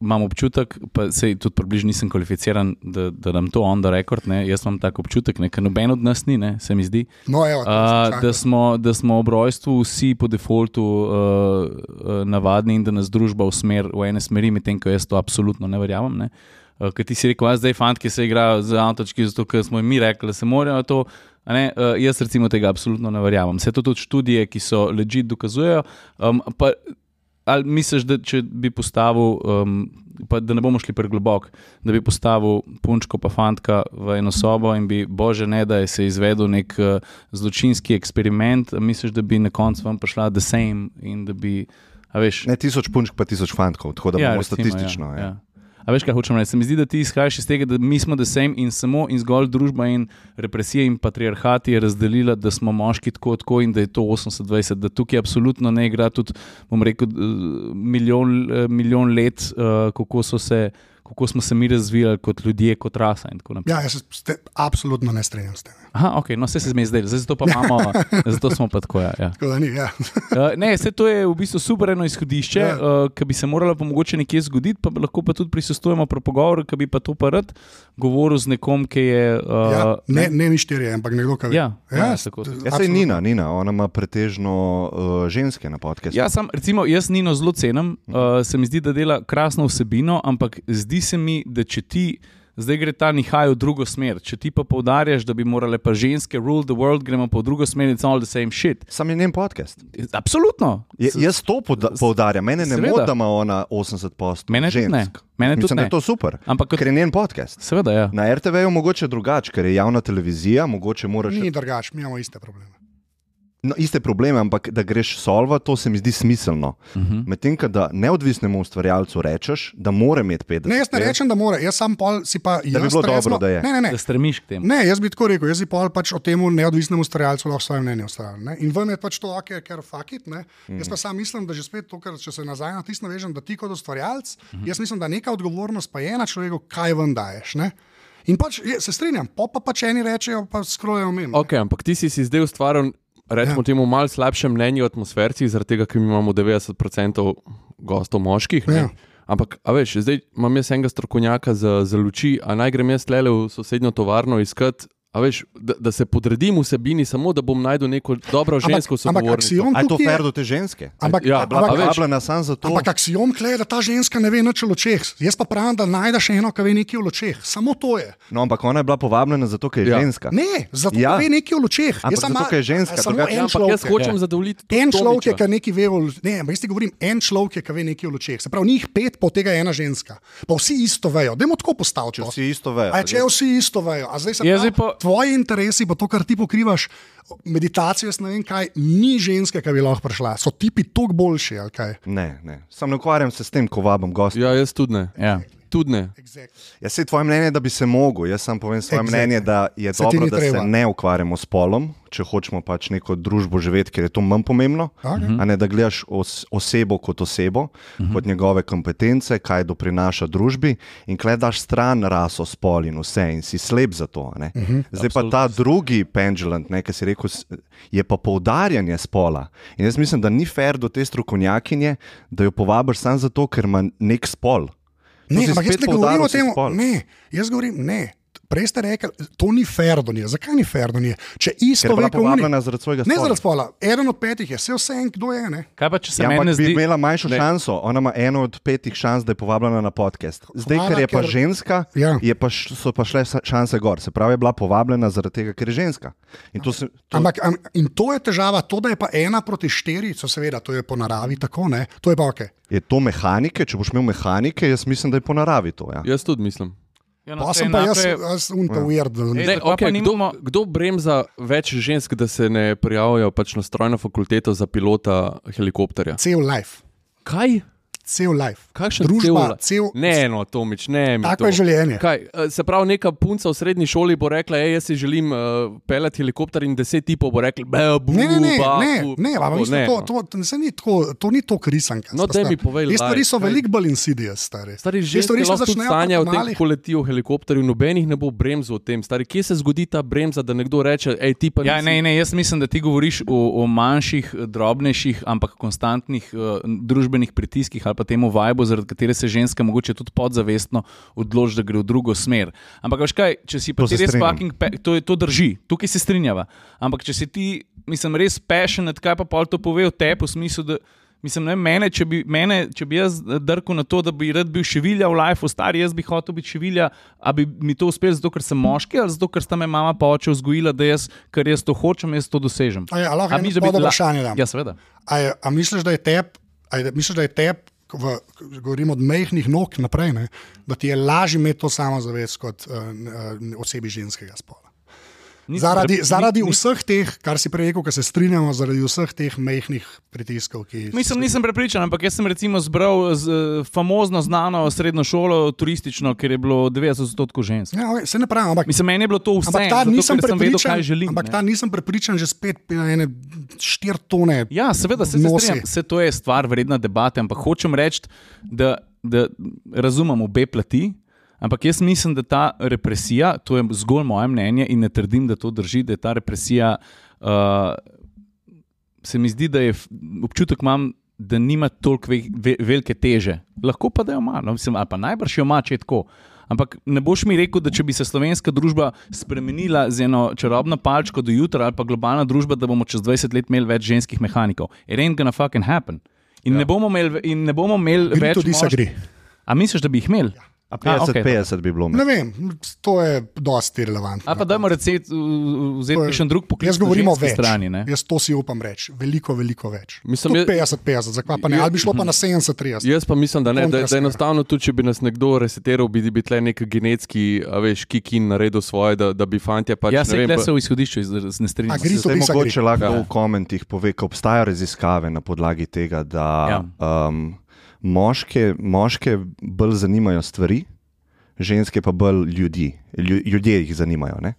imam občutek, pa se tudi približno nisem kvalificiran, da, da nam to on the record, ne? jaz imam tak občutek, ker noben od nas ni, ne? se mi zdi. No, evo, Uh, da, smo, da smo ob rojstvu vsi po defaultu uh, uh, navadni in da nas družba usmer v ene smeri, medtem ko jaz to absolutno ne verjamem. Ne? Uh, Ker ti si rekel, zdaj fanti se igrajo z avtočki, zato ker smo jim mi rekli, da se morajo to. Ne, uh, jaz recimo tega absolutno ne verjamem. Vse to tudi študije, ki so ležit dokazujejo. Um, pa, ali misliš, da če bi postavil, um, pa, da ne bomo šli pregloboko, da bi postavil punčko pa fantka v eno sobo in bi, bože, ne da je se izvedel nek uh, zločinski eksperiment, misliš, da bi na koncu vam prišla the same in da bi, veš, Ne tisoč punčk, pa tisoč fantkov, tako da ja, bomo recimo, statistično. Ja, ja. A veš, kaj hočem reči? Se mi zdi, da ti izhajaš iz tega, da mi smo the same in samo in zgolj družba in represija in patriarhat je razdelila, da smo moški tako, tako in da je to 80-20, da tukaj absolutno ne igra tudi, bom rekel, milijon, milijon let, eh, kako, so se, kako smo se mi razvijali kot ljudje, kot rasa. Ja, jaz se absolutno ne strinjam s tem. Aha, ok, no vse se je zdelo, zdaj zato pa imamo, zato smo pa tako. Ja, ja. Tako da ni, ja. Uh, ne, vse to je v bistvu super eno izhodišče, Ja. yeah. uh, ki bi se moralo pa mogoče nekje zgoditi, pa bi lahko pa tudi prisustujemo pri pogovoru, ki bi pa to pa rad govoril z nekom, ki je. Uh, ja, ne, ne mi štirje, ampak nekdo, ki. Ja, ja, ja, tako. Ja, sej. Nina, Nina, ona ima pretežno uh, ženske na podkastu. Ja, sam, recimo, jaz Nino zelo cenim, uh, se mi zdi, da dela krasno vsebino, ampak zdi se mi, da če ti. Zdaj gre ta nihaj v drugo smer. Če ti pa poudarjaš, da bi morale pa ženske rule the world, gremo pa v drugo smer, it's all the same shit. Sam je njen podcast. Absolutno. Je, jaz to poudarjam, mene ne moti, da ima ona 80 postov. Mene tudi žensk. ne. Mene tudi Mislim, da ne. je to super. Ampak kot- Ker je njen podcast. Seveda, ja. Na RTV je mogoče drugače, ker je javna televizija, mogoče moraš. Ni drugače, mi imamo iste probleme. No, iste probleme, ampak da greš solva, to se mi zdi smiselno. Uh Mhm. -huh. Medtem, da neodvisnemu ustvarjalcu rečeš, da mora imeti 50. Ne, jaz ne rečem, da mora, jaz sam pol si pa. bi jaz bilo trezno- dobro, da je. Ne, ne, ne. Da stremiš k temu. Ne, jaz bi tako rekel, jaz bi pol pač o tem neodvisnemu ustvarjalcu lahko svoje mnenje ustvarjal. ne. In vam je pač to, ok, ker fakit. Ne. Mhm. Jaz pa sam mislim, da že spet to, kar če se nazaj na tisto navežem, da ti kot ustvarjalec, Mhm. jaz mislim, da neka odgovornost pa je na človeku, kaj vam daješ. Ne. In pač je, se strinjam, pop pa pač eni rečejo, pa skrojejo mimo. Ok, ampak ti si si zdaj ustvaril, rečemo Ja. temu, malo slabše mnenje o atmosferci, zaradi tega, ker imamo 90% gostov moških. ne. Ja. Ampak, a veš, zdaj imam jaz enega strokovnjaka za, za luči, a naj grem jaz tlele v sosednjo tovarno iskat. A veš, da, da se podredim vsebini, samo da bom najdel neko dobro žensko ampak, ampak sogovornico. aksiom A je to tukaj fer do te ženske? Ampak, Ja, ja, bila- ampak, veš, zato. ampak aksiom je, da ta ženska ne ve nič o ločeh. Jaz pa pravim, da najdeš eno, ki ve nekaj o ločeh. Samo to je. No, ampak ona je bila povabljena zato, ker je Ja. ženska. Ne, zato Ja. ja. ve nekaj o ločeh. Ampak Jaz sem zato, ker je ženska, Samo drugače- en Ja, ampak jaz človek. hočem zadovoljiti tudi En človek je, ki nekaj ve, o, ne, ampak jaz ti govorim, en človek je, ki ve nekaj o ločeh. Se pravi, njih pet, pa od tega ena ženska. Pa vsi isto vejo. Dajmo tako postaviti. To. vsi isto vejo. A, če vsi isto vejo, a zdaj se Jaz pravi, tvoji interesi, pa to, kar ti pokrivaš, meditacijo, ne vem kaj, ni ženske, ki bi lahko prišla. So tipi toliko boljši, ali kaj? Ne, ne. Sam ne ukvarjam se s tem, ko vabim gosta. Ja, jaz tudi ne. Ja. Tudi ne. Jaz se tvoje mnenje, da bi se mogel. Jaz sam povem svoje Exactly. mnenje, da je Se dobro, da treba. se ne ukvarjamo s polom, če hočemo pač neko družbo živeti, ker je to manj pomembno. Okay. A ne da gledaš os, osebo kot osebo, uh -huh. kot njegove kompetence, kaj doprinaša družbi, in klej daš stran raso, spol in vse, in si slep za to. Uh -huh. Zdaj pa ta drugi pendulum, ki si rekel, je pa poudarjanje spola. In jaz mislim, da ni fair do te strokovnjakinje, da jo povabiš samo zato, ker ima nek spol. Ne, ampak jaz ne govorim o tem, ne, jaz govorim ne. Prej ste rekli, to ni fair do nje. Zakaj ni fair do nje? Če isto Ker je bila ve, kot oni. povabljena zaradi svojega Ne spola. zaradi spola, eden od petih je, vse vse en, kdo je. Ne? Kaj pa, če se Ja, meni ampak bi zdi, imela manjšo Ne. šanso, ona ima eno od petih šans, da je povabljena na podcast. Zdaj, Hvala, ker je pa ker- ženska, Ja. je pa, š- so pa šle šanse gor. Se pravi, je bila povabljena zaradi tega, ker je ženska. In to se, to, Ampak, am, in to je težava, to, da je pa ena proti štiri, so seveda, to je po naravi tako, ne? to je pa ok. je to mehanike, če boš imel mehanike, jaz mislim, da je po naravi to. Ja. Jaz tudi mislim. Ja, no, Pa sem pa jaz, je- jaz unta weird. da ni- Ej, Ne, okay, pa kdo, nimamo- kdo bremza več žensk, da se ne prijavijo pač na strojno fakulteto za pilota helikopterja? Cel life, Kaj? Cel life. Kakšen Družba, cel, cel, Ne, no, Tomič, ne. mi Tako to. je življenje. Kaj, eh, se pravi, neka punca v srednji šoli bo rekla, ej, jaz si želim uh, pelati helikopter in deset tipov bo rekla, be, bu, Ne, ne, ne, ba, ne, bu. ne, Tako, mislim, ne, to, no. to, to, ni tako, to ni to krisanka. No, daj mi povej, Te stvari so veliko bolj insidious, stari. Stari že začnejo sanja o tem, kako letijo v helikopterju, nobenih ne bo bremzo o tem. Stari, kje se zgodi ta bremza, da nekdo reče, hej, ti pa Ja, nisi- ne, ne, jaz mislim, da ti govoriš o, o manjših, drobnejših, ampak konstantnih uh, družbenih pritiskih ali pa temu vajbu, zaradi katere se ženska mogoče tudi podzavestno odloči, da gre v drugo smer. Ampak veš kaj, če si pa ti res fucking, to, to drži, tukaj se strinjava. Ampak če si ti, mislim, res passionate, kaj pa pol to pove o tebi, v smislu, da. Mislim, ne, mene, če, bi, mene, če bi jaz drkel na to, da bi rad bil šivilja v lifeu, stari, jaz bi hotel biti šivilja, a bi mi to uspelo zato, ker sem moški ali zato, ker sta me mama pa oče vzgojila, da jaz, ker jaz to hočem, jaz to dosežem. A je, a lahko A misliš, da bi la- vprašanje? Ja, seveda. A, je, a misliš, da je tep, a je, misliš, da je tep v, govorim od mehkih nog naprej, ne, da ti je lažje imeti to samozavest kot uh, osebi ženskega spola? Zaradi, zaradi ni- vseh teh, kar si prej rekel, ki se strinjamo, zaradi vseh teh mehkih pritiskov, Mislim, nisem prepričan, ampak jaz sem recimo zbral z, famozno znano srednjo šolo, turistično, ker je bilo 90% žensk. Ja, okay, se ne pravim, ampak Mislim, meni je bilo to vse, Ampak ta zato, nisem vedel, prepričan, kaj želim. ampak ne. ta nisem prepričan že spet na ene štiri tone. Ja, seveda se se strinjam, vse to je stvar vredna debate, ampak hočem reči, da, da razumem obe plati. Ampak jaz mislim, da ta represija, to je zgolj moje mnenje in ne trdim, da to drži, da je ta represija, uh, se mi zdi, da je občutek imam, da nima toliko ve, ve, velike teže. Lahko pa da jo ima, no, mislim, ali pa najbrž jo ima, če je tako. Ampak ne boš mi rekel, da če bi se slovenska družba spremenila z eno čarobno palčko do jutra, ali pa globalna družba, da bomo čez 20 let imeli več ženskih mehanikov. It ain't gonna fucking happen. In ja. ne bomo imeli, ne bomo imeli Gre več. tudi mošk- disagree. A misliš, da bi jih imeli? A 50-50 okej. okay. bi bilo. Ne vem, to je dosti irrelevantno. A pa dajmo recept, vzeti še en drug poklic. Jaz govorim o več. strani. Ne? Jaz to si upam reči. Veliko, veliko več. Mislim, Tudi je- 50-50, zakaj pa ne? Ali bi šlo pa na 70-30? Jaz pa mislim, da ne, da, da enostavno tudi, če bi nas nekdo resetiral, bi, bi tle nek genetski, a veš, kikin naredil svoje, da, da bi fantje pač Ja, ne se vem, se v izhodišču iz- ne strinjam. Zdaj, disagree. mogoče lahko Ja. v komentih pove, da obstajajo raziskave na podlagi tega, da Ja. ja. um, moške, moške bolj zanimajo stvari, ženske pa bolj ljudi. Lju, ljudje jih zanimajo. ne.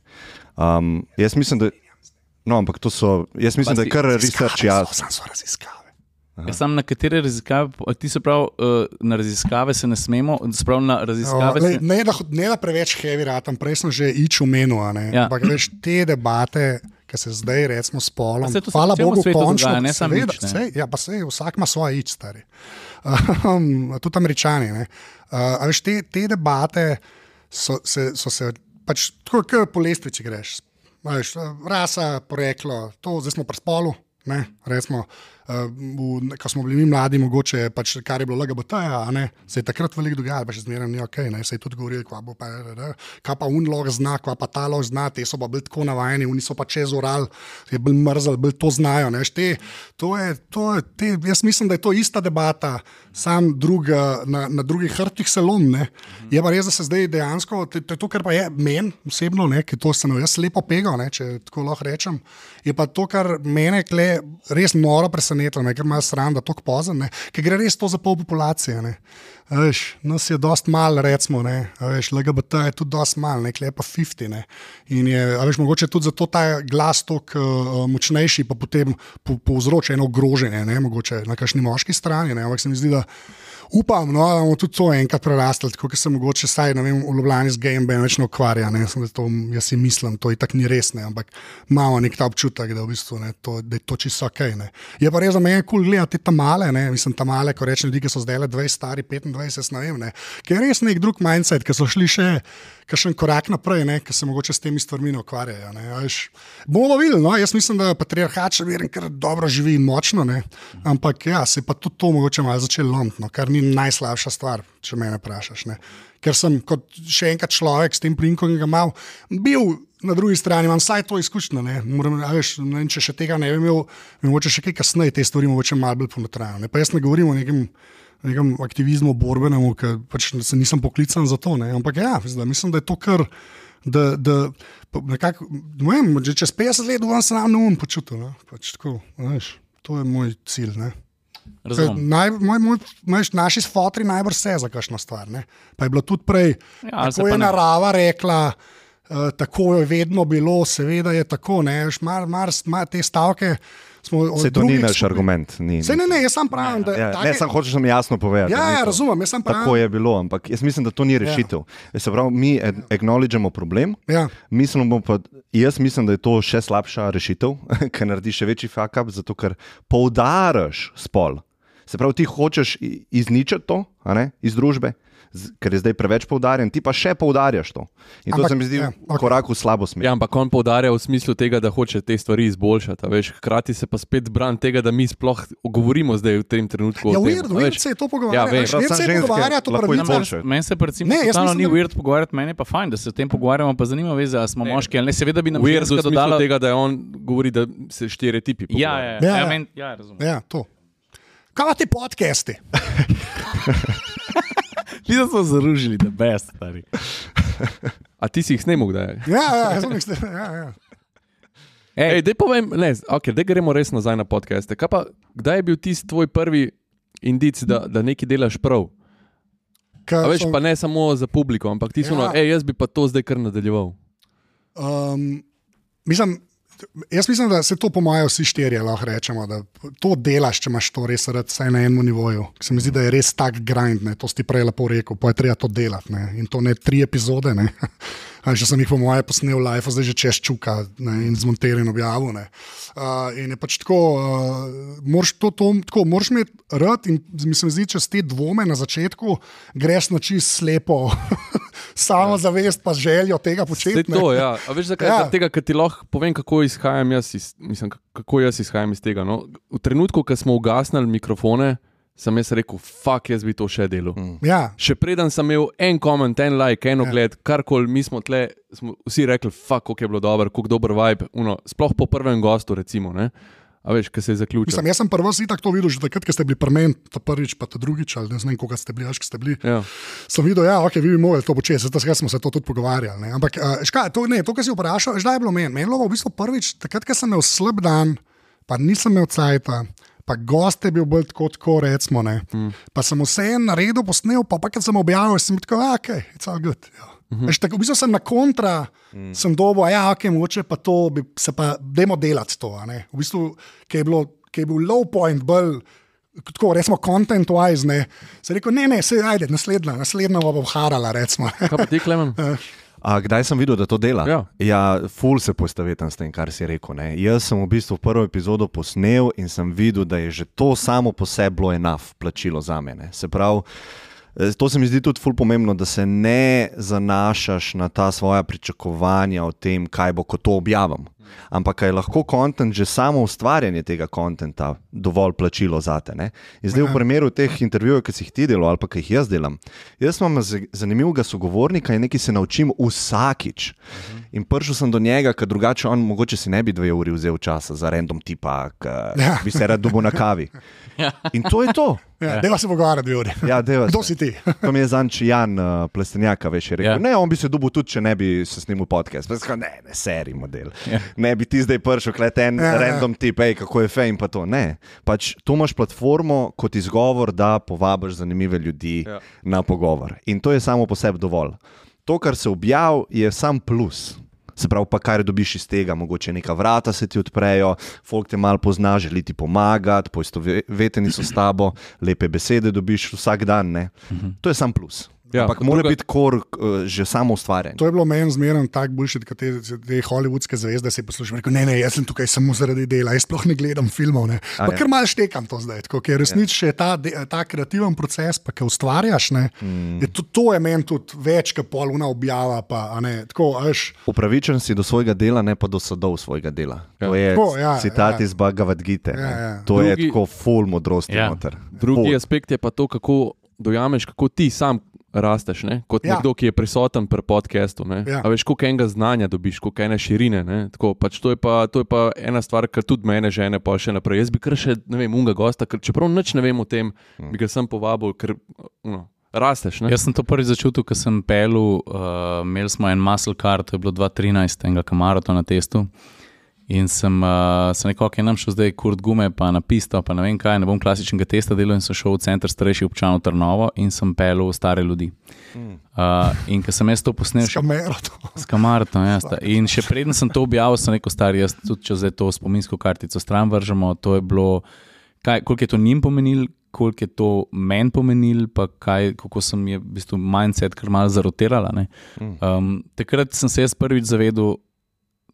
Um, jaz mislim, da. No, ampak to so. Jaz mislim, da je kar research jaz. Sam so raziskave. Ja, sam na katere raziskave, a ti se pravi, uh, na raziskave se ne smemo, se pravi, na raziskave O, lej, se. ne, da, ne da preveč heavy ratam, prej sem že ič ne. Ja. Ampak veš, te debate, ki se zdaj recimo s polom, Pa saj to se hvala Bogu, končno, dogaja, ne seveda, ič, ne. sej, ja, pa sej, vsak ima svoje ič, stari. Um, tudi američani. ne. Uh, veš, te, te debate so se, so se pač tako, kot po lestvici greš. Veš, rasa, poreklo, to zdaj smo pri spolu. Ne, recimo, uh, v, ko smo bili mi mladi, mogoče pač, kar je bilo LGBT, se je takrat veliko dogajalo, pa še zmeraj ni ok, ne, se je tudi govorilo, kva bo pa, da, kaj pa unlog zna, kva pa ta log zna, te so pa bili tako navajeni, oni so pa čez oral, je bil mrzel, bil to znajo, ne, te, to je, to je, te, jaz mislim, da je to ista debata, sam drug, na, na drugih hrbtih se lom, ne, je pa res, da se zdaj dejansko, to, to je to, kar pa je meni osebno, ne, ki to sem jaz lepo pegal, ne, če tako lahko rečem, je pa to, kar mene kle res noro presenetilo, ne, ker ima sram, da to pozem, ker gre res to za pol populacije. Ne. Veš, nas je dost malo, recimo, ne, veš, LGBT je tudi dost malo, nekaj pa 50. Ne. In je, veš, mogoče tudi zato ta glas tako uh, močnejši, pa potem po, povzroča eno groženje, ne, mogoče na kakšni moški strani. Ne, ampak se mi zdi, da upam, no, da bomo tudi to enkrat prerastli, tako kot se mogoče saj ne vem, v Ljubljani z game več ne ukvarja. Ne, Sem, da to, jaz si mislim, to je tako ni res, ne, ampak imamo nek ta občutek, da, v bistvu, ne, to, da je to čisto ok. Ne. Je pa res za mene kul cool gledati te tamale, ne, mislim tamale, ko rečem ljudi, ki so zdaj le 20, stari 25, jaz ne vem, ne, ki je res nek drug mindset, ki so šli še. Kakšen korak naprej, ki se mogoče s temi stvarmi ukvarjajo. Bomo videli, no? jaz mislim, da patriarhat še vedno kar dobro živi in močno, ne. ampak ja, se je pa tudi to mogoče malo začelo lomiti, no? kar ni najslabša stvar, če me vprašaš. Ne. Ker sem kot še enkrat človek s tem plinkom, ki ga imam, bil na drugi strani, imam vsaj to izkušnjo. Ne. Moram, veš, ne če še tega ne bi imel, bi mogoče še kaj kasneje te stvari mogoče malo bolj ponotrajal. Pa jaz ne govorim o nekem nekem aktivizmu, borbenemu, ker pač se nisem poklican za to. Ne? Ampak ja, zdaj, mislim, da je to kar. Da, da, pa nekako, ne vem, čez 50 let bom se nam neum počutil. Ne? Pač tako, veš, to je moj cilj. Ne? Naj, moj, moj, moj, naši fotri najbrž se za kakšno stvar. Ne? Pa je bilo tudi prej, Ja, ja, se tako pa je narava rekla. Uh, tako je vedno bilo, seveda je tako. Mar, mar, mar te stavke smo od Se to ni naš skupin- argument. Ni, Saj ne, ne, jaz sam pravim, da Ja, take- ne, samo hočeš nam jasno povedati. Ja, ni ja, to. razumem, jaz sem pravim. Tako je bilo, ampak jaz mislim, da to ni rešitev. Ja. Se pravi, mi ag- acknowledgemo problem, Ja. mislimo pa, jaz mislim, da je to še slabša rešitev, ker naredi še večji fuck-up, zato ker poudaraš spol. Se pravi, ti hočeš izničiti to a ne, iz družbe, ker je zdaj preveč poudarjen, ti pa še poudarjaš to. In to Ampak, se mi zdi ja, ja, okay. korak v slabo smer. Ja, ampak on poudarja v smislu tega, da hoče te stvari izboljšati. Veš, hkrati se pa spet bran tega, da mi sploh govorimo zdaj v tem trenutku. Ja, o tem, weird, weird veš. se je to Ja, pogovarjati. vem. Ja, weird se je lahko pravicah. izboljšajo. Meni se recimo Ne, mislim, ni da- weird pogovarjati, meni je pa fajn, da se o tem pogovarjamo, pa zanima me, a smo Ne. moški ali ne. Seveda bi nam Weird v ženska smislu dodala. tega, da on govori, da se stereotipi. Ja, pogovarjajo. ja, Ja, ja, ja. ja, men, ja razumem. Ja, to. Kaj pa ti podcasti? Ti da smo zaružili, da best, stari. A ti si jih snemal, da je? Ja, ja, jaz sem jih ste- ja, ja. Ej, dej povem, ne, okay, dej gremo res nazaj na podcaste. Kaj Pa, kdaj je bil tisti tvoj prvi indic, da, da nekaj delaš prav? Ker A veš, sem- pa ne samo za publiko, ampak ti so, Ja. ja. no, jaz bi pa to zdaj kar nadaljeval. Um, mislim, jaz mislim, da se to po mojem vsi štirje lahko rečemo, da to delaš, če imaš to res rad, vsaj na enem nivoju. Se mi zdi, da je res tak grind, ne? to si prej lepo rekel, pa je treba to delati. Ne? In to ne tri epizode. Ne? Že sem jih po mojem posnel live, zdaj že češ čuka ne? in zmontiral in objavil. ne. Uh, in je pač tako, uh, moraš to, to tako, moraš imeti rad in mi se zdi, če te dvome na začetku, greš na čist slepo, samo zavest pa željo tega početi. To, ja. A veš, zakaj? Ja. Ja. Tega, ker ti lahko povem, kako izhajam jaz iz, mislim, kako jaz izhajam iz tega. No? V trenutku, ko smo ugasnili mikrofone, sem jaz rekel, fuck, jaz bi to še delal. Mm. Ja, Še preden sem imel en koment, en like, en ogled, ja. karkoli, mi smo tle, smo vsi rekli, fuck, kako je bilo dobro, kako dober vibe. Uno, sploh po prvem gostu, recimo. Ne? A veš, kaj se je zaključilo. Mislim, jaz sem prvo si tako videl, že takrat, ko ste bili pri meni, ta prvič, pa ta drugič, ali ne vem, koga ste bili, až ste bili. Ja. Sem videl, da okay, vi bi mogli to početi, zato smo se to tudi pogovarjali. Ne. Ampak, uh, škaj, to, ne, to, kar si vprašal, zdaj je bilo meni. Meni je bilo v bistvu prvič, takrat, ko sem imel slab dan, pa nisem imel cajta. Pa gost je bil bolj tako, tako recimo. Mm. Pa sem vseeno naredil, posnel, pa, pa kad sem objavil, sem tako, "Ah, ok, it's all good. Ja. Mm -hmm. tako, v bistvu sem na kontra, mm. sem dobil, a ja, ok, mogoče pa to, bi se pa, dajmo delati to. a ne. V bistvu, ki je, bilo, ki je bil low point, bolj. Tako, recimo, content-wise, ne. Se je rekel, ne, ne, se ajde, naslednja, naslednja bo harala, recimo. Kaj pa ti, Klemen? A, kdaj sem videl, da to dela? Ja. ja ful se poistovetim s tem, kar si rekel. Ne. Jaz sem v bistvu prvo epizodo posnel in sem videl, da je že to samo po sebi bilo enough plačilo za mene. Se pravi, eh, to se mi zdi tudi ful pomembno, da se ne zanašaš na ta svoja pričakovanja o tem, kaj bo, ko to objavim. Ampak je lahko kontent, že samo ustvarjanje tega kontenta, dovolj plačilo za te. ne? In zdaj v primeru teh intervjujev, ki si jih ti delal ali pa ki jih jaz delam, jaz imam zanimivega sogovornika in nekaj se naučim vsakič. In prišel sem do njega, ker drugače on mogoče si ne bi dve uri vzel časa za random tipa, ki Ja. bi se rad dobil na kavi. In to je to. Ja, Deva se pogovarjati, dve uri. Ja, Kdo si ti? To mi je zanč Jan uh, Plestenjaka, veš, je rekel. Ja. Ja. Ne, on bi se dubil tudi, če ne bi se snimil podcast. Pa sem rekel, ne, ne, seri model. Ja. Ja. Ne bi ti zdaj prišel, klet en Ja, ja, ja. random tip, hej, kako je fej in pa to. Ne, pač tu imaš platformo kot izgovor, da povabiš zanimive ljudi Ja. ja. na pogovor. In to je samo po sebi dovolj. To, kar se objav, je sam plus. Se pravi, pa kar dobiš iz tega, mogoče neka vrata se ti odprejo, folk te malo pozna, želi ti pomagati, poistoveteni so s tabo, lepe besede dobiš vsak dan. Ne? To je sam plus. Ja, Ja, Ampak mora druga- biti kor uh, že samo ustvarjanje. To je bilo meni zmerno tako boljše, kot te, te hollywoodske zvezde. Se poslušam, rekel, ne, ne, jaz sem tukaj samo zaradi dela, jaz sploh ne gledam filmov. Ne. Pa ja. kar malo štekam to zdaj, tako, ker resnično je ta, de- ta kreativen proces, pa ki ustvarjaš. Ne, mm. je to, to je meni tudi več, kot poluna objava. Pa, a ne, tako, a veš, Upravičen si do svojega dela, ne pa do sadov svojega dela. Ja. To je Tako, ja, citat ja. iz Bhagavad Gita. Ja, ja. To je Drugi- tako full modrosti. Ja. noter. Drugi Ful. aspekt je pa to, kako dojameš, kako ti sam rasteš, ne? kot Ja. nekdo, ki je prisoten pri podkastu. Ja. Ja. Veš, koliko enega znanja dobiš, koliko ene širine. ne. Tako, pač to, je pa, to je pa ena stvar, ki tudi mene žene pa še naprej. Jaz bi kar še, ne vem, unga gosta, ker čeprav nič ne vem o tem, bi ga sem povabil, ker no, rasteš. Ne? Jaz sem to prvič začutil, ko sem pel, uh, imeli smo en muscle car, to je bilo 2013, enega kamarata na testu. In sem, uh, sem rekel, ok, nam šel zdaj kurt gume, pa na pisto, pa ne vem kaj, ne bom klasičnega testa delal in sem šel v center starejših občanov Trnovo in sem pel stare ljudi. Uh, in ko sem jaz to posnel, s kamero. To. S kamartom, ja. sta. In še preden sem to objavil, sem rekel, stari, jaz tudi če zdaj to spominsko kartico stran vržemo, to je bilo, kaj, koliko je to njim pomenil, koliko je to meni pomenil, pa kaj, kako sem je v bistvu mindset kar malo zarotirala. ne. Um, takrat sem se jaz prvič zavedel,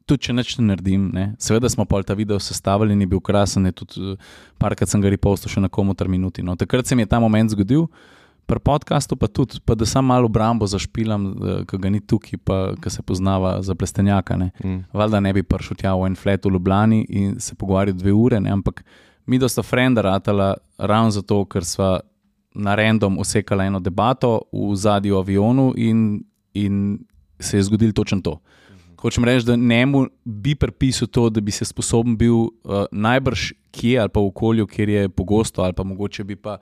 tudi če nič ne naredim. Ne. Seveda smo pa ta video sestavili in je bil krasen, je tudi eh, parkrat sem ga repostil še na komu ter minuti. No. Takrat se mi je ta moment zgodil. Pri podkastu pa tudi, pa da sam malo obrambo zašpilam, ki ga ni tukaj, pa ki se poznava za plestenjaka. Ne. Mm. Valjda ne bi prišel tja v en flat v Ljubljani in se pogovarjal dve ure, ne. ampak mi dosta frenda ratala ravno zato, ker sva na random usekala eno debato v zadnjem avionu in, in se je zgodilo točno to. Hočem reči, da njemu bi pripisal to, da bi se sposoben bil uh, najbrž kje ali pa v okolju, kjer je pogosto, ali pa mogoče bi pa,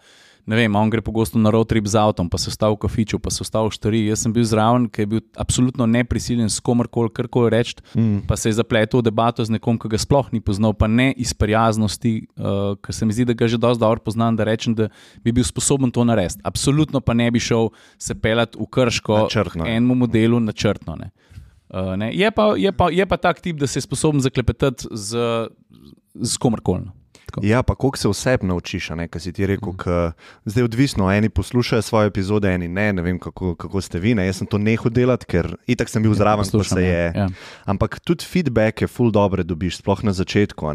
ne vem, on gre pogosto na road trip z avtom, pa se vstavi v kafiču, pa se vstavi v štari. Jaz sem bil zraven, ker je bil absolutno neprisiljen s komorkoli, karkoli reči, mm. pa se je zapletel v debato z nekom, ki ga sploh ni poznal, pa ne iz prijaznosti, uh, ker se mi zdi, da ga že dosti dobro poznam, da rečem, da bi bil sposoben to narediti. Absolutno pa ne bi šel se pelati v krško Načrtno, enemu modelu načrtno. Ne. Uh, ne. Je, pa, je, pa, je pa tak tip, da se je sposoben zaklepetati z, z komorkoli. no. Tako. Ja, pa koliko se vseb naučiš, kaj si ti rekel. K, zdaj je odvisno, eni poslušajo svoje epizode, eni ne, ne vem kako, kako ste vi. Ne. Jaz sem to nehal delati, ker itak sem bil zraven, pa poslušam, se ja, je. ja. Ampak tudi feedback je full dobro dobiš, sploh na začetku.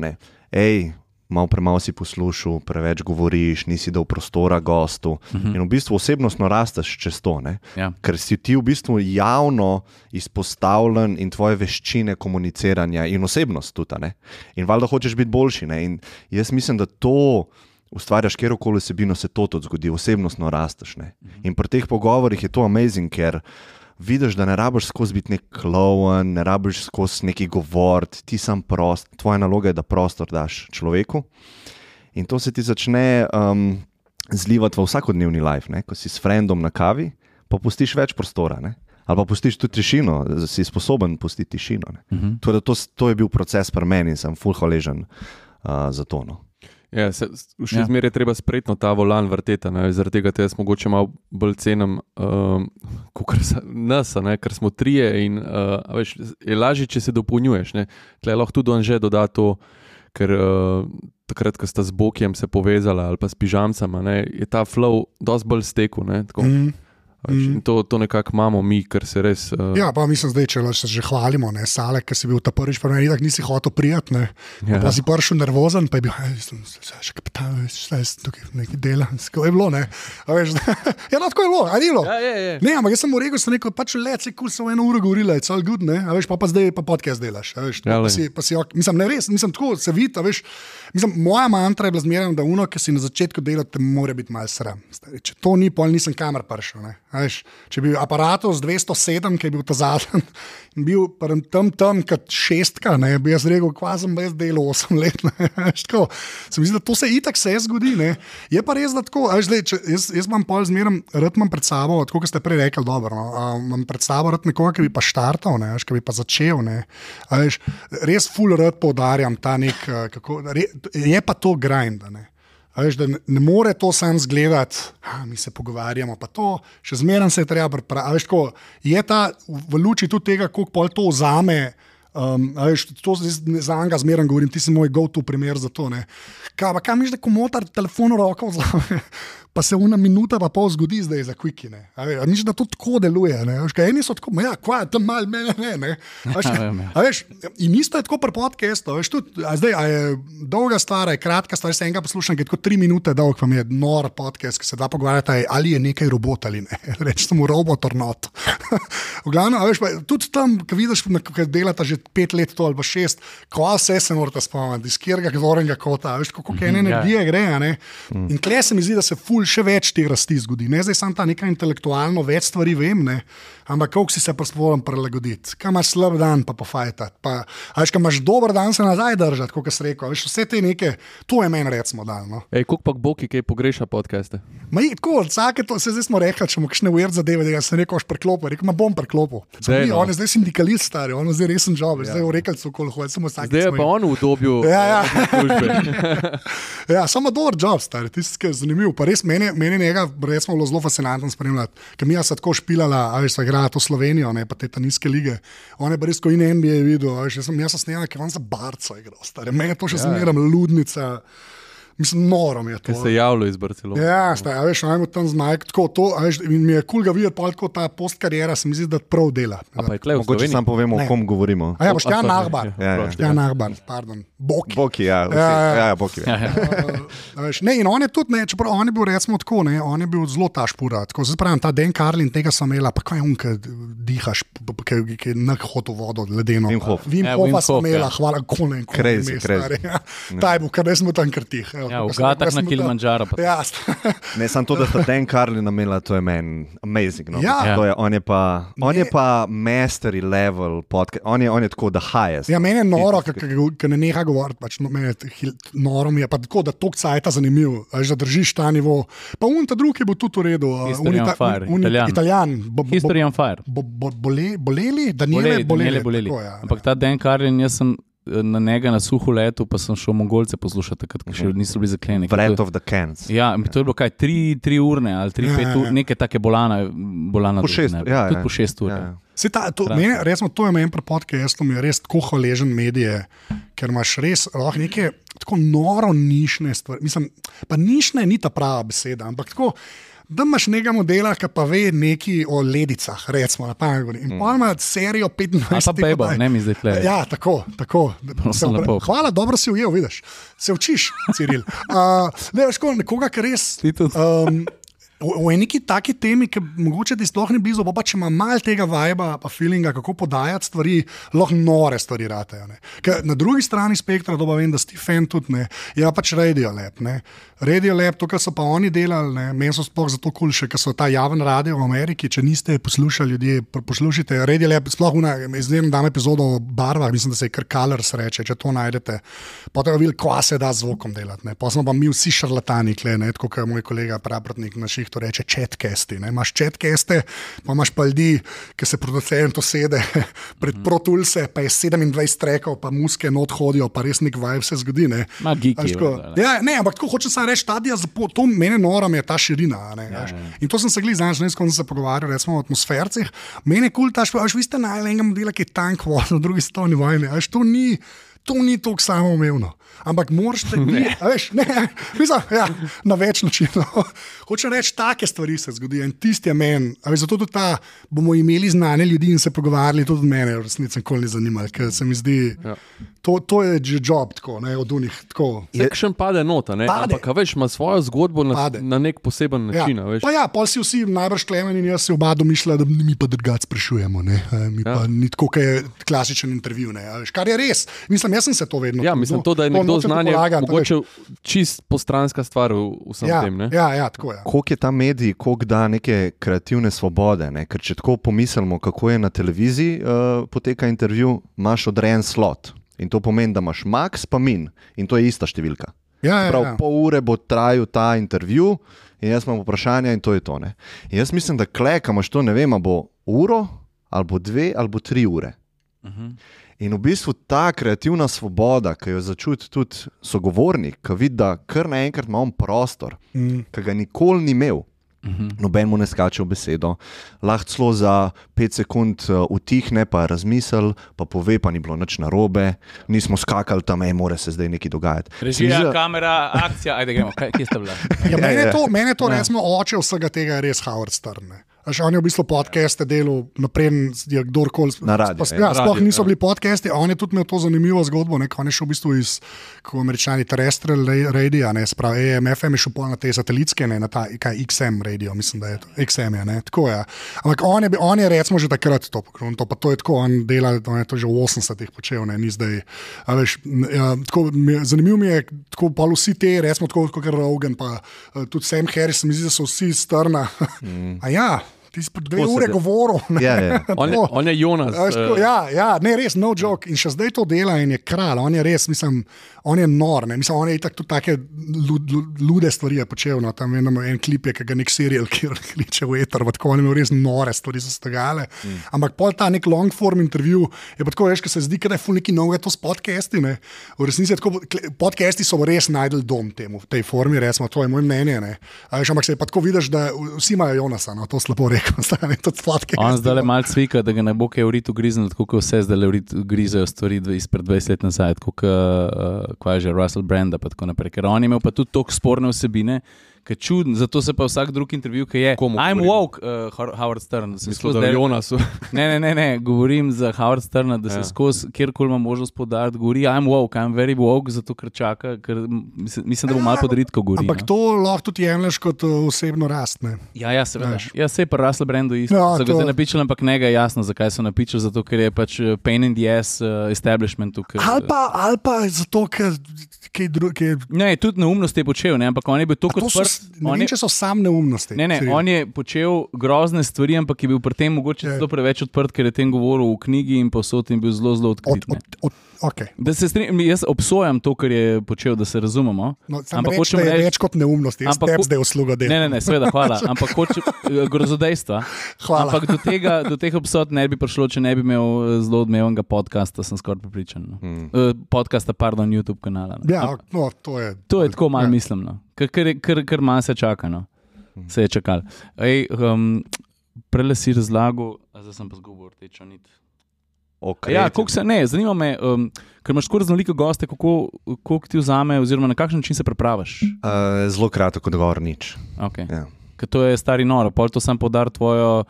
Ej, malo premalo si poslušal, preveč govoriš, nisi dal prostora gostu. Uh -huh. In v bistvu osebnostno rasteš čez to. Ja. Ker si ti v bistvu javno izpostavljen in tvoje veščine komuniciranja in osebnost tudi. ne. In valjda hočeš biti boljši. Ne? In jaz mislim, da to ustvarjaš, kjerkoli vsebino se to tudi zgodi, osebnostno rasteš. Ne? In pri teh pogovorih je to amazing, ker vidiš, da ne rabiš skozi biti nek kloven, ne rabiš skozi neki govor, ti sam prost, tvoja naloga je, da prostor daš človeku. In to se ti začne um, zlivati v vsakodnevni life, ne? ko si s frendom na kavi, pa pustiš več prostora. Ne? Ali pa pustiš tudi tišino, si sposoben pustiti tišino. Uh Mhm. -huh. to, to, to je bil proces pri meni in sem full hvaležen uh, za to. No. Ja, se, še Ja. zmeraj je treba spretno ta volan vrteti. Zaradi tega te jaz mogoče malo bolj cenim um, kot nas, ne, ker smo trije. In, uh, veš, je lažje, če se dopolnjuješ. ne. Tle lahko tudi on že doda to, ker uh, takrat, ko sta z Bokijem se povezala ali pa s pižamcem, a ne, je ta flow dosti bolj stekel. ne, tako. Mm. Mm. To, to nekako imamo mi, ker se res. Uh... Ja, pa mislim, zdaj, če se že hvalimo, ne, sale, ki si bil ta prvič, pa meni tako nisi hotel prijeti. Ne. Ja. Pa si prišel nervozen, pa je bil, še kapitan, zdaj si tukaj nekaj dela. Tako je bilo, ne. Veš, ja, no, tako je bilo, ali ni bilo? Ja, je, je. Ne, ampak jaz sem mu rekel, sem rekel, pač se kul so eno uro govorili, je cel good, ne. A veš, pa, pa zdaj pa podcast delaš. a Veš, Ja, pa si, pa si, ok- mislim, ne res, mislim, tako se vidi, a veš. Mislim, moja mantra je bila zmeraj, da uno, ki si na začetku dela, te mora biti malo sram. Stari, če to ni, pol nisem kamer prišel. ne. Veš, če bi bil aparatus 207, ki je bil ta zadnji, in bil tam tam kot šestka, ne, bi jaz rekel, kva sem brez dela 8 let. ne. Veš, tako. Se mi zdi, da to se itak se zgodi. Ne. Je pa res, da tako, veš, zdaj, če, jaz, jaz imam pol zmeraj, rad imam pred sabo, tako kot ste prej rekli, dobro. No, a, imam pred sabo rad nekoga, ki bi pa štartal, ne, veš, ki bi pa začel. Ne. Veš, res ful rad poudarjam ta nek, kako, re, je pa to grind. Ne. A Veš, da ne, ne more to sam zgledati, da mi se pogovarjamo, pa to, še zmeraj se je treba pripraviti. Je ta v luči tudi tega, koliko pol to vzame. Um, a veš, to za enega zmeraj govorim, ti si moj go-to primer za to. ne. Kaj, pa kam miš, da komotar telefon v roko vzame, pa se una minuta pa pol zgodi zdaj za kvikine. Miš, da to tako deluje. Veš, kaj, eni so tako, "Ma ja, kva, tam mal mene ne. ne. Veš, Ja, vem, ja. a veš, in isto je tako pri podkastu. Zdaj a je dolga stvar, je kratka stvar, se enega poslušam, ki je tako tri minute dolg, pa mi je nor podcast, ki se da pogovarjati, ali je nekaj robot ali ne. Reči samo robot or not. v glavnem, veš, pa, tudi tam, ki vidiš, da delata že pet let to ali pa šest, ko vse se morate spomniti, iz kjerga gornjega kota, a veš, kako ene ja. energije gre. a ne. In kle se mi zdi, da se ful še več te rasti zgodi. Ne zdaj samo ta neka intelektualno, več stvari vem, ne. ampak kako si se pa sposoben prilagoditi. Kaj imaš slab dan, pa pofajtati. Pa, a veš, kaj imaš dober dan, se nazaj držati, kot si rekel. a Veš, vse te neke, to je meni recimo dal. No. Ej, koliko pa Boki, kaj pogreša podcaste? Ma je tako, vsake to, se zdaj smo rekli, če mu kakšne ujer zadeve, da sem rekel, boš preklopil, rekel, ma bom preklopil. No. On je zdaj sindikalist, star, on je zdaj resen job, ja. zdaj v rekelcu, koliko hoče, samo vsak. Zdaj je pa on v obdobju Ja, ja. službe. Ja, samo dober job, stari, tisti, ki je zanimiv. Pa res meni, meni njega, recimo, bilo zelo fascinantno spremljati, ker mi je tako špilala, a veš, sva igrala to Slovenijo, ne pa te ta nizke lige. On je res, ko in NBA videl, a veš, jaz sem, jaz sem snemal, ker on za barco igral, stari. Meni je to še ja. zmeraj ludnica, mislim, noro je to. Ki se je javljal iz Barcelone. Ja, staj, a veš, najmo tam zmaj, tako to, a veš, in mi je kul cool ga videti, pa tako ta postkarijera, se mi zdi, da prav dela. A pa je tle v Mogoče samo povemo, o kom govorimo. A ja, boš ja sorry, nahbar. ja, Ja, ja. prosti. Ja, nahbar, pardon. Boki. Boki, ja, vsi, Ja, ja, ja. ja, ja, Boki. Ja. Ja, ja. Veš, Ne, in on je tudi, ne, čeprav on je bil recimo tako, ne, on je bil zelo ta špura. Tako, zdaj pravim, ta Dan Karlin, tega sem imela, pa kaj je on, ki dihaš, ki ki je nakhoto vodo, ledeno. Wim Hof. Vim Ja, Wim Hofa sem Hof, imela, ja. hvala, kone kone. Crazy, ime, crazy. Ja. Ta je bil, kar res smo tam krtih. Ja, v gatah na Kilimanjaro Ja, Ne, samo to, da sta Dan Carlin namela, to je meni amazing. No? Ja. To je, on, je pa, on Ne. je pa mastery level podcast, on je, on je tako the highest. Ja, meni je noro, ker ne neha govoriti. Pač, no, meni je hil- noro mi je pa tako, da to cajta zanimiv, a veš, da držiš ta nivo. Pa un ta drugi je bil tudi v redu. a, History un Italijan. Italijan. Bo, bo, History on fire. bo, bo, bole, boleli, Daniele, Boleli, boleli. boleli, boleli. Tako, ja, Ampak ta Dan Karlin, jaz sem eh, na njega na suhu letu, pa sem šel Mongolce poslušati, takrat, ko še niso bili zaklenjeni. Vred of the Cans. Ja, mi to je bilo kaj, tri, tri urne ali tri, Ja, pet ja, ur, ja. neke take bolane, bolana. Po šest, ja, Tudi ja. po šest ur. Ja, Ja, ja. Se ta, to, meni, resno, to je meni pri podkastu, mi je res tako hvaležen medije, ker imaš res lahko neke tako noro nišne stvari. Mislim, pa nišne ni ta prava beseda, ampak tako. Da imaš nekega modela, ki pa ve nekaj o ledicah, recimo na pamet. In pa ima serijo 15 Ali pa Bebo, oddaj. ne mi zdaj tle. Ja, tako. tako. Lepo. Hvala, dobro si ujel, vidiš. Se učiš, Ciril. Uh, ne, veš, ko nekoga, ki res. Ti tudi. Um, V, v neki taki temi, ki mogoče ti sploh ni blizu, pa, pa če ima malo tega viba, pa feelinga, kako podajati stvari, lahko nore stvari ratejo. Na drugi strani spektra, to pa vem, da si fan tudi ne, je pa pač Radio Lab. Ne. Radio Lab, to, kar so pa oni delali, ne, meni so sploh zato kul, še ker so ta javen radio v Ameriki. Če niste poslušali, ljudje, pr- poslušajte Radio Lab, sploh una, izdelam dam epizodo o barvah, mislim, da se je kar Colors reče, če to najdete. Potem je videl, kva se da z zvokom delati. ne. Pol smo pa mi vsi šarlatani, kle, ne, tako kot moj kolega Praprotnik na šihtu reče, četkesti. ne. Imaš četkeste, pa imaš pa ljudi, ki se producent usede pred protulse, pa je 27 trekov, pa muske not hodijo, pa res nek vibe se zgodi. Ne. Ma geeki, tako. Ja, ne, ampak tako hočem samo reči, ta dia, to meni noro mi je ta širina. Ne, ja, In to sem se glih znaš, kom sem se pogovarjal, recimo o atmosfercih. Meni je kul, ta šport, vi ste najlepši model, ki je tank vozil v drugi svetovni vojni. a veš, To ni, to ni tako samoumevno. Ampak moraš te veš, ne, mislim, ja, na več načinov. Hočem reči, take stvari se zgodijo in tisti je meni. Zato tudi ta, bomo imeli znane ljudi in se pogovarjali, tudi mene v resnici nikoli ne zanima, ker se mi zdi, ja. to, to je že job, tako, ne, od unih. Sekšen pade nota, ne? Pade. ampak veš, ima svojo zgodbo na, na nek poseben ja. način. Ja, pa ja, pa si vsi najbrž klemeni in jaz si oba domišljam, da mi pa drugače sprašujemo. Ne? Mi ja. pa ni tako, kot je klasičen intervju. Kar je res. Mislim, jaz sem se to vedno. Ja, mislim, to, da je nekdo znanje, mogoče čist postranska stvar v vsem ja, tem. Ne? Ja, ja, tako je. Koliko je ta medij, koliko da neke kreativne svobode. Ne? Ker če tako pomislimo, kako je na televiziji uh, poteka intervju, imaš odrejen slot. In to pomeni, da imaš max, pa min. In to je ista številka. Ja, ja, Prav ja. pol ure bo trajal ta intervju, in jaz imam vprašanje, in to je to. Ne? In jaz mislim, da klekaš to, ne vem, bo uro, ali dve, ali tri ure. Uh -huh. In v bistvu ta kreativna svoboda, ki jo začuti tudi sogovornik, ki vidi, da kar naenkrat ima on prostor, mm. ki ga nikoli ni imel. Uhum. Noben mu ne skače v besedo, lahko celo za pet sekund utihne, pa razmisli, pa pove, pa ni bilo nič narobe, nismo skakali tam, ej, mora se zdaj nekaj dogajati. Režija, za... kamera, akcija, ajde, gremo, kaj, kje ste bili? Ja, mene je to, mene to ja. recimo, oče vsega tega je res Howard Stern. Až on je v bistvu podcaste delal, naprej je kdorkoli. Na radiju. Ja, sploh niso ja. bili podcasti, on je tudi imel to zanimivo zgodbo. Ne, on je šel v bistvu iz, kot američani, terrestrial radio, ne, spravi, EMFM je šel pa na te satelitske, ne, na ta kaj, XM radio, mislim, da je to. XM je, ne, tako je. Ampak on je, on je recimo že takrat to pokroval, to, to je tako, on dela, on je to že v 80-ih počel, ne, ni zdaj. Veš, ja, tako, zanimivo mi je, tako pa vsi te, recimo tako kot Rogan, pa uh, tudi Sam Harris, mi zdi, da so vsi strna. Mm. ja, Ti si dve ure govoril. Ja, ja. on, je, on je Jonas. Uh... Ja, ja, ne, res, no joke. In še zdaj to dela in je kralj. On je res, mislim, on je nor. Ne. Mislim, on je tako take lude stvari počel. No. Tam je en klip, je, ki ga nek serial, ki kliče v eter, tako on je imel res nore stvari za stegale. Mm. Ampak pol ta nek long form intervju je pa tako veš, ker se zdi, da je ful neki novega to s podcasti. Ne. V resnici je tako, podcasti so res najdel dom temu, v tej formi, resmo, to je moje mnenje. Veš, ampak se je pa tako vidiš, da vsi imajo Jonasa, no, to slabo rekel. On zdaj le malo cvika, da ga ne bo kaj urit ugriznil, tako kot vse zdaj le grizejo stvari izpred 20 let nazaj, kot uh, je že Russell Brand. Ker on je imel pa tudi toliko sporne vsebine, ki je čuden, zato se pa vsak drug intervju, ki je. Komu I'm woke, uh, Howard Stern. Mislim, da je Jonasu. ne, ne, ne, ne, govorim za Howard Stern, da se ja. skozi kjerkoli ima možnost podariti, govori I'm woke, I'm very woke, zato ker čaka, ker mislim, da bo malo podritko govoril. Ampak no. to lahko tudi jemliš kot uh, osebno rastne. Ja, ja, seveda. Ja, se je pa Russell Brandu isto. Ja, ga zdaj napičali, ampak ne ga je jasno, zakaj so napičali, zato ker je pač uh, pain in the ass uh, establishmentu. Ker, ali, pa, ali pa zato, ker. Kaj dru, kaj... Ne, tudi neumnosti je počel, ne? ampak on je bil tako kot prst sam neumnosti. Ne, ne, on je počel grozne stvari, ampak je bil pri tem mogoče zelo preveč odprt, ker je tem govoril v knjigi in posod in bil zelo, zelo odkrit. Od, od, od, okay. strim, jaz obsojam to, kar je počel, da se razumemo. No, ampak hočem reči več kot neumnosti, ampak tebi zdaj usluga dela. Ne, ne, ne, seveda, hvala. Ampak hočem eh, grozodejstva. Hvala. Ampak do tega, do teh obsod ne bi prišlo, če ne bi imel eh, zelo odmevnega podcasta, sem skoraj pripričan. No. Hmm. Uh, podcasta, pardon, YouTube kanala. No. Ja, no, to je. To je tako malo ja. mislim, no. Ker manj se čaka. No se je čakal. Um, Prele si razlagal, zdaj sem pa zgubil tečo nit. Okay, ja, se, ne, zanima me, um, ker imaš tako raznolike goste, kako, kako ti vzame, oziroma na kakšen način se prepraviš. Uh, zelo kratko, kot govor, nič. Okay. Ja. To je stari noro, pol to sem podar tvojo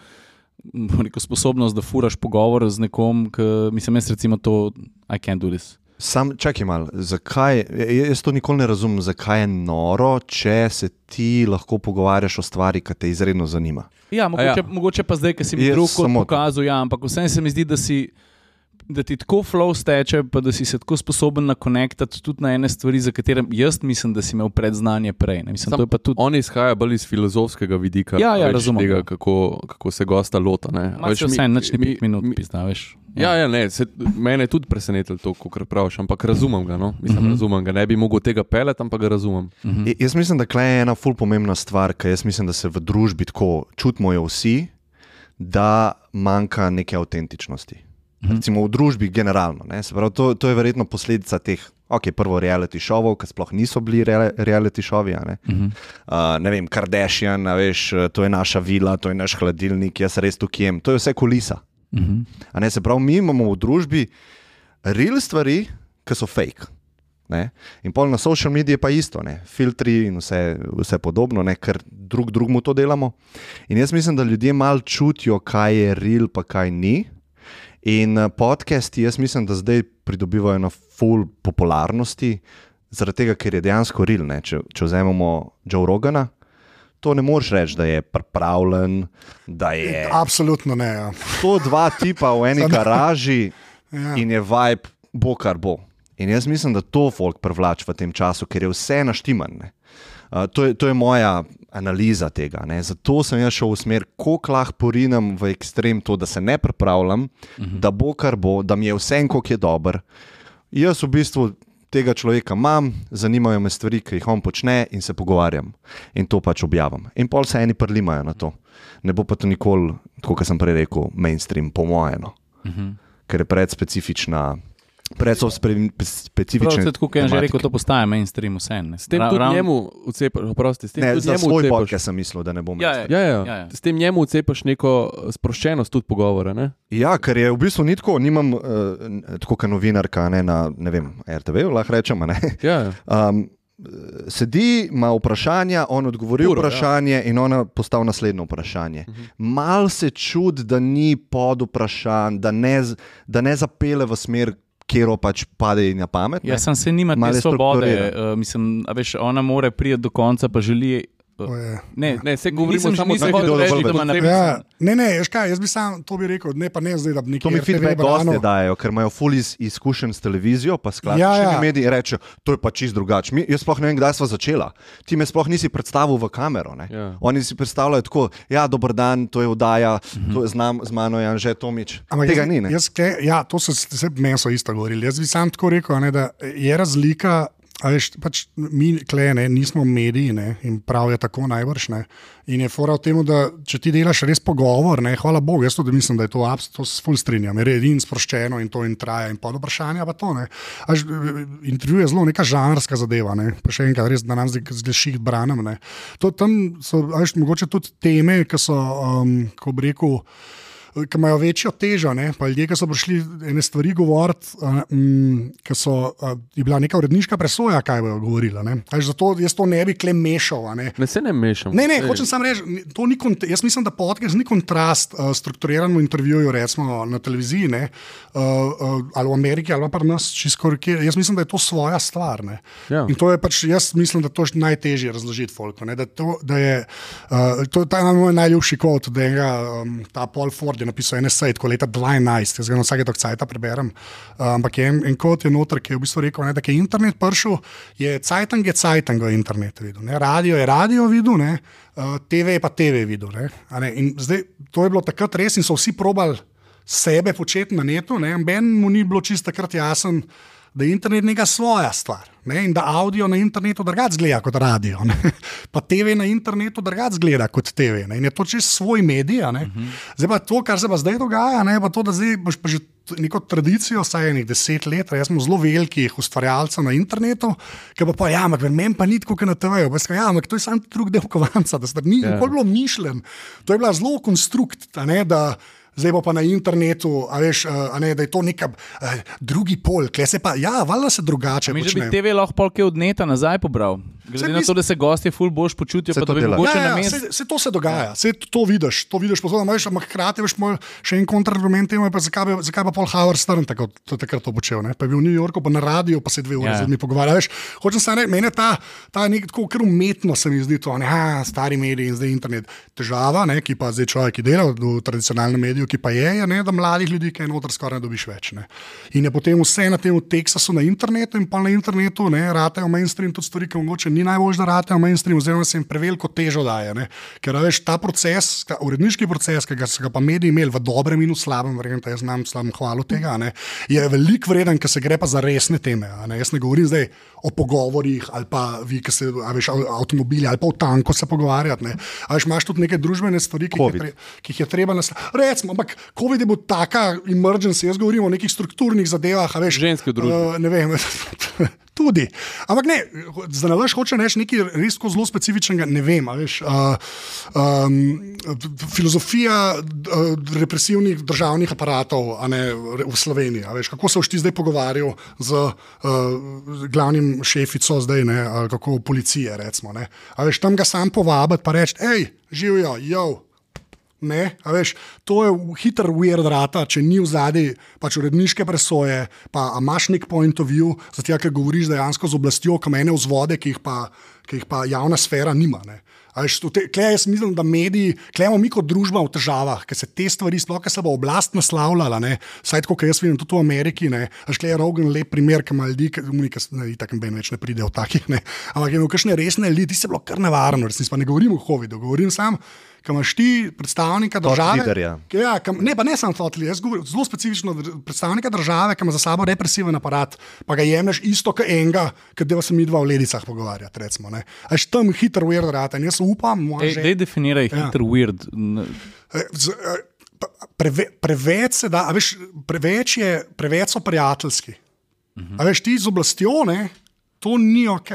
sposobnost, da furaš pogovor z nekom, ki mislim, jaz recimo to, I can't do this. Sam, čakaj malo, zakaj, jaz to nikoli ne razumem, zakaj je noro, če se ti lahko pogovarjaš o stvari, ki te izredno zanima. Ja, mogoče, ja. mogoče pa zdaj, ki si mi drug pokazal, ja, ampak vseeno se mi zdi, da si da ti tako flow steče, pa da si se tako sposoben nakonektati tudi na ene stvari, za katere jaz mislim, da si imel predznanje prej. Mislim, Sam, tudi... On izhaja bolj iz filozofskega vidika, ja, ja, tega, kako, kako se gosta lota. Vse noč ne pet minut, pistaviš. Ja, ja, ne, se, mene je tudi presenetilo to, kar praviš, ampak razumem ga. No? Mislim, uh mhm. -huh. razumem ga. Ne bi mogel tega peleti, ampak ga razumem. Uh -huh. Jaz mislim, da je ena ful pomembna stvar, ker jaz mislim, da se v družbi tako čutimo vsi, da manjka neke avtentičnosti. -hmm. recimo v družbi, generalno. Pravi, to, to je verjetno posledica teh, ok, prvo reality šovov, ki sploh niso bili re, reality šovi. Ne? Mm -hmm. uh, ne vem, Kardashian, veš, to je naša vila, to je naš hladilnik, jaz res tukaj jem. To je vse kulisa. Mm -hmm. Se pravi, mi imamo v družbi real stvari, ki so fake. Ne? In pol na social mediji pa isto, ne? filtri in vse, vse podobno, ne? ker drug drugemu to delamo. In jaz mislim, da ljudje malo čutijo, kaj je real, pa kaj ni. In eh, podcasti, jaz mislim, da zdaj pridobivajo na full popularnosti, zaradi tega, ker je dejansko real. Ne? Če, če vzamemo Joe Rogana, to ne moreš reči, da je pripravljen, da je Absolutno ne. Ja. to dva tipa v eni garaži Ja. in je vibe, bo kar bo. In jaz mislim, da to folk privlači v tem času, ker je vse naštimane. Uh, to, je, to je moja analiza tega. Ne. Zato sem jaz šel v smer, kako lahko porinem v ekstrem to, da se ne pripravljam, uh -huh. da bo kar bo, da mi je vse en, koliko je dober. Jaz v bistvu tega človeka imam, zanimajo me stvari, ki jih on počne in se pogovarjam. In to pač objavim. In pol se eni prlimajo na to. Ne bo pa to nikoli, kot sem prej rekel, mainstream, po mojem. No. Uh -huh. Ker je predspecifična. Pred so spe, specifične. Prav, kot je že rekel, to postaje mainstream vse. Ne? S tem Ra- tudi ravno- njemu vcepaš, oprosti, s tem Ne, tudi njemu svoj vcepaš. podcast sem mislil, da ne bom. Ja, ja. Ja, ja. Ja, ja. S tem njemu vcepaš neko sproščenost tudi pogovora. Ne? Ja, ker je v bistvu ni tako, nimam uh, tako kot novinarka ne, na ne vem, RTV, lahko rečemo. Ne? Ja, Um, sedi, ima vprašanja, on odgovori na Puro, vprašanje ja. in ona postavi naslednje vprašanje. Uh -huh. Mal se čudi, da ni pod vprašanj, da ne, da ne zapele v smer, kjer pač pade na pamet. ne. Jaz sem se nima te je svobode. Uh, mislim, veš, ona more priti do konca, pa želi. To je- Ne, Ne, saj govorimo samo o tem, da da ima na Ja, ne, ne, veš kaj, jaz bi sam to bi rekel, ne pa ne zdaj, da bi To nekaj mi feedback gosti dajo, ker imajo ful iz, izkušenj s televizijo, pa s klasičnimi Ja, ja, ja. ja. mediji rečejo, to je pa čist drugače. Mi- Jaz sploh ne vem, kdaj smo začela. Ti me sploh nisi predstavil v kamero. ne. Ja. Oni si predstavljajo tako, ja, dober dan, to je vdaja, to je znam, z mano je Anže Tomič. Ampak Tega jaz, ni. Ne? Jaz, kle, ja, to so se meni so isto govorili. Jaz bi sam tako rekel, a ne, da je razlika. A Veš, pač mi, klej, ne, nismo mediji ne, in prav je tako najbrž. Ne. In je fora v tem, da če ti delaš res pogovor, ne, hvala Bogu, jaz tudi mislim, da je to absolutno full strinjam, je red in sproščeno in to in traja in pod vprašanja pa to. ne. A Veš, intervju je zelo neka žanrska zadeva, ne. pa še enkrat, res, da nam zdaj zdaj ših branem. ne. To, tam so a veš, mogoče tudi teme, ki so, um, ko bi rekel ki imajo večjo težo, ne? pa ljudje, ki so prišli ene stvari govoriti, um, ki so uh, je bila neka uredniška presoja, kaj bojo govorila. ne. A veš, Zato jaz to ne bi kle mešal. a Ne? Ne se ne mešam. Ne, ne, Saj- hočem samo reči, jaz mislim, da podcast ni kontrast uh, strukturiranemu intervjuju, recimo na televiziji, ne, uh, uh, ali v Ameriki, ali pa pri nas, čisto kjer. Jaz mislim, da je to svoja stvar. ne. Ja. In to je pač, jaz mislim, da to je najtežje razložiti folku. ne, Da to, da je, uh, to je ta moj najljubši kvot, da je um, ta Paul Ford je napisal ene sej, tako leta 12, jaz ga na vsake tok cajta preberem. Uh, ampak je en, en kvot je noter, ki je v bistvu rekel, ne, da je internet prišel, je cajtang je cajtang v internetu videl. Ne, radio je radio videl, ne, uh, TV je pa TV videl. Ne, ne, in zdaj, to je bilo takrat res in so vsi probali sebe početi na netu, ne, Ben mu ni bilo čisto takrat jasen da je internet neka svoja stvar ne? in da avdio na internetu drugače zgleda kot radio, ne? pa TV na internetu drugače zgleda kot TV. Ne? In je to čist svoj medij. a ne. Zdaj pa to, kar se pa zdaj dogaja, ne? pa to, da zdaj boš pa že neko tradicijo, saj enih deset let, jaz smo zelo velikih ustvarjalcev na internetu, ki pa pa, ja, ampak meni pa ni tako, kot na TV-ju. Pa Ja, ampak to je samo drug del kovanca, da se ni Ja. nikoli bilo mišljen. To je bila zelo konstrukt, a ne, da zdaj bo pa na internetu, a veš, a ne, da je to neka uh, drugi pol, kje se pa, ja, valjda se drugače Mi že bi počne. TV lahko polke od neta nazaj pobral. Glede na to, da se gostje ful boš počutijo, Se pa to da bi mogoče Ja, na ja, mestu. se, se to se dogaja, se to vidiš, to vidiš posod, imaš, ampak hkrati veš, moj, še en kontrargument temu, pa zakaj, bi- zakaj pa Paul Howard Stern tako, to, takrat to počel, ne? pa je bil v New Yorku, pa na radiju, pa se dve ure Ja. z ljudmi pogovarja. Veš, hočem samo reči, meni ta, ta nek tako kar umetno se mi zdi to, ne, ha, stari mediji in zdaj internet. Težava, ne, ki pa zdaj človek, ki dela v tradicionalnem mediju, ki pa je, je ne, da mladih ljudi, ki je noter skoraj ne dobiš več. Ne. In je potem vse na tem v Teksasu na internetu in pa na internetu, ne, ratejo mainstream tudi stvari, ki mogoče ni najbolj, da ratejo mainstream, oziroma se jim preveliko težo daje. Ne. Ker veš, ta proces, ta uredniški proces, ki ga so ga pa mediji imeli v dobrem in v slabem, verjamem, jaz znam slabem hvalo tega, ne, je veliko vreden, ker se gre pa za resne teme. Ne. Jaz ne govorim zdaj o pogovorih ali pa vi, ki se veš, av- avtomobili ali pa v tanku se. A veš, imaš tudi neke družbene stvari, ki jih je, tre, ki jih je treba nasloviti. Recimo, ampak COVID je bil taka emergency, jaz govorim o nekih strukturnih zadevah. Veš, Ženske v družbi. Uh, ne vem, Tudi. Ampak ne, ne veš, hoče reči nekaj res zelo specifičnega, ne vem. Veš, uh, um, filozofija uh, represivnih državnih aparatov ne, v Sloveniji. Veš, kako se boš ti zdaj pogovarjal z uh, glavnim šefico, zdaj, ne, kako policije. Recimo, ne. A veš, tam ga sam povabiti, pa reči, hej, živijo, jo. Ne, a veš, to je hiter weird rata, če ni v zadnji pač uredniške presoje, pa imaš nek point of view, zato ker govoriš dejansko z oblastjo, kamene vzvode, ki jih pa, ki jih pa javna sfera nima. Ne. Veš, v te, klej, jaz mislim, da mediji, klejmo mi kot družba v težavah, ker se te stvari, sploh ker se bo oblast naslavljala, ne, saj tako, kot jaz vidim tudi v Ameriki, ne, a šklej je Rogan lep primer, ki ima ljudi, ki ne, tako ben več ne pridejo takih, ne, ampak je imel kakšne resne ljudi, ti se bilo kar nevarno, resnici pa ne govorim o COVID-u, govorim sam. Kaj imaš ti predstavnika države? leaderja. Ki- Ja, kam, ne, pa ne samo thought leader, jaz govorim zelo specifično predstavnika države, ki ima za sabo represiven aparat, pa ga jemliš isto kot enega, ki deva se mi dva v ledicah pogovarjati. Recimo, ne. Až tam hiter weird rata in jaz upam, moja Ej, želja- Dej definiraj Ja. hiter weird. Eh, z- pa- Preve, preveč se da, a veš, preveč, je, preveč so prijateljski. Uh -huh. Veš, ti z oblastjo, ne, to ni ok.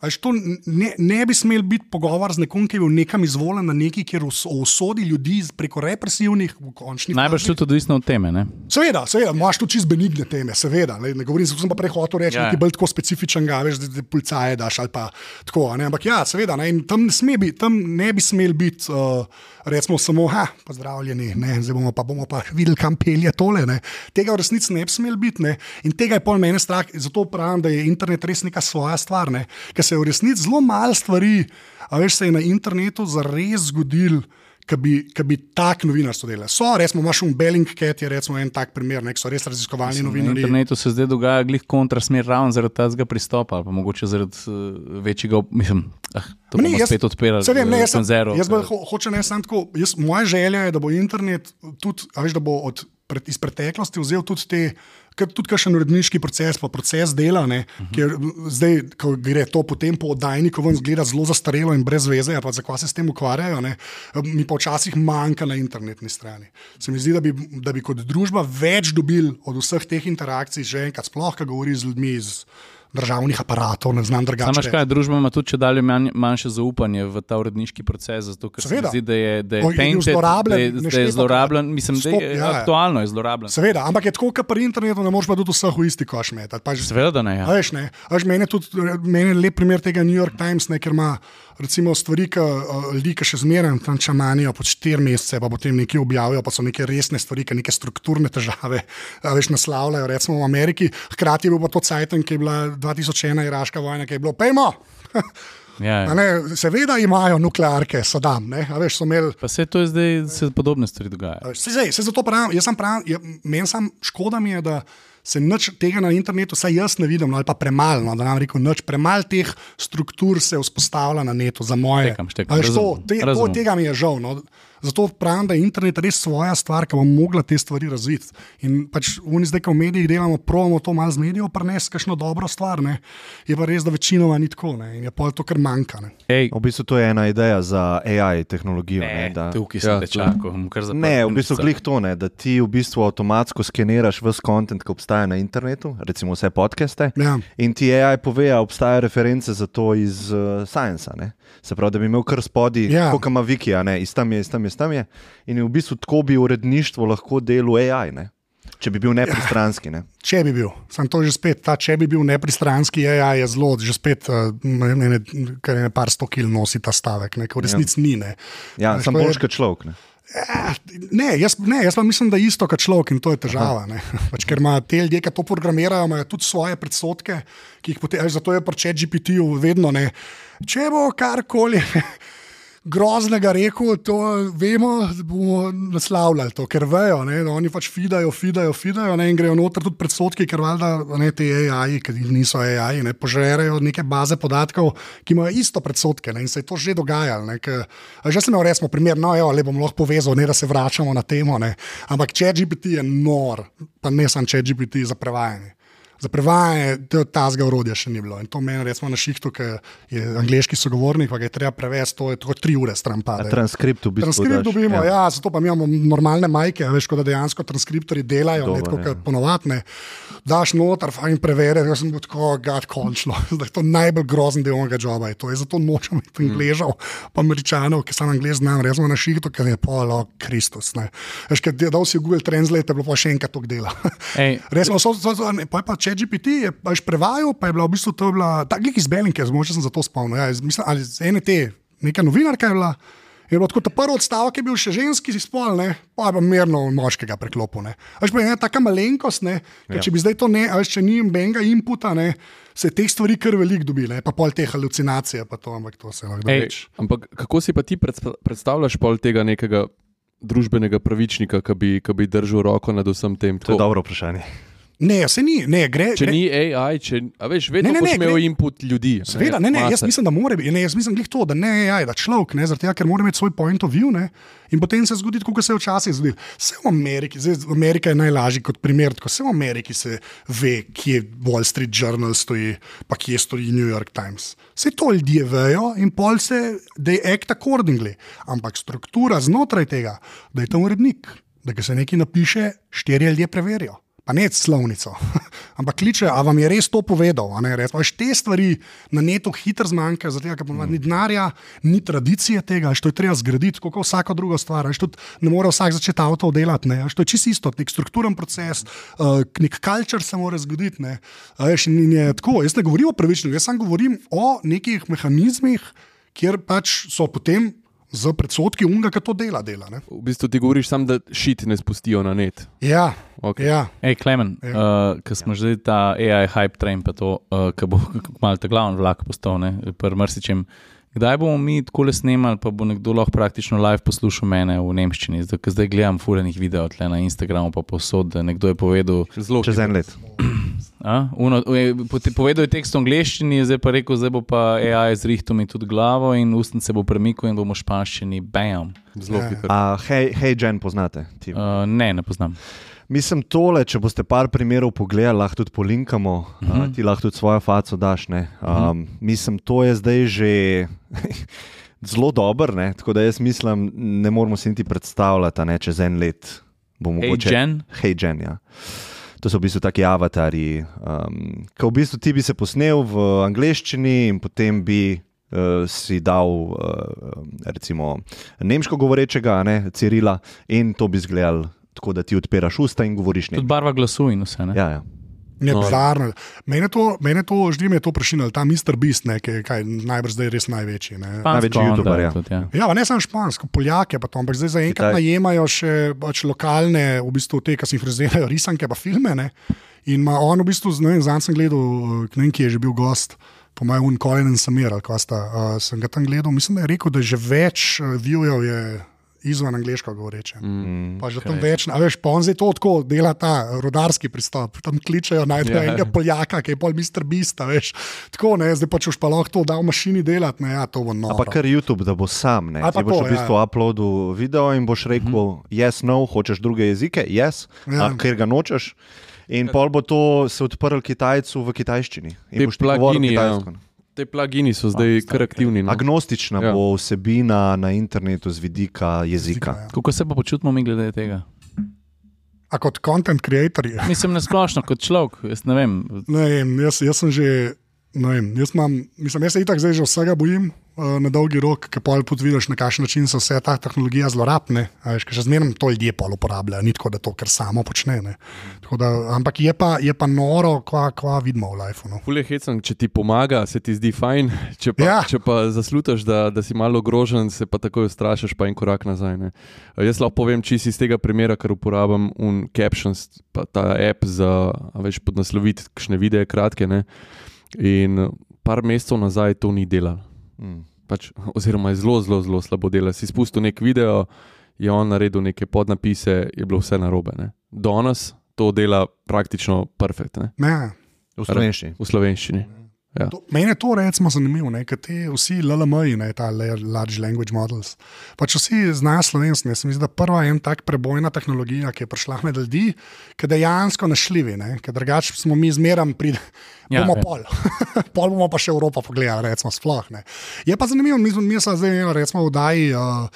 A Veš, to ne, ne bi smel biti pogovor z nekom, ki je bil nekam izvoljen na neki, kjer usodi ljudi preko represivnih, v končni Najbrž tudi odvisno od teme. Ne? Seveda, seveda, imaš tu čist benigne teme, seveda. Ne, ne govorim, sem pa prej hotel reči, Ja. ja. nekaj bolj tako specifičnega, veš, da, da policaje daš ali pa tako. Ne, ampak ja, seveda, ne, tam ne, biti, tam ne bi smel biti, uh, recimo, samo, ha, pozdravljeni, ne, zdaj bomo pa, bomo pa videli, kam pelje tole. Ne. Tega v resnici ne bi smel biti ne, in tega je pol mene strah. Zato pravim, da je internet res neka svoja stvar, ne, se je v resnici zelo malo stvari, a veš, se je na internetu zares zgodil ki bi, ki bi tak novinarstvo delali. So, recimo, imaš un Bellingcat, je recimo en tak primer, nek so res raziskovalni Na novinarji. internetu se zdaj dogaja glih kontrasmer ravno zaradi tega pristopa, pa mogoče zaradi uh, večjega, mislim, ah, to ne, jaz- spet odpirali. Saj vem, ne, eh, jaz, sem- konzervo. jaz bolj ho, hočem ne samo tako. Jaz, moja želja je, da bo internet tudi, veš, da bo od, pred, iz preteklosti vzel tudi te. Ker Tudi kakšen uredniški proces, pa proces dela, ne, uh -huh. ker zdaj, ko gre to potem po oddajniku, ven zgleda zelo zastarelo in brez veze, pa zakaj se s tem ukvarjajo, ne, mi pa včasih manjka na internetni strani. Se mi zdi, da bi, da bi kot družba več dobili od vseh teh interakcij, že enkrat, sploh, ko govori z ljudmi iz državnih aparatov, ne znam drugače. Samaš kaj, družba ima tudi če dalje manj, manjše zaupanje v ta uredniški proces, zato ker se Seveda. zdi, da je, da je, O, tainted, zlorabljen da je, da je zlorabljen. Mislim, da Stop, je ja, aktualno je zlorabljen. Seveda, ampak je tako, kot pri internetu, ne moreš pa tudi vseh v isti koš metati. Pa že- Seveda, da ne. Ja. Veš, ne, veš, meni je tudi meni je lep primer tega New York Times, ne, ker ima recimo stvari, ki uh, ljudi, ki še zmeraj tam čamanijo po štiri mesece, pa potem nekaj objavijo, pa so neke resne stvari, ki neke strukturne težave a veš, naslavljajo, recimo v Ameriki. Hkrati je bil pa to Cajten, ki je bila 2001 iraška vojna, ki je bilo, pejmo. Ja, ja. Ne, seveda imajo nuklearke, Saddam, ne, veš, so imeli Pa se to je zdaj, se podobne stvari dogajajo. Se, zdaj, se zato pravim, jaz sem pravim, meni sam škoda mi je, da se nič tega na internetu, saj jaz ne vidim, no, ali pa premalo, no, da nam rekel, nič premalo teh struktur se vzpostavlja na netu za moje. Štekam, štekam, veš, to, razumem, te, to, razumem. tega mi je žal. No. Zato pravim, da je internet res svoja stvar, ki bo mogla te stvari razviti. In pač oni zdaj, ko v medijih delamo, pravimo to malo z medijev, prenesti kakšno dobro stvar. Ne. Je pa res, da večinoma ni tako ne. in je pa to, kar manjka. Ne. Ej, V bistvu to je ena ideja za AI tehnologijo. Ne, ne, da, tukaj sem Ja, čakal, bom kar zaprl ne, v bistvu glih to, ne, da ti v bistvu avtomatsko skeniraš vse kontent, ki obstaja na internetu, recimo vse podcaste. Ja. In ti AI pove, da obstajajo reference za to iz uh, Science. a ne. Se pravi, da bi imel kar spodaj, Ja. kot ima Wiki, a ne, iz tam je, iz tam je, iz tam je. In v bistvu tako bi uredništvo lahko delo AI, ne? če bi bil nepristranski. Ne? Če bi bil, sem to že spet, ta če bi bil nepristranski, AI je zelo, že spet, uh, ne, kar je par sto kil nosi ta stavek, ne, v resnici ni. Ne. Ja, sem je- boljši kot človek. Ne? Eh, Ne jaz, ne, jaz pa mislim, da je isto kot človek in to je težava. ne. Pač, ker imajo te ljudje, ki to programirajo, imajo tudi svoje predsotke, ki jih potem, zato je pri GPT-ju vedno ne. Če bo karkoli. Groznega rekel, to vemo, bomo naslavljali to, ker vejo, ne, oni pač fidajo, fidajo, fidajo ne, in grejo noter tudi predsotki, ker valjda ne, te AI, ki niso AI, ne, požrejo neke baze podatkov, ki imajo isto predsotke ne, in se je to že dogajalo. Ne, ke, a že sem imel resmo primer, no, evo, le bom lahko povezal, ne da se vračamo na temo, ne, ampak če GPT je nor, pa ne samo če GPT za prevajanje. Za prevajanje te- tazga urodja še ni bilo. In to meni, recimo, na šihtu, ki je angliški sogovornik, pa ga je treba prevesti, to je tako tri ure stran A pade. transkript v bistvu. Transkript dobimo, ja. ja, zato pa mi imamo normalne majke, a veš, kot da dejansko transkriptori delajo, Dober, ne tako ja. kot ponovadne. daš noter, fajn preverjati, jaz sem bil tako, gad, končno. Zdaj, to je najbolj grozen del mojega joba. Je to je zato nočem imeti angležev, pa američanov, ki sem anglez znam, res na šihtu, ker je polo Kristus. ne. Veš, ker je dal si v Google Translate, je bilo pa še enkrat to dela. Ej, Res smo, so, so, so, ne, pa je pa če GPT, je pač prevajal, pa je bila v bistvu to bila, tak lik iz Belinke, zmoče sem za to spomnil. Ja, iz- mislim, ali z ene te, neka novinarka je bila. Je bilo tako, ta prvi odstavek je bil še ženski spol, ne, pa je pa mirno moškega preklopil. ne. Veš pa je ena taka malenkost, ne, ja. če bi zdaj to ne, a veš, če ni benga inputa, ne, se teh stvari kar veliko dobile, pa pol teh halucinacije, pa to, ampak to se lahko reče. Ampak kako si pa ti predsta- predstavljaš pol tega nekega družbenega pravičnika, ki bi, ki bi držal roko nad vsem tem? To je Tako, dobro vprašanje. Ne, se ni, ne, gre. Če gre, ni AI, če, a veš, vedno Ne, ne, ne, imel gre- input ljudi. Seveda, ne, ne, jaz mislim, da mora biti. Jaz mislim glih to, da ne je AI, da človek, ne, zaradi tega, ker mora imeti svoj point of view. Ne, in potem se zgodi, kot se je včasih zgodilo. Vse v Ameriki, zdaj, Amerika je najlažji kot primer, tako vse v Ameriki se ve, kje Wall Street Journal stoji, pa kje stoji New York Times. Vse to ljudje vejo in pol se, da je act accordingly. Ampak struktura znotraj tega, da je tam urednik, da se nekaj napiše, štirje ljudje preverijo. Pa ne slovnico, ampak kliče, a vam je res to povedal. Veš, te stvari na netu hitro zmanjkajo, zato ker mm. ni denarja, ni tradicije tega, veš, to je treba zgraditi, kot vsako drugo stvar. Veš, ne more vsak začeti avto delati, veš, to je čisto isto, nek strukturen proces, uh, nek culture se mora zgoditi. Ne, veš, in je tako, jaz ne govorim o pravičnosti, jaz samo govorim o nekih mehanizmih, kjer pač so potem z predsotki unga, ki to dela. dela ne. V bistvu ti govoriš samo, da šit ne spustijo na net. ja, Okay. ja. Ej, Klemen, Ja. uh, ki smo že ta AI hype train, pa to, uh, ki bo malo ta glavni vlak postal, ne, pri marsičem. Kdaj bomo mi tako le snemali, pa bo nekdo lahko praktično live poslušal mene v nemščini? Zdaj, zdaj gledam furanih videov tle na Instagramu, pa posod, da nekdo je povedal, Zelo Čez en let. A, uno, je, povedal je tekst v angleščini, zdaj pa rekel, zdaj bo pa AI zrihtel mi tudi glavo in ustnice bo premikal in bomo španščini, bam. Zelo Ja. hitro. A hej, hej, Jen, poznate? Uh, ne, ne poznam. Mislim, tole, če boste par primerov pogledali, lahko tudi polinkamo, uh. -huh. uh, ti lahko tudi svojo faco daš. ne. Um, mislim, to je zdaj že zelo dober, ne? tako da jaz mislim, ne moramo si niti predstavljati, a ne čez en let. bo Hey, mogoče- Jen, Hej, Jen. Ja. To so v bistvu taki avatari, um, ki v bistvu ti bi se posnel v angleščini in potem bi uh, si dal uh, recimo nemško govorečega, ne, Cirila, in to bi izgledal tako, da ti odpiraš usta in govoriš tudi nekaj. barva glasu in vse. Ne? Ja, ja. Ne, No. bizarno. Mene to, mene to ždi, me je to prešinilo, ta Mr. Beast, ne, ki je kaj, najbrž zdaj res največji. Največji youtuber, ja. tudi, ja. Ja, ne samo špansko, poljake pa to, ampak zdaj zaenkrat najemajo še pač lokalne, v bistvu te, ki sinhronizirajo risanke pa filme. Ne. In ima on v bistvu, ne vem, zdaj sem gledal, eh, ne vem, kje je že bil gost. Po mojem, un Colin in Samir, ali kaj sta, uh, sem ga tam gledal. Mislim, da je rekel, da že več uh, viewjev je izven angliško govoreče. Mm. Pa že tam več, a veš, pa on zdaj to tako dela ta rodarski pristop. Tam kličejo najprej Ja. yeah. enega Poljaka, ki je pol Mr. Beast, a veš. Tako ne, zdaj pa če už pa lahko to da v mašini delati, ne, ja, to bo noro. Ampak kar YouTube, da bo sam. Ne? Pa Ti boš to, v bistvu ja. uploadil video in boš rekel, mm -hmm. yes, no, hočeš druge jezike, yes, Ja. ja. ker ga nočeš. In pol bo to se odprl Kitajcu v kitajščini. Boš ti govoril plugini, ja. Te plugini so zdaj kar aktivni. No. Agnostična Ja. bo vsebina na internetu z vidika jezika. ja. Kako se pa počutimo mi glede tega? A kot content creator je. Mislim, na splošno kot človek, jaz ne vem. Ne vem, jaz, jaz sem že. ne Vem, jaz, imam, mislim, jaz se itak zdaj že vsega bojim na dolgi rok, ker pa tudi vidiš, na kakšen način se vse ta tehnologija zlorabne. Še zmeraj to ljudje pol uporabljajo, ni tako, da to kar samo počne. Da, ampak je pa, je pa noro, kva, kva vidimo v lifeu. No. Fulje hecam, če ti pomaga, se ti zdi fajn, če pa, Ja. če pa zaslutaš, da, da si malo ogrožen, se pa takoj ustrašiš, pa en korak nazaj. Ne. Eh, Jaz lahko povem čisto iz tega primera, ker uporabljam un Captions, pa ta app za a veš, podnasloviti kakšne videe kratke. Ne. In eh, par mesecev nazaj to ni delal. Mm. Pač, oziroma je zelo, zelo, zelo slabo dela. Si spustil nek video, je on naredil neke podnapise, je bilo vse narobe. Ne. Danes to dela praktično perfekt ne, Ne, V slovenščini. v slovenščini. Ja. To, meni je to recimo zanimivo, ne, ker ti vsi LLM-ji, ta la- Large Language Models, pač vsi znajo slovenski. Se mi zdi, da prva en tak prebojna tehnologija, ki je prišla med ljudi, ki je dejansko našljivi, ker drugače smo mi zmeram pri. Ja, bomo ja. pol. pol bomo pa še Evropo pogledali, recimo, sploh ne. Je pa zanimivo, mi smo, zdaj, recimo, v Daji. Uh,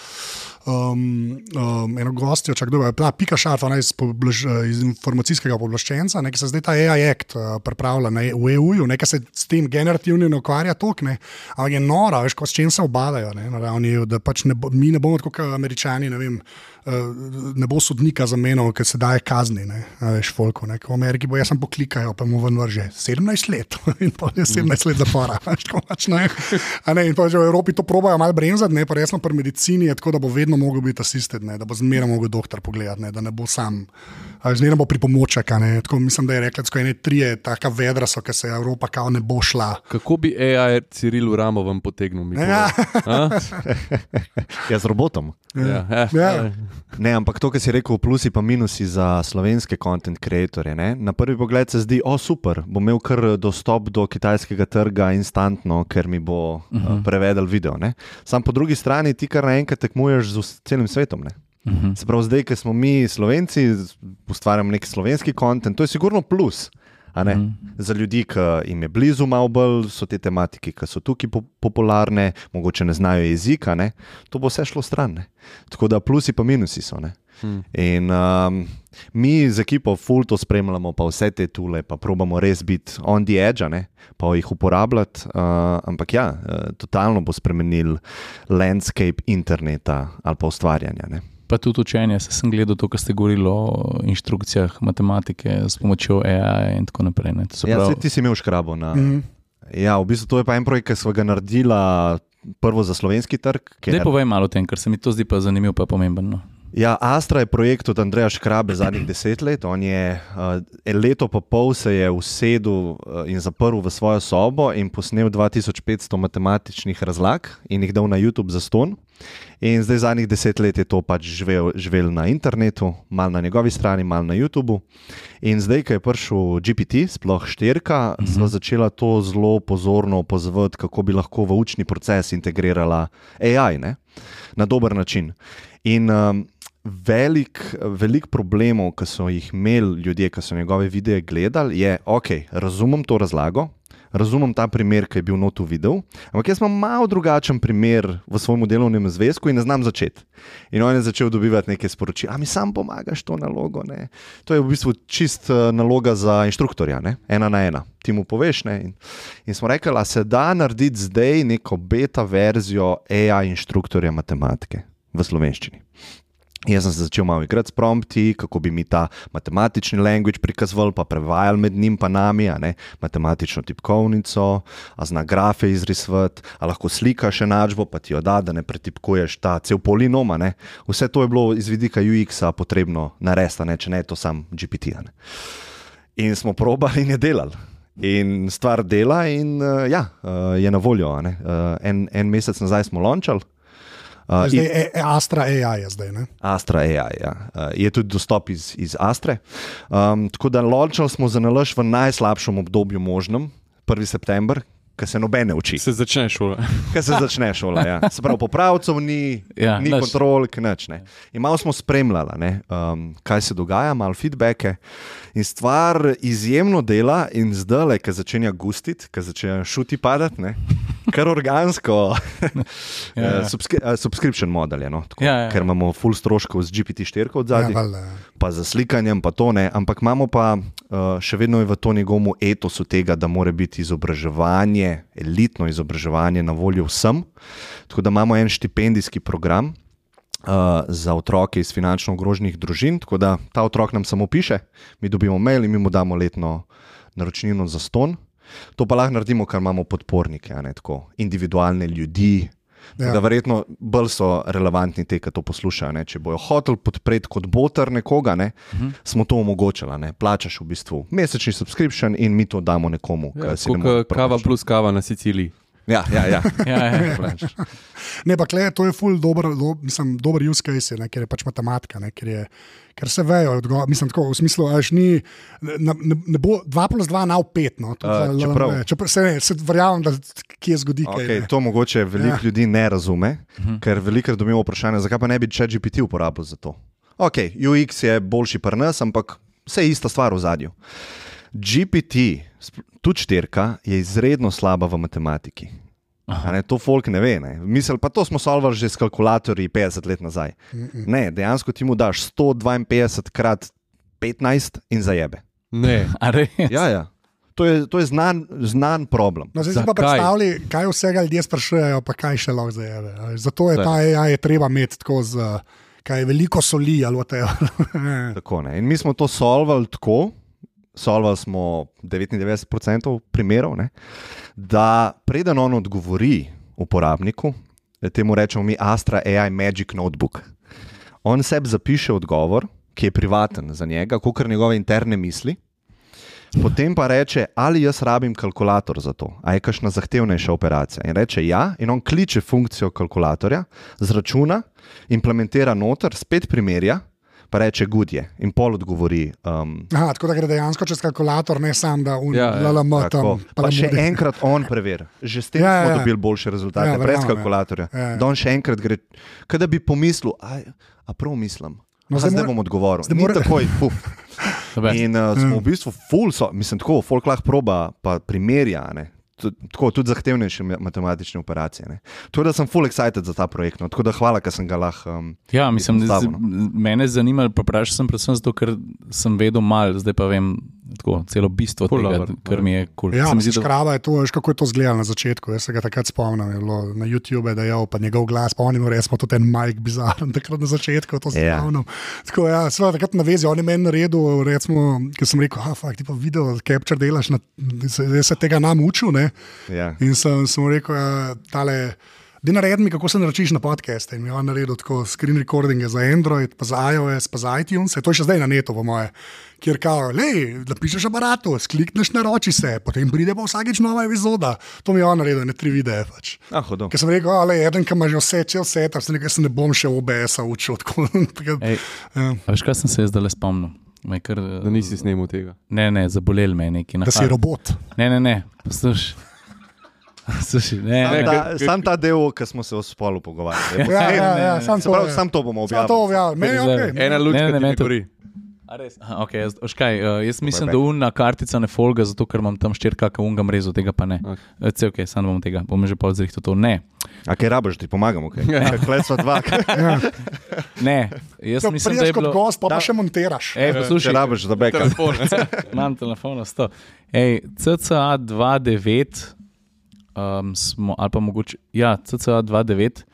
Um, um, eno gostjo, če kdo je, ta Pika Šarfa, iz, poblaž, iz informacijskega pooblaščenca, ki se zdaj ta AI Act uh, pripravlja ne, v EU, nekaj se s tem generativno ne ukvarja tok, ne, ampak je nora, veš, ko s čim se obadajo, ne, na ravni, EU, da pač ne mi ne bomo tako kot američani, ne vem, ne bo sodnika za meno, ker se daje kazni, ne, veš, folko, ne, v Ameriki bo jaz sem poklikajo, pa mu ven vrže. 17 let. In pa je 17 let zapora, pač ne, a ne, in pa že v Evropi to probajo malo bremzati, ne, pa resno pri medicini je tako, da bo vedno mogel biti asistent, da bo zmeraj mogel doktor pogledati, ne, da ne bo sam, a zmeraj bo pripomoček, a ne, tako mislim, da je rekla, tako ene trije, taka vedra so, ker se Evropa kao ne bo šla. Kako bi AI Cirilu Ramovem potegnil? Mikola? Ja. A? Ja, z robotom. Ja, eh, Ja. eh. Ne, ampak to, kar si rekel, plusi pa minusi za slovenske content creatorje. Ne? Na prvi pogled se zdi, o super, bom imel kar dostop do kitajskega trga instantno, ker mi bo uh -huh. uh, prevedel video. Ne? Sam po drugi strani ti kar naenkrat tekmuješ z celim svetom. Ne? Uh -huh. Se pravi, zdaj, ki smo mi slovenci, ustvarjamo neki slovenski kontent, to je sigurno plus. a ne? Mhm. Za ljudi, ki jim je blizu, malo bolj so te tematike, ki so tukaj po popularne, mogoče ne znajo jezika, ne? to bo vse šlo stran. Ne? Tako da plusi pa minusi so. Ne? Hmm. In um, mi z ekipo full to spremljamo, pa vse te tule, pa probamo res biti on the edge, ne? pa jih uporabljati. Uh, ampak ja, uh, totalno bo spremenil landscape interneta ali pa ustvarjanja. Ne? Pa tudi učenje, se sem gledal to, kar ste govorili o inštrukcijah matematike s pomočjo AI in tako naprej. ne. To se Ja, saj ti si imel škrabo. Na, Mhm. ja, v bistvu to je pa en projekt, ki smo ga naredila prvo za slovenski trg. Ker, povej malo o tem, ker se mi to zdi pa zanimivo, pa pomembno. Ja, Astra je projekt od Andreja Škrabe zadnjih deset let. On je uh, leto pa pol se je usedel uh, in zaprl v svojo sobo in posnel 2500 matematičnih razlag in jih dal na YouTube za ston. In zdaj zadnjih deset let je to pač živel, živel na internetu, malo na njegovi strani, malo na YouTubu. In zdaj, ko je prišel GPT, sploh štirka, -huh. smo začela to zelo pozorno opazovati, kako bi lahko v učni proces integrirala AI ne? na dober način. In um, velik, velik problemov, ki so jih imeli ljudje, ki so njegove videe gledali, je, ok, razumem to razlago. Razumem ta primer, ki je bil not v videu, ampak jaz imam malo drugačen primer v svojem delovnem zvezku in ne znam začeti. In on je začel dobivati neke sporočila, a mi sam pomagaš to nalogo. Ne? To je v bistvu čist uh, naloga za inštruktorja, ne? ena na ena. Ti mu poveš. Ne? In, in smo rekli, da se da narediti zdaj neko beta verzijo AI inštruktorja matematike v slovenščini. Jaz sem se začel malo igrati s prompti, kako bi mi ta matematični language prikazoval, pa prevajal med njim in nami, ne matematično tipkovnico, a zna grafe izrisovati, a lahko slikaš enačbo, pa ti jo da, da ne pretipkuješ ta cel polinom. a ne. Vse to je bilo iz vidika UX-a potrebno narediti, ne, če ne to sam GPT. In smo probali in je delal. In stvar dela, in uh, ja, uh, je na voljo. Uh, en, en mesec nazaj smo launčali. Uh, Zdaj, e, e, Astra AI je zdaj. Ne? Astra AI. Ja. Uh, je tudi dostop iz, iz Astre. Um, tako da launčali smo za nalož v najslabšem obdobju možnem, 1. september, ki se nobene uči, Se začne šola. ki se začne šola. Ja. Se pravi, popravcev ni, Ja, ni nič. kontrol, nič. Ne. In malo smo spremljali, ne, um, kaj se dogaja, malo feedbacke. In stvar izjemno dela, in zdaj, ki začenja gustiti, ki začenja šuti padati, ne, kar organsko. Ja, ja. Eh, subskri, uh, subscription model je, no, tako, Ja, ja, ja. ker imamo full stroškov z GPT-4 od zadaj Ja, ja. pa za slikanjem, pa to ne, ampak imamo pa uh, še vedno je v to njegovemu etosu tega, da mora biti izobraževanje, elitno izobraževanje na voljo vsem. Tako da imamo en štipendijski program. Uh, za otroke iz finančno ogroženih družin, tako da ta otrok nam samo piše, mi dobimo mail in mi mu damo letno naročnino za ston. To pa lahko naredimo, ker imamo podpornike, a ne tako individualne ljudi. Ja. Da, verjetno bolj so relevantni te, ki to poslušajo. Ne? Če bojo hoteli podpreti kot boter nekoga, ne? uh -huh. smo to omogočili. Ne? Plačaš v bistvu mesečni subscription in mi to damo nekomu, Ja, ki ne more Kot kava plus kava na Siciliji. Ja, ja, ja. Ja, ja. Ne, pa kle, to je ful dober, do, mislim, dober use case, ne, ker je pač matematika, ne, ker, je, ker se vejo, odgo, mislim, tako, v smislu, až ni, ne, ne, ne bo 2 plus 2 na 5, no, to, A, za LLM, čeprav- čeprav, se, ne, se verjamem, da kje zgodi kaj. Okay, ne. to mogoče veliko Ja. ja. ljudi ne razume, uh -huh. ker veliko dobijo vprašanje, zakaj pa ne bi ChatGPT uporabil za to. Ok, UX je boljši pri nas, ampak vse je ista stvar v zadju. GPT, tudi štirka, je izredno slaba v matematiki. A Ne, to folk ne ve. Ne. Misel, pa to smo solvali že s kalkulatorji 50 let nazaj. Ne, dejansko ti mu daš 152 krat 15 in zajebe. Ne. A res? Ja, ja. To je, to je znan, znan problem. No, zdaj si pa predstavljaj, kaj vsega ljudje sprašujejo, pa kaj še lahko veš. Zato je Saj. ta AI je treba imeti tako z, kaj je veliko soli ali te. Tako, ne. in mi smo to solvali tako, solvali smo 99% primerov, ne, da preden on odgovori uporabniku, temu rečemo mi Astra AI Magic Notebook. On sebi zapiše odgovor, ki je privaten za njega, kot njegove interne misli. Potem pa reče, ali jaz rabim kalkulator za to, ali je kakšna zahtevnejša operacija. In reče ja, in on kliče funkcijo kalkulatorja, zračuna, implementira noter, spet primerja, pa reče gudje. In pol odgovori. Um, Aha, tako da gre dejansko čez kalkulator, ne samo da Ja, ja. Tako. tam. Pa še palamudi. enkrat on preveri. Že s tem Ja, ja, smo ja. dobili boljše rezultate, Ja, ja, brez ja. kalkulatorja. Ja, ja. Da on še enkrat gre, kaj da bi pomislil, a, a prav mislim. No, zdaj zdaj, bom odgovoril. zdaj mora- takoj, puf. In uh, smo v bistvu full, so, mislim, tako, folk lahko proba, pa primerja. Ne. Tako, tudi zahtevnejše ma- matematične operacije. Ne. Tako da sem full excited za ta projekt. No. Tako da hvala, ker sem ga lahko. Um, Ja, mislim, da z- mene je zanimalo, pa vprašal sem predvsem zato, ker sem vedel malo, zdaj pa vem tako, celo bistvo Ful tega, dobro. kar mi je kul. Ja, Se mi mislim, zdi, da- škraba je to, veš, kako je to izgledalo na začetku. Jaz se ga takrat spomnim, je bilo na YouTubu, da je pa njegov glas, pa oni res smo tudi en majk bizaren, takrat na začetku to se Ja. spomnim. Tako ja, seveda takrat na vezi, on je meni naredil, recimo, ker sem rekel, ah, fakt, ti pa video capture delaš, na, se, jaz se tega nam učil, ne? ja. In sem, sem mu rekel, ja, tale. Da naredi mi, kako se naročiš na podcaste. In mi je on naredil tako screen recordinge za Android, pa za iOS, pa za iTunes, to je še zdaj na netu, po moje. Kjer kao, le, napišeš aparatu, sklikneš naroči se, potem pride pa vsakeč nova epizoda. To mi je on naredil, ne tri videe. Pač. Ah, hodo. Ker sem rekel, ale eden, ki ima že vse, če vse, tam sem rekel, se ne bom še OBS-a učil. Tako, tako, Ej, ja, veš, kaj sem se zdaj le spomnil? Kar, Da nisi snimal tega. ne, ne, zabolel me je neki. da si robot. Ne, ne, ne, poslušaj. Slušaj, ne, Sam ne, ta, sam ta del, ki smo se o spolu pogovarjali. Ja, ja, ja, sam Se to, pravi, ja. sam to bomo Sam to objavili. objavil. Meni okay. Ena Ne, lučka ne, ne, ne, ne to- gori. A res? Aha, okay, jaz, veš kaj, uh, jaz mislim, da unna kartica ne folga, zato ker imam tam štirka, ki unga mrezo, tega pa ne. Ok. Okay. Okay, sam bom tega, bom že pa zrihtel to. Ne, A kaj rabiš, ti pomagamo? Okay? Ja. Klej so dva. ne, jaz To mislim, da je kot bilo... gost, pa, pa Da. še montiraš. Ej, Če poslušaj, rabiš za beka. Telefon. imam telefon na 100. Ej, CCA 29, um, smo, ali pa mogoče, ja, CCA 29.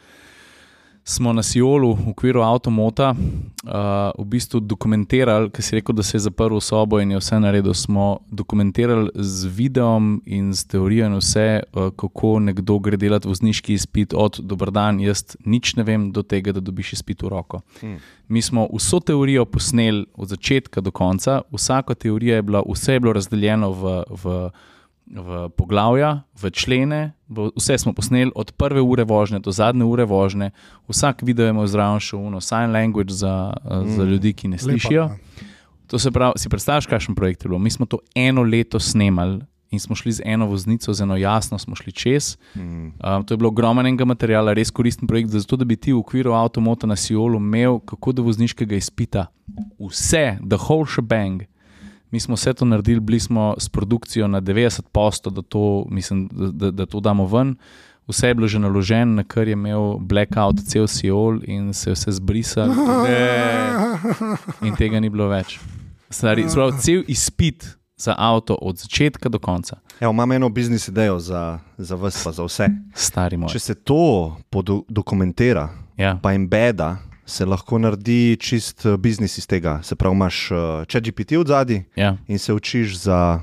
Smo na Sijolu v okviru avtomota uh, v bistvu dokumentirali, ker si rekel, da se je zaprl v sobo in je vse naredil. Smo dokumentirali z videom in z teorijo in vse, uh, kako nekdo gre delati vozniški izpit od dober dan, jaz nič ne vem, do tega, da dobiš izpit v roko. Hmm. Mi smo vso teorijo posneli od začetka do konca, vsaka teorija je bila, vse je bilo razdeljeno v, v, v poglavja, v člene, v, vse smo posneli od prve ure vožnje do zadnje ure vožnje. Vsak video imel zraven še uno, sign language za, mm. za ljudi, ki ne slišijo. Lepo, To se pravi, si predstavljaš, kakšen projekt je bilo. Mi smo to eno leto snemali in smo šli z eno voznico, z eno jasno smo šli čez. Mm. Um, to je bilo ogromnega materiala, res koristen projekt, zato da bi ti v okviru avtomota na Sijolu imel kako do vozniškega izpita vse, the whole shebang. Mi smo vse to naredili, bili smo s produkcijo na 90%, da to, mislim, da, da, da to damo ven. Vse je bilo že naloženo, na kar je imel blackout cel Sijol in se je vse zbrisal. In tega ni bilo več. Stari, sprav, cel izpit za avto od začetka do konca. Evo, imam eno biznis idejo za, za vas, pa za vse. Stari moj. Če se to dokumentira, Ja. pa embeda, se lahko naredi čist eh, biznis iz tega. Se pravi, imaš uh, ChatGPT od zadaj Ja. in se učiš za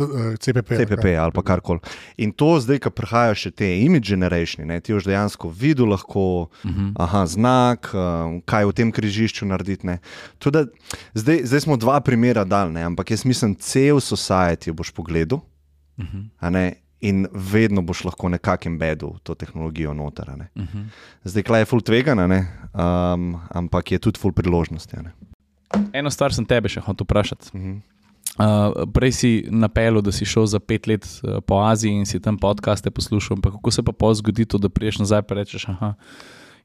eh, CPP. CPP ali pa karkoli. In to zdaj, ko prihajajo še te image generation, ne, ti už dejansko videl lahko, uh -huh. aha, znak, kaj v tem križišču narediti. ne. To da- Zdaj, zdaj smo dva primera dal, ne, ampak jaz mislim, cel society boš pogledal. Uh -huh. In vedno boš lahko nekako embedil to tehnologijo noter. Uh -huh. Zdaj, klej je full tvegana, ne, um, ampak je tudi full priložnosti. ne. Eno stvar sem tebe še hotel vprašati. Mhm. Uh, prej si napel, da si šel za pet let uh, po Aziji in si tam podcaste poslušal, ampak kako se pa pol zgodi to, da priješ nazaj in rečeš, aha,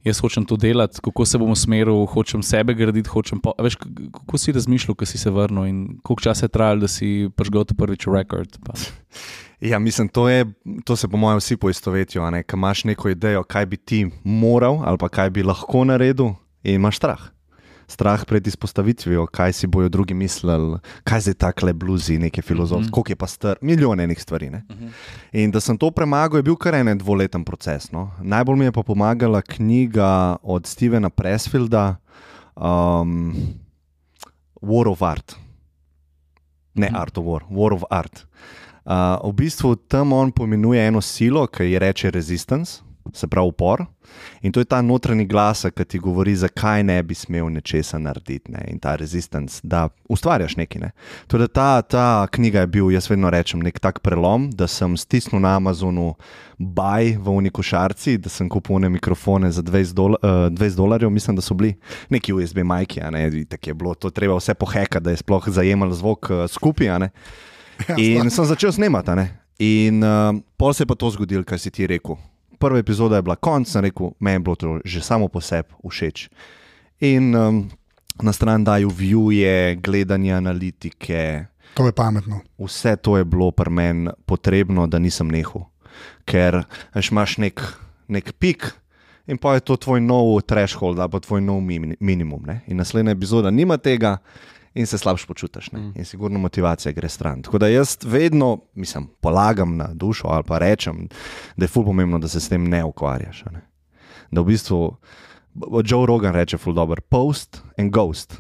jaz hočem to delati, kako se bom usmeril, hočem sebe graditi. Hočem po, veš, kako si razmišljal, ko si se vrnil in koliko časa je trajalo, da si prižgal prvič rekord. Pa. Ja, mislim, to, je, to se po mojem vsi poistovetijo. ne, Ko imaš neko idejo, kaj bi ti moral ali pa kaj bi lahko naredil, in imaš strah. Strah pred izpostavitvijo, kaj si bojo drugi mislili, kaj zdaj takle bluzi, neke filozofije, mm -hmm. koliko je pa star, milijone enih stvari. Mm -hmm. In da sem to premagal, je bil kar en dvoleten proces. No? Najbolj mi je pa pomagala knjiga od Stevena Pressfielda, um, War of Art. Ne Art of War, War of Art. Uh, v bistvu tam on poimenuje eno silo, ki ji reče resistance, se pravi upor. In to je ta notranji glas, ki ti govori, zakaj ne bi smel nečesa narediti. Ne? In ta resistance, da ustvarjaš nekaj. Ne? Torej, ta, ta knjiga je bil, jaz vedno rečem, nek tak prelom, da sem stisnil na Amazonu baj v unikošarci, da sem kupil one mikrofone za 20, dola, uh, 20 dolarjev, mislim, da so bili neki USB majki, ne, tako je bilo to treba vse pohekati, da je sploh zajemal zvok uh, skupaj. A ne. In sem začel snemati. ne. In uh, pol se je pa to zgodilo, kar si ti rekel. Prva epizoda je bila konc, sem rekel, meni je bilo to že samo po sebi všeč. In um, na stran dajo vjuje, gledanje analitike, To je pametno. vse to je bilo pri meni potrebno, da nisem nehal. Ker veš, imaš nek, nek pik in pa je to tvoj nov threshold ali pa tvoj nov mini- minimum. Ne? In naslednja epizoda nima tega. In se slabš počutiš, ne? in sigurno motivacija gre stran. Tako da jaz vedno, mislim, polagam na dušo ali pa rečem, da je ful pomembno, da se s tem ne ukvarjaš. Ne? Da v bistvu, Joe Rogan reče, ful dobr, post and ghost.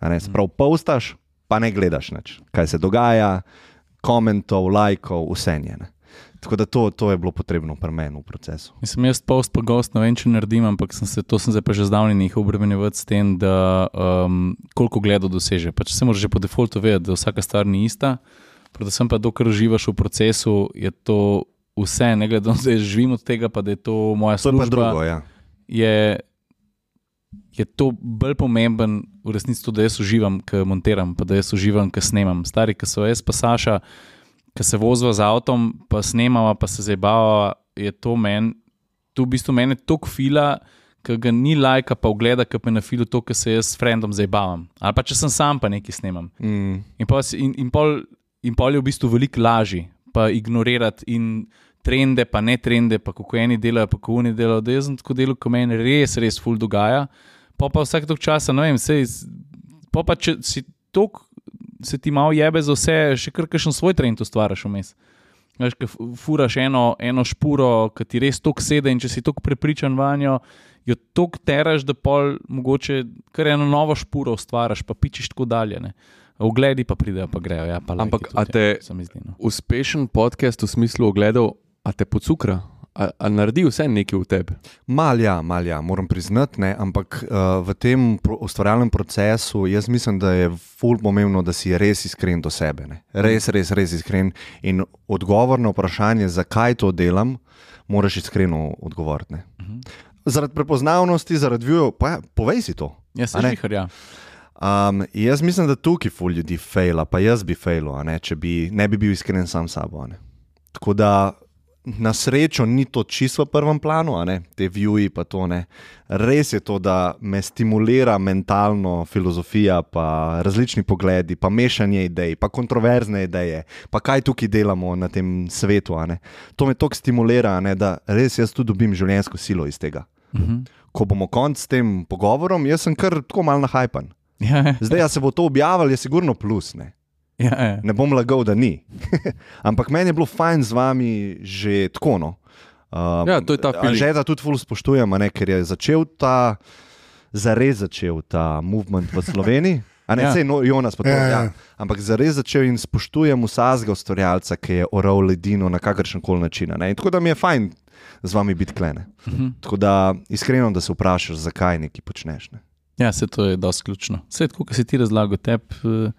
A ne, Sprav postaš, pa ne gledaš več, kaj se dogaja, komentov, lajkov, vse je. Tako da to, to je bilo potrebno pri meni v procesu. Mislim, jaz post pa gost ne vem, če naredim, ampak sem se, to sem zdaj pa že zdavni nehal obremenjevati s tem, da um, koliko gledov doseže. Pač se moraš že po defaultu vedeti, da vsaka stvar ni ista. Predvsem pa, dokler uživaš v procesu, je to vse, ne glede na to, da živim od tega, pa da je to moja To je služba. pa drugo, ja. je, je to bolj pomemben, v resnici, to, da jaz uživam, ki montiram, pa da jaz uživam, ki snemam. Stari, ki so jaz, pa Saša, ki se voziva z avtom, pa snemava, pa se zabavava, je to meni, tu v bistvu meni toliko fila. Ki ga ni lajka, pa ogleda, ki me na filu to, kar se jaz s frendom zabavam. Ali pa če sem sam, pa nekaj snemam. Mm, In pol, in, in, pol, in pol je v bistvu veliko lažje, pa ignorirati in trende, pa ne trende, pa kako eni delajo, pa kako oni delajo. Da jaz sem tako delal, ko meni res, res ful dogaja. Pa pa vsak tok časa, ne vem, sej, pa pa če si tok, se ti malo jebe za vse, še kar kakšen svoj trend ustvariš vmes. Veš, ki furaš eno, eno špuro, ki ti res tok sede in če si tok prepričan vanjo, jo tok teraš, da pol mogoče kar eno novo špuro ustvariš, pa pičiš tako dalje. Ne. Ogledi pa pridejo, pa grejo. Ja, pa Ampak lajki a tudi, te- ja, zdi, no. Uspešen podcast v smislu ogledov, a te pocukra, a, a naredi vse nekaj v tebi. Mal ja, mal ja, moram priznati, ne, ampak uh, v tem pro, ustvarjalnem procesu jaz mislim, da je ful pomembno, da si res iskren do sebe. Ne. Res, res, res iskren. In odgovor na vprašanje, zakaj to delam, moraš iskreno odgovoriti. ne. Zaradi prepoznavnosti, zaradi view, pa ja, povej si to. Ja, se A ne? žihar, ja. Um, jaz mislim, da tukaj ful ljudi fejla, pa jaz bi fejlo, če bi, ne bi bil iskren sam s sabo. Tako da na srečo ni to čisto v prvem planu, te viewi pa to ne. Res je to, da me stimulira mentalno filozofija, pa različni pogledi, pa mešanje idej, pa kontroverzne ideje, pa kaj tukaj delamo na tem svetu. To me toliko stimulira, ne, da res jaz tudi dobim življenjsko silo iz tega. Mhm. Ko bomo konc s tem pogovorom, jaz sem kar tako mal nahajpan. Ja, ja, Zdaj, a se bo to objavilo, je sigurno plus. Ne, ja, ja. ne bom lagal, da ni. Ampak meni je bilo fajn z vami že tako. No. Uh, Ja, to je ta feeling. Že da tudi ful spoštujem, a ne, ker je začel ta, zares začel ta movement v Sloveniji. A ne, Ja. ja. no, Jonas pa to. Ja, Ja, ja. Ampak zares začel in spoštujem vsakega ustvarjalca, ki je oral ledino na kakršen koli način. a ne. In Tako da mi je fajn z vami biti klene. Mhm. Tako da iskreno, da se vprašaš, zakaj nekaj počneš. Ne. ja, se to je dosti ključno. Vse tako, kot si ti razlagal, tebi uh,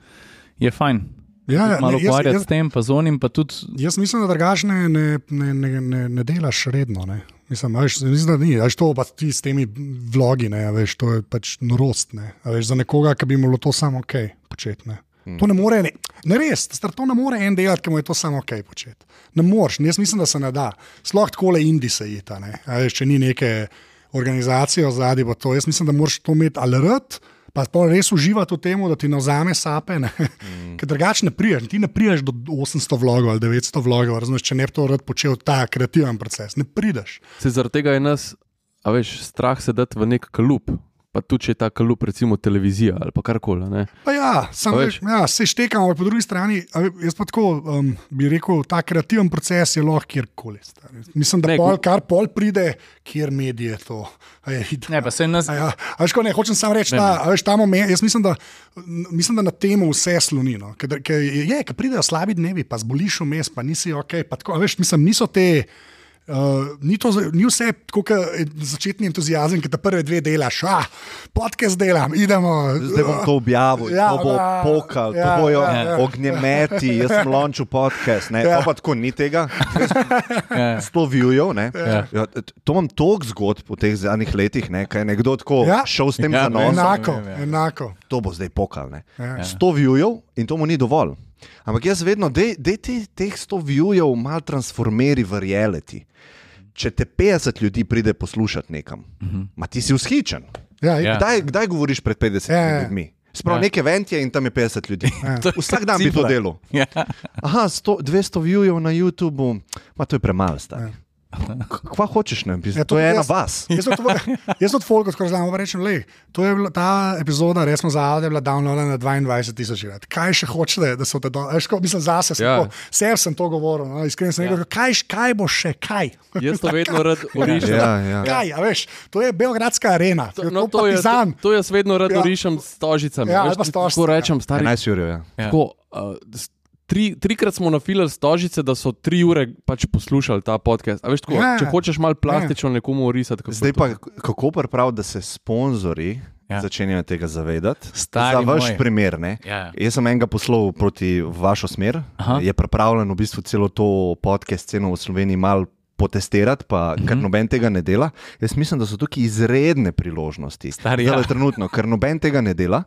je fajn. Ja, ja, Malo ne, ukvarjati s tem, pa z onim, pa tudi. jaz mislim, da drugačne ne, ne, ne, ne, ne delaš redno. Ne. Mislim, a veš, mislim, da ni. Veš, to pa ti s temi vlogi, ne, a veš, to je pač norost. Ne, a veš, za nekoga, ki bi mu bilo to samo ok početi. Ne. To ne more, ne, ne res, star, to ne more en delati, ki mu je to samo ok početi. Ne moreš, jaz mislim, da se ne da. Sploh tako le indise ita, ne, a veš, če ni neke organizacijo zadnji, pa to. Jaz mislim, da moraš to imeti ali rad. Pa pa res uživati v tem, da ti navzame sape, mm. ker drugače ne priješ. Ti ne priješ do 800 vlogov ali 900 vlogov, razumeš, če ne bi to rad počel ta kreativen proces. Ne prideš. Se zaradi tega je nas, a veš, strah sedeti v nek kalup. Pa tudi, če je ta kalup, recimo televizija ali pa karkoli. ne. Pa ja, sam, veš, ja, se štekam, ampak po drugi strani, jaz pa tako um, bi rekel, ta kreativen proces je lahko kjerkoli. Mislim, da Ne, pol, kar pol pride, kjer medije to. A je, id- Ne, pa se nas. A Ja, a veš, ko ne, hočem samo reči, ta, a veš, ta moment, jaz mislim, da, mislim, da na tem vse sloni. No. Ker, ker je, ker pridejo slabi dnevi, pa zboliš vmes, pa nisi ok. Pa tako, a veš, mislim, niso te. Uh, ni, to, ni vse tako, kot začetni entuzijazem, ki te prve dve delaš, ah, podcast delam, idemo. Zdaj bom to objavil, Ja, to bo ja, pokal, ja, to bojo ja, ja. ognjemeti, jaz sem lončil podcast, ne, Ja. pa tako ni tega. Ja. Sto viewjev, ne. Ja. Ja, to imam toliko zgodb v teh zadnjih letih, ne, kaj je nekdo tako Ja. šel s tem Ja, zanosom. Enako, ja. enako. To bo zdaj pokal. Ne. Ja. Sto viewjev in to mu ni dovolj. Ampak jaz vedno, da te, teh sto viewjev malo transformeri v reality. Če te 50 ljudi pride poslušati nekam, uh -huh. ma ti si vzhičen. Ja, Ja. ja. Kdaj, kdaj govoriš pred 50 Ja, ja, ja. ljudmi? Sprav Ja. ja. nek event je in tam je 50 ljudi. Je Vsak dan bi to delal. Ja. Aha, 100, 200 viewjev na YouTubu, ma to je premalo stari. Kva hočeš pisati? Ja, Ja, to je ena vas. Jaz od, jaz od Folka skoraj znam reči, le, to je bila, ta epizoda, resno za Alde, bila downloadena na 22 tisoč krat. Kaj še hočete, da so te dol? Veš, ko mislim zase, sem, Ja. ja. sem, sem to govoril, no, iskreno sem Ja. rekel, kaj, kaj bo še, kaj? Jaz to vedno rad orišem. Ja, ja. Kaj, a veš, to je Beogradska arena, to, No, to, to, je, partizan. to, to jaz vedno rad Ja. ja. orišem s tožicami. Ja, veš, ali pa s tako tožicami, rečem, stari. 11 ur, ja. Ja. Tako, uh, s- tri, trikrat smo nafilali stožice, da so tri ure pač poslušali ta podcast. A veš, tako, Ja. če hočeš malo plastično nekomu orisati, kako Zdaj to- pa kako prav, da se sponzorji Ja. ja. začenjajo tega zavedati. Stari Za vaš moj. primer. Ne? Ja. Jaz sem enega poslal proti vašo smer, Aha. je pripravljen v bistvu celo to podcast sceno v Sloveniji mal potestirati, pa Mhm. ker noben tega ne dela. Jaz mislim, da so tukaj izredne priložnosti. Stari, ja. trenutno, ker noben tega ne dela,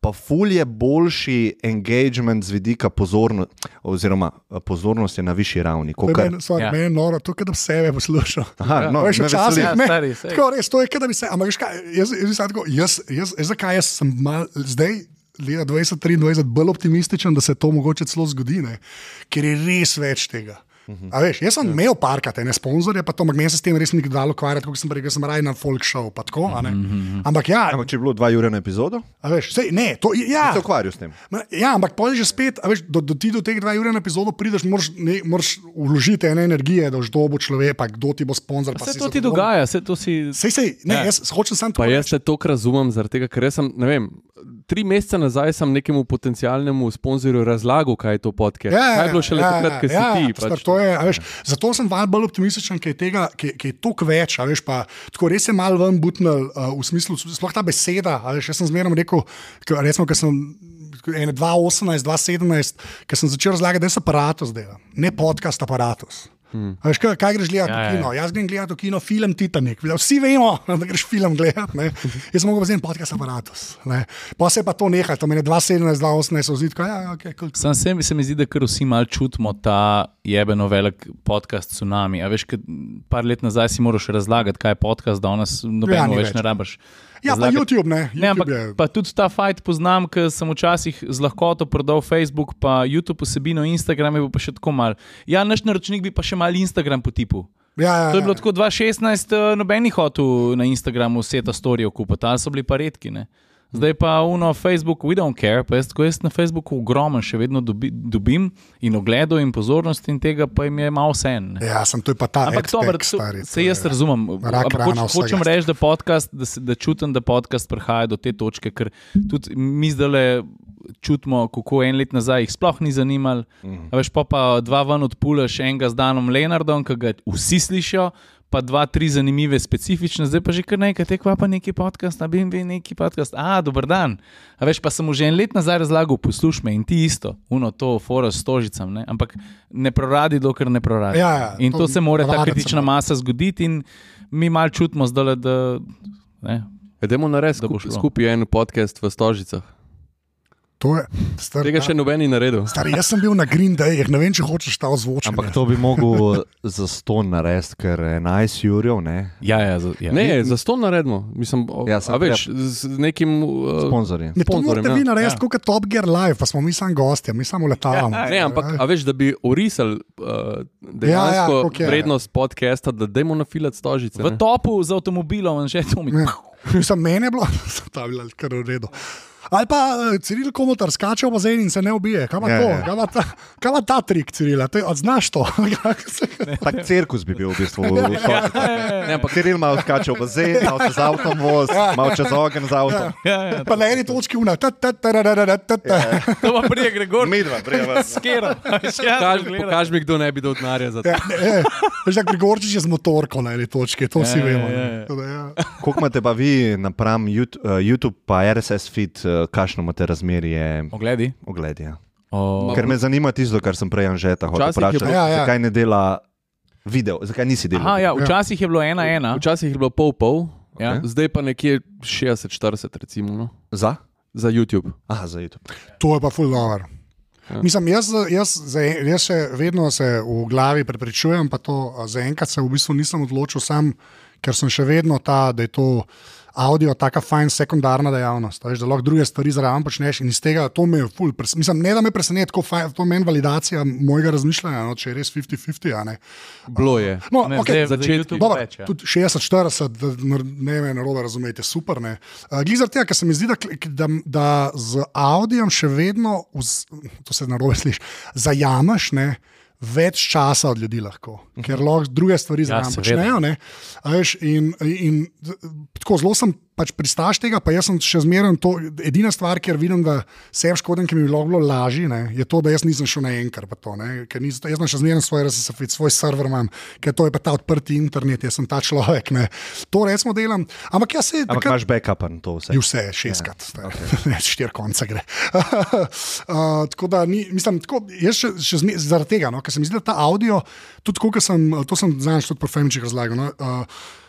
pa ful je boljši engagement z vidika pozornosti, oziroma pozornost je na višji ravni. Kakor- meni, Ja. je noro, to je, da bi sebe poslušal. Aha, Ja. no, Veš, včasih. Ja, stari. Tako res, to je, da bi se. Ampak, veš kaj, jaz, jaz, jaz, tako, jaz, jaz, jaz, zakaj jaz sem mal, zdaj, leta 2023, bolj optimističen, da se to mogoče celo zgodi, ne? ker je res več tega. A veš, jaz sem imel parkate, ne sponzorje, pa to, meni se s tem res ni dalo ukvarjati, kot sem rekel, sem raje na folk show. pa Tako, a ne. ampak ja, Ampak če je bilo dva ure na epizodo, a veš, sej, ne, to, ja, se ukvarjal s tem. Ma, Ja, ampak je že spet, a veš, do, do ti do teh dveh ur na epizodo prideš, moraš, ne, moraš vložiti ene energije, da boš kdo bo človek, pa kdo ti bo sponzor. pa Vse to ti dogaja, vse to si. Sej, sej, ne, Ja. ja. jaz hočem samo to. Pa jaz se to razumem, zaradi tega, ker jaz sem, ne vem, tri mesece nazaj sem nekemu potencialnemu sponzorju razlagal, kaj je to podcast. kaj je bilo šele takrat, ko si ti. star, Pač, je, veš, zato sem malo bolj optimističen, ker je tega, ki, ki je toliko več. Veš, pa, tako res je malo ven butnil uh, v smislu, sploh ta beseda. Veš, jaz sem zmerno rekel, ke- recimo, ker sem. ene 2018, 2017, ko sem začel razlagati, da je aparatus dela, ne podcast aparatus. Hmm. Veš, kaj, kaj greš gledati Ja, ja, ja. v kino? Jaz grem gledati v kino film Titanic. Vsi vemo, da greš film gledati. ne. Jaz sem mogel vzeti podcast aparatus. ne. Pa se pa to nehalo, to meni je 2017, 2018, so zdi, ja, okay, cool. Sam se, se mi zdi, da kar vsi malo čutimo ta jebeno velik podcast tsunami. A veš, par let nazaj si moraš razlagati, kaj je podcast, danes nobeno Ja, ja, več več. ne rabiš. Ja, pa razlagati. YouTube ne. Ne, ampak YouTube je, pa tudi ta fajt poznam, ker sem včasih z lahkoto prodal Facebook, pa YouTube vsebino, Instagram je pa še tako mal. Ja, naš naročnik bi pa še mal Instagram potipu. ja, ja, To je bilo ja. tako 2016, eh, noben jih hotel na Instagramu vse ta storijo kupiti, ali so bili pa redki. Ne? Zdaj pa uno Facebook, we don't care, pa jaz, jaz na Facebooku ogromen še vedno dobi, dobim in ogledov in pozornosti in tega pa jim je malo vse en. ne. Ja, sem to je pa ta Ampak dobro, to- to se jaz razumem. Ampak hoč, hočem reči, da, podcast, da, se, da čutim, da podcast prihaja do te točke, ker tudi mi zdaj čutimo, kako en let nazaj jih sploh ni zanimalo. Mm. Veš pa, pa dva ven odpulaš enega z Danom Leonardom, ki ga vsi slišijo. Pa dva, tri zanimive, specifične, zdaj pa že kar nekaj, tekva pa neki podcast, a bi jim bil neki podcast. A, dober dan. A veš, pa sem mu že en let nazaj razlagal, poslušaj me in ti isto, uno to, fora s tožicam, ne? ampak ne proradi, dokler ne proradi. Ja, ja, in to, to se mora ta kritična masa zgoditi, in mi malo čutimo zdaj, da. Ne, Idemo narediti Da bo skup, šlo. skupaj en podcast v Stožicah. To je, star, Tega še noben ni naredil. Star, jaz sem bil na Green Day, ne vem, če hočeš ta ozvočenje. Ampak to bi mogel za ston narediti, ker je 11 jurjev, ne? Ja, ja, za- ja. Ne, za to naredimo. Mislim, Ja, ja, sem- a veš, z nekim. Uh, Sponzorji. Ne, to sponzorjem, morate ja. vi narediti, Ja. kot je Top Gear Live, pa smo mi samo gostje, mi samo letavamo. Ja, Ne, ampak a veš, da bi orisali uh, dejansko ja, ja, vrednost podcasta, da dajmo na filat stožice. V ne. topu z avtomobilom in že to mi. Ja. Mislim, meni je bilo, da je bilo kar v redu. Ali pa uh, Ciril Komotar skače v bazen in se ne ubije. Kaj pa Ja, to? ja. Kaj pa ta, kaj pa ta trik, Ciril? Znaš to? Tak cirkus bi bil v bistvu. v Soči. Ne, ampak Kiril malo skače v bazen, malo se z avtom voz, malo čez ogen z avtom. Ja, ja. pa na eni točki una. ta, ta, ta, ta, ta, ta, ta, ta. To pa prije Gregor. Midva, prijeva. Skero. pokaž, pokaž mi, kdo ne bi dal denarja za to. Ja, ne, ne. Veš, da Grigorčič je z motorko na eni točki, to vsi Ja, vemo. ja, ja. Ja. Koliko imate pa vi napram YouTube, uh, YouTube pa RSS feed, uh, kakšno imate razmerje Ogledi. ogledja? O, Ker me zanima tisto, kar sem prej Anžeta hotel vprašati. Ja, ja. Zakaj ne dela video, zakaj nisi delal? Aha, ja, včasih je bilo ena ena. Včasih je bilo pol-pol, Ja. zdaj pa nekje 60-40, recimo, no, Za? za YouTube. Aha, za YouTube. To je pa full dobro. Ja. Mislim, jaz, jaz, za, jaz še vedno se v glavi prepričujem, pa to zaenkrat se v bistvu nisem odločil sam, ker sem še vedno ta, da je to avdio taka fajn sekundarna dejavnost. a Veš, da lahko druge stvari zraven počneš in iz tega to me je ful. pres- Mislim, ne da me preseneti, tako fajn, to meni validacija mojega razmišljanja, no, če je res 50-50. a ne. Bilo je. No, Ne, okay, začetki. Več, ja. tudi 60-40, da nar- ne me narobe razumete, super. Uh, Glede tega, ker se mi zdi, da, da, da z audijem še vedno, vz, to se narobe sliši, zajameš ne, več časa od ljudi lahko, ker lahko druge stvari Ja, zraven počnejo. ne. A Veš, in, in tako zelo sem pač pristaš tega, pa jaz sem še zmeraj to. Edina stvar, kjer vidim, da se škodim, ki mi bi lahko bilo lažje, ne, je to, da jaz nisem šel na enkrat. pa To, ne, ker nisem, jaz imam še zmeraj svoj RSS, svoj server, imam, ker to je pa ta odprti internet, jaz sem ta človek. Ne. To recimo delam. Ampak jaz se Ampak imaš backup na to vse. Je vse šestkrat, ja, okay. štiri konce gre. uh, tako da, ni, mislim, tako, jaz še, še zme, zaradi tega, no, ker se mi zdi, da ta avdio, tudi ko sem, to sem znaš tudi po Femčih razlagal. No, uh,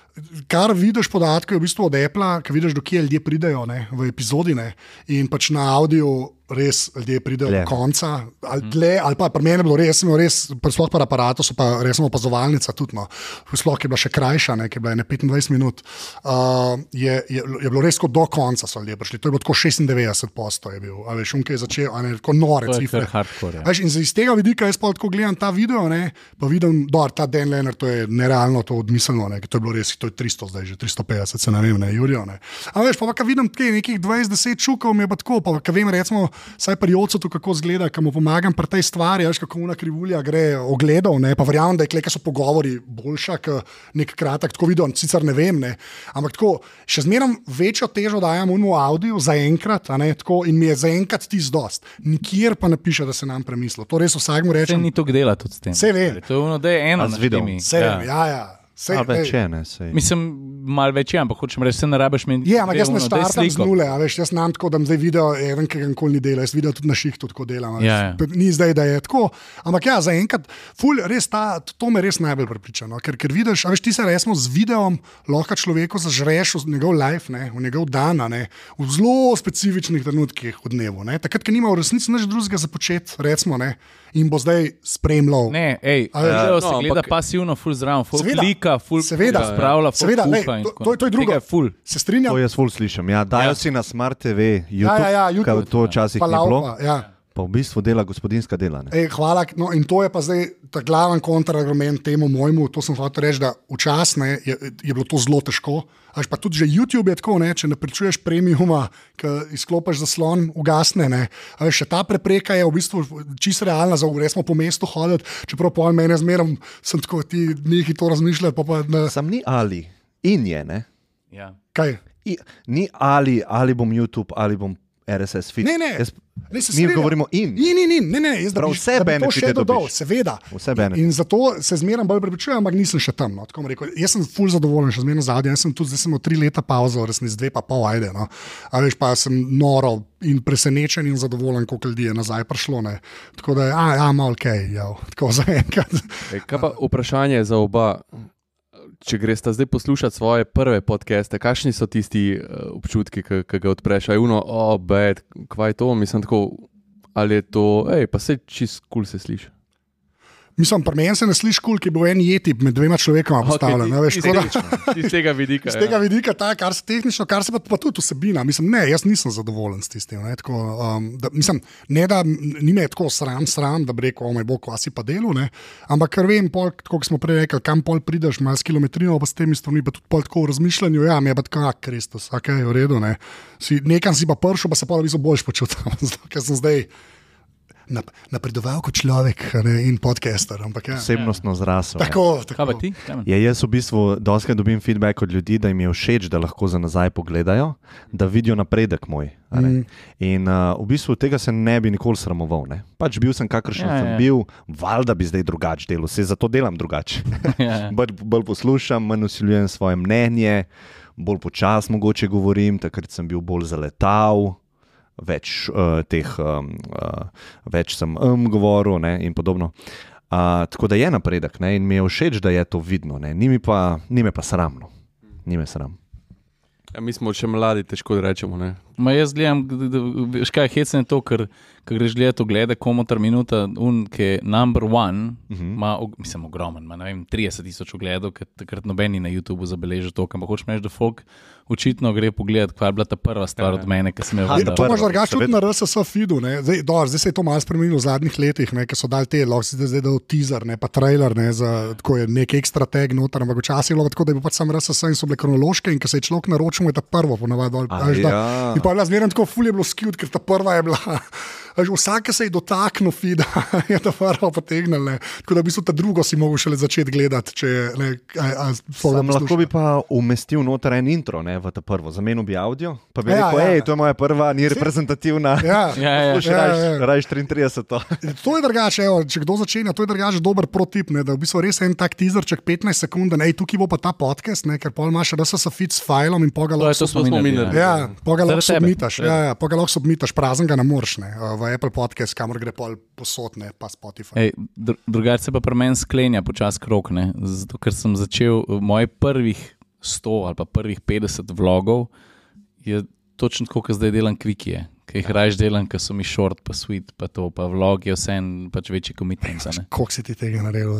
Kar vidiš podatke, je v bistvu od Apple, ki vidiš, do kje ljudje pridejo ne, v epizodi. Ne, in pač na audio res ljudje pridejo Dlje. do konca, ali, tle, ali pa pri meni je bilo res, imel res, sploh pa aparatu, so pa res opazovalnica tudi. No, sploh je bila še krajša, ne, ki je bila ene 25 minut. Uh, je, je, je bilo res kot do konca so ljudje prišli. To je bilo tako 96 posto je bil, a veš, unke je začel, a ne, tako nore je cifre. hardcore, ja. Veš, in iz tega vidika jaz pa tako gledam ta video, ne, pa vidim, da ta Dan Leonard, to je nerealno, to odmiselno, ne, to je bilo res, to je 300 zdaj, že 350, se ne vem, ne, Jurijo. Ne. A veš, pa, pa ka vidim tukaj nekih 20-10 čukov, mi je pa tako, pa ka vem, recimo, saj pri ocu to kako zgleda, kam mu pomagam pri tej stvari, veš, kako una krivulja gre ogledov, ne, pa verjamem, da je kleka so pogovori boljša, kot nek kratek, tako video, sicer ne vem, ne, ampak tako, še zmeraj večjo težo dajem v audio zaenkrat, a ne, tako, in mi je zaenkrat ti zdost. Nikjer pa ne piše, da se nam premislil. To res vsakmu Se rečem. ni to dela tudi s tem. Saj vem. To je ono, da je eno z videom? temi. Vse vem, ja, ja. Sej, A več ej. je, ne? Sej. Mislim, malo več je, ampak hočem reči, se ne rabiš meni. Je, ampak jaz ne štartam z nule, a veš, jaz znam tako, da zdaj video, eden, ki ga nikoli ni delal, jaz video tudi na šihtu tako delam. a veš. Ja, ja. Ni zdaj, da je tako. Ampak ja, zaenkrat, ful, res ta, to me res najbolj prepriča. No? Ker, ker vidiš, a veš, ti se resmo z videom lahko človeku zažreš v njegov life, ne? v njegov dan, a ne? v zelo specifičnih trenutkih v dnevu. Ne? Takrat, ko nima v resnici nič drugega za početi, recimo, ne? In bo zdaj spremljal. Ne, ej, A video no, se gleda ampak- pasivno, full zraven, full Seveda. klika, full Seveda. spravlja, full Seveda, lej, kuha in to, to, to je drugo. Je full. Se strinjam? To jaz ful slišim. Ja, dajo Ja. ja. si na Smart TV, YouTube, ja, ja, YouTube. kar to včasih Pa ni bilo, laupa, ja. Pa v bistvu dela gospodinska dela. Ne? Ej, hvala. No, in to je pa zdaj ta glaven kontrargument temu mojemu. To sem hotel reči, da včasih je, je bilo to zelo težko. Až pa tudi že YouTube je tako, ne, če ne pričuješ premiuma, ki izklopiš zaslon, ugasne. Ne. A še ta prepreka je v bistvu čisto realna, za gremo po mestu hoditi, čeprav po meni zmeraj sem tako, ti neki to razmišljajo. Pa pa, ne, Sam ni ali, in je. Ne? Ja. kaj? I, ni ali, ali bom YouTube, ali bom RSS feed. Ne, ne. Jaz, Ne, mi strinjam. govorimo in. In, in, in. Ne, ne, jaz, da Prav bi, vse da to benefite še dodal, seveda. Vse benefite. In zato se zmeraj bolj prepričujem, ampak nisem še tam. No, rekel. jaz sem full zadovoljen, še zmeraj zadnji. Jaz sem tudi zdaj imel tri leta pauzo, resnici dve pa pol, ajde. No. A veš, pa sem noro in presenečen in zadovoljen, koliko ljudi je nazaj prišlo. Ne. Tako da, a, ja, malo kaj, ja, tako za enkrat. Ej, Kaj pa vprašanje za oba? Če greš zdaj poslušati svoje prve podcaste, kakšni so tisti uh, občutki, ki ga odpreš? Aj uno, oh, bed, kvaj je to, mislim tako, ali je to, hej, pa se čist kul cool se sliši. Mislim, pri meni se ne sliši kul, ki bo en jeti med dvema človekoma postavljen. Okay, iz, iz, iz tega vidika. Iz ja. tega vidika, ta, kar se tehnično, kar se pa, pa tudi vsebina. Mislim, ne, jaz nisem zadovoljen s tistim. Ne, tako, um, da, mislim, ne da ni me tako sram, sram, da bi rekel, oj, bo kvasi pa delo. Ne, ampak ker vem, kot smo prej rekli, kam pol prideš, imaš kilometrino, pa s temi stvarmi, pa tudi pol tako v razmišljanju, ja, mi je pa tako, ah, Kristus, ok, v redu. Ne. Si, nekam si pa pršel, pa se pa viso boljš počutil, ker sem zdaj napredoval kot človek ne, in podcaster. Ampak, ja. Osebnostno zrasel. Tako, tako. Pa ti? Ja, jaz v bistvu dosti dobim feedback od ljudi, da jim je všeč, da lahko za nazaj pogledajo, da vidijo napredek moj. Mm. In uh, v bistvu tega se ne bi nikoli sramoval. Ne. Pač bil sem kakršen ja, sem ja. bil, valjda bi zdaj drugače delal, se zato delam drugače. ja. bolj, bolj poslušam, manj usiljujem svoje mnenje, bolj počasno mogoče govorim, takrat sem bil bolj zaletav več uh, teh, um, uh, več sem um govoril ne, in podobno. Uh, tako da je napredek ne, in mi je všeč, da je to vidno, ni mi pa, ni me pa sramno. Ni me sram. Ja, mi smo še mladi, težko rečemo. Ma jaz gledam, veš kaj je hecno to, ker, ker greš gledati, glede komu ta minuta, un, ki je number one, uh -huh. ma, mislim, ogromen, ima 30 tisoč ogledov, ker takrat nobeni na YouTubu zabeleži to, ampak hočeš reči, da folk očitno gre pogledat, kaj je bila ta prva stvar ja. od mene, ki sem jo videl. To imaš drugače tudi na RSS feedu, zdaj, do, zdaj se je to malo spremenilo v zadnjih letih, ki so dali te, lahko si zdaj dal teaser, ne pa trailer, ne, za tako je nek ekstra tag noter, ampak včasih je bilo tako, da je bil pač sam RSS in so bile kronološke in ko se je človek naročil, je ta prvo ponavadi dol. Ja. Pa je bila zmerno tako fulje bilo skut, ker ta prva je bila. Vsak se je dotaknil, da je to prvo potegnil. Tako da bi se ta drugo si mogel šele začeti gledati. Če, ne, a, a, Sam, lahko bi pa umestil noter en intro ne, v ta prvo, zamenil bi avdio. Pa bi ja, rekel, hej, ja. to je moja prva, ni reprezentativna. Ja, ja, ja. Še ja, ja. rajš 33. To. to je drugače, evo, če kdo začenja, to je drugače dober protip. Ne, da v bistvu res en tak teaserček 15 sekund, ne, tukaj bo pa ta podcast, ne, ker pol imaš RSS feed s filom in pogalo. To je to, smo minili. Ja, pogalo submitaš, ja, ja, pogalo submitaš, prazen ga ne moreš. Ne, Apple Podcast, kamor gre pol posodne, pa Spotify. Dr drugače se pa pri meni sklenja počasi krok, ne? zato ker sem začel moj prvih 100 ali pa prvih 50 vlogov, je točno tako, kot zdaj delam kvikije ki jih raje delam, ker so mi short, pa sweet, pa to, pa vlog je vse en pač večji komitment. Kako si ti tega naredil?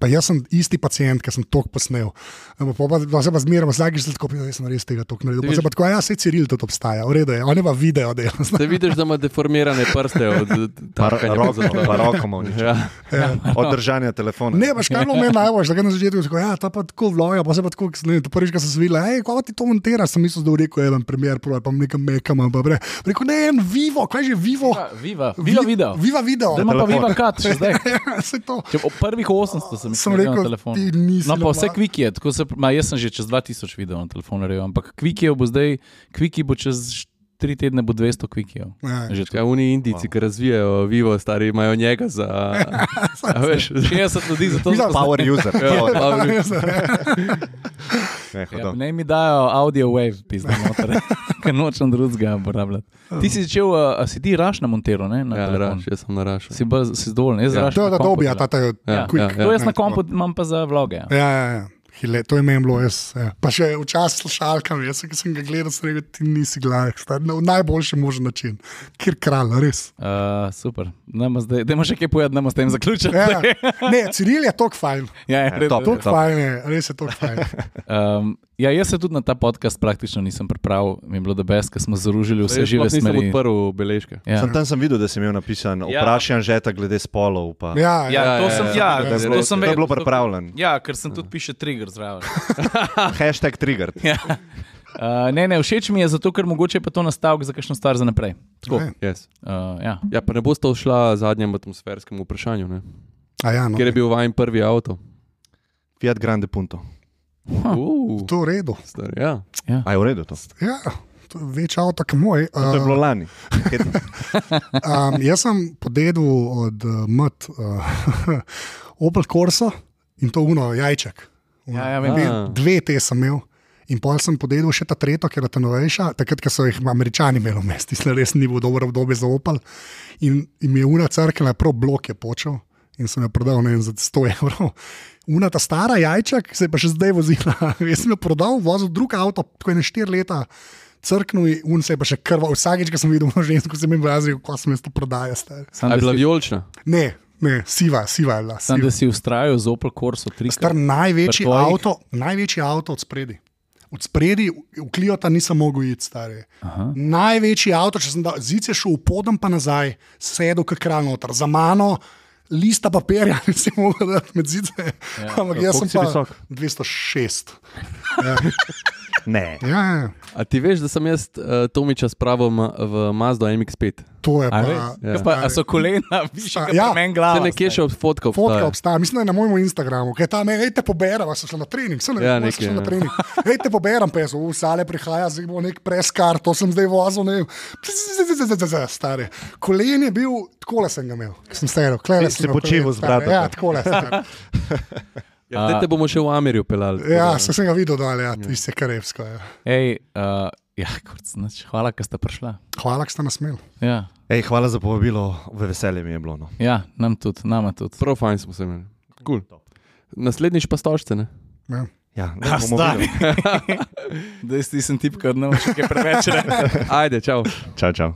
Pa jaz sem isti pacijent, ki sem to posnel. Pa, pa, pa se pa zmeraj, zdaj že tako, da sem res tega tako naredil. Pa se pa tako, ja, se Ciril tudi obstaja, v redu je, on ima video del. Ti vidiš, da ima deformirane prste od roko, ja. ja. od držanja telefona. Ne, pač kaj meni najbolj, da ga na začetku tako, ja, ta pa tako vloga, pa se pa tako, ne, to prvič, ko sem videl, hej, kako ti to montiraš, sem mislil, da v reku je en primer, pa nekam mekam, pa rekel, ne, en vivo, kaj že vivo. Ja, viva, viva video. Viva video. Da pa viva kat, še zdaj. ja, to. Če, prvih 800 sem, sem rekel na telefonu. No, pa vse kviki je, se, ma, jaz sem že čez 2000 video na telefonu, ampak kviki bo zdaj, kviki bo čez tri tedne bo 200 kvikijev. Ja, Oni Indijci, wow. ki razvijajo vivo, stari imajo njega za. Veš, že jaz sem tudi za to. Za power user. Ja, power user. ne, ja, ne mi dajo audio wave, pizda noter, ker nočem drugega uporabljati. Ti si začel, a si ti raš na monteru, ne? Na ja, raš, jaz sem na raš. Si, si zadovoljen, jaz ja. raš. To je da dobija, ta ta. Ja, ja, ja, ja. To jaz na kompu imam pa za vloge. Ja, ja, ja. Hile, to je meni bilo jaz. Ja. Pa še včasih slušalkam, jaz sem ga gledal, sem rekel, ti nisi glavek, na najboljši možen način, kjer kralj, res. Uh, super, da še kaj povedati, da bomo s tem zaključili. Ja. Ne, Ciril je tok fajn. Ja, je res. Tok fajn je, res je tok fajn. um, Ja, jaz se tudi na ta podcast praktično nisem pripravil, mi je bilo debes, ker smo združili vse Lej, žive stvari. Sem odprl beležke. Ja. Sem tam sem videl, da sem imel napisan ja. vprašanje žeta glede spolov. Pa. Ja, ja, ja, to sem, ja, ja, ja, to sem vedel. Je bilo pripravljeno. Ja, ker sem tudi piše trigger zraven. Hashtag trigger. Ja. Uh, ne, ne, všeč mi je zato, ker mogoče pa to nastavek za kakšno stvar za naprej. Yes. Uh, ja. ja, pa ne boste šla zadnjem atmosferskem vprašanju. Ja, no, Ker je bil vajen prvi avto. Fiat Grande Punto. Uh, to je v redu. Star, ja. Ja. A je v redu to? Ja. Več avto, kot moj. Uh, to je bilo lani. um, jaz sem podedel od uh, Mt. Uh, Opel Corsa in to uno jajček. Uno. Ja, ja, dve, dve te sem imel. In pol sem podedel še ta tretjo, ker je ta novejša, takrat, ko so jih američani imeli v mestu, res ni bilo dobro obdobje za Opel. In, in mi je ura crkla, prav blok je počel. in sem jo prodal vem, za 100 evrov. Una ta stara jajča, ki se je pa še zdaj vozila. Jaz sem jo prodal, vozil drug avto, tako je ne štiri leta. Crknil je, un se je pa še krval. Vsakeč, ko sem videl žensko, sem jim razrekel, kako sem jaz to prodajal. star. Sam, je da bila vijolična? Ne, ne, siva, siva je bila. sam, da si ustrajal z Opel Corso 3. Star največji tvojih- avto, največji avto od spredi. Od spredi v Kliota nisem mogel iti, stari. Največji avto, če sem dal, zid je šel v podem pa nazaj, sedel kot kralj noter, za mano. Lista papirja, si mogel dati med zide. Ja, Ampak jaz sem pa visok? 206. Ne. Ja, ja, A ti veš, da sem jaz uh, Tomiča spravil ma- v Mazdo MX5? to je pa. res? Ja. Pa, a so kolena, kot ja. ja, meni Se glava. nekje še od fotka Fotka obstaja. obstaja, mislim, da je na mojem Instagramu, ki je tam, ejte poberem, sem šel na trening, sem Ja, ja, nekaj, šel na ja. trening. Ejte poberem, pes, v sale prihaja, zdaj bo nek preskar, to sem zdaj vozil, ne vem, stare. Kolen je bil, takole sem ga imel, sem stari, klele Si počival z bratom. Ja, takole. Ja, zdaj te bomo še v Amerju pelali. Ja, se sem ga videl dol, ja, tisti je karevsko. Ja. Ej, uh, ja, kurc, nič, hvala, ker ste prišla. Hvala, da ste nas imeli. Ja, Ej, hvala za povabilo, v veselje mi je bilo. No. ja nam tudi, nama tudi. Prav fajn smo se imeli. Cool. Naslednjič pa stožce, ne? Ja. Ja, ne, A, bomo stari. videli. Zdaj si sem tipka, da ne moreš kaj preveč reči. Ajde, čau. Čau, čau.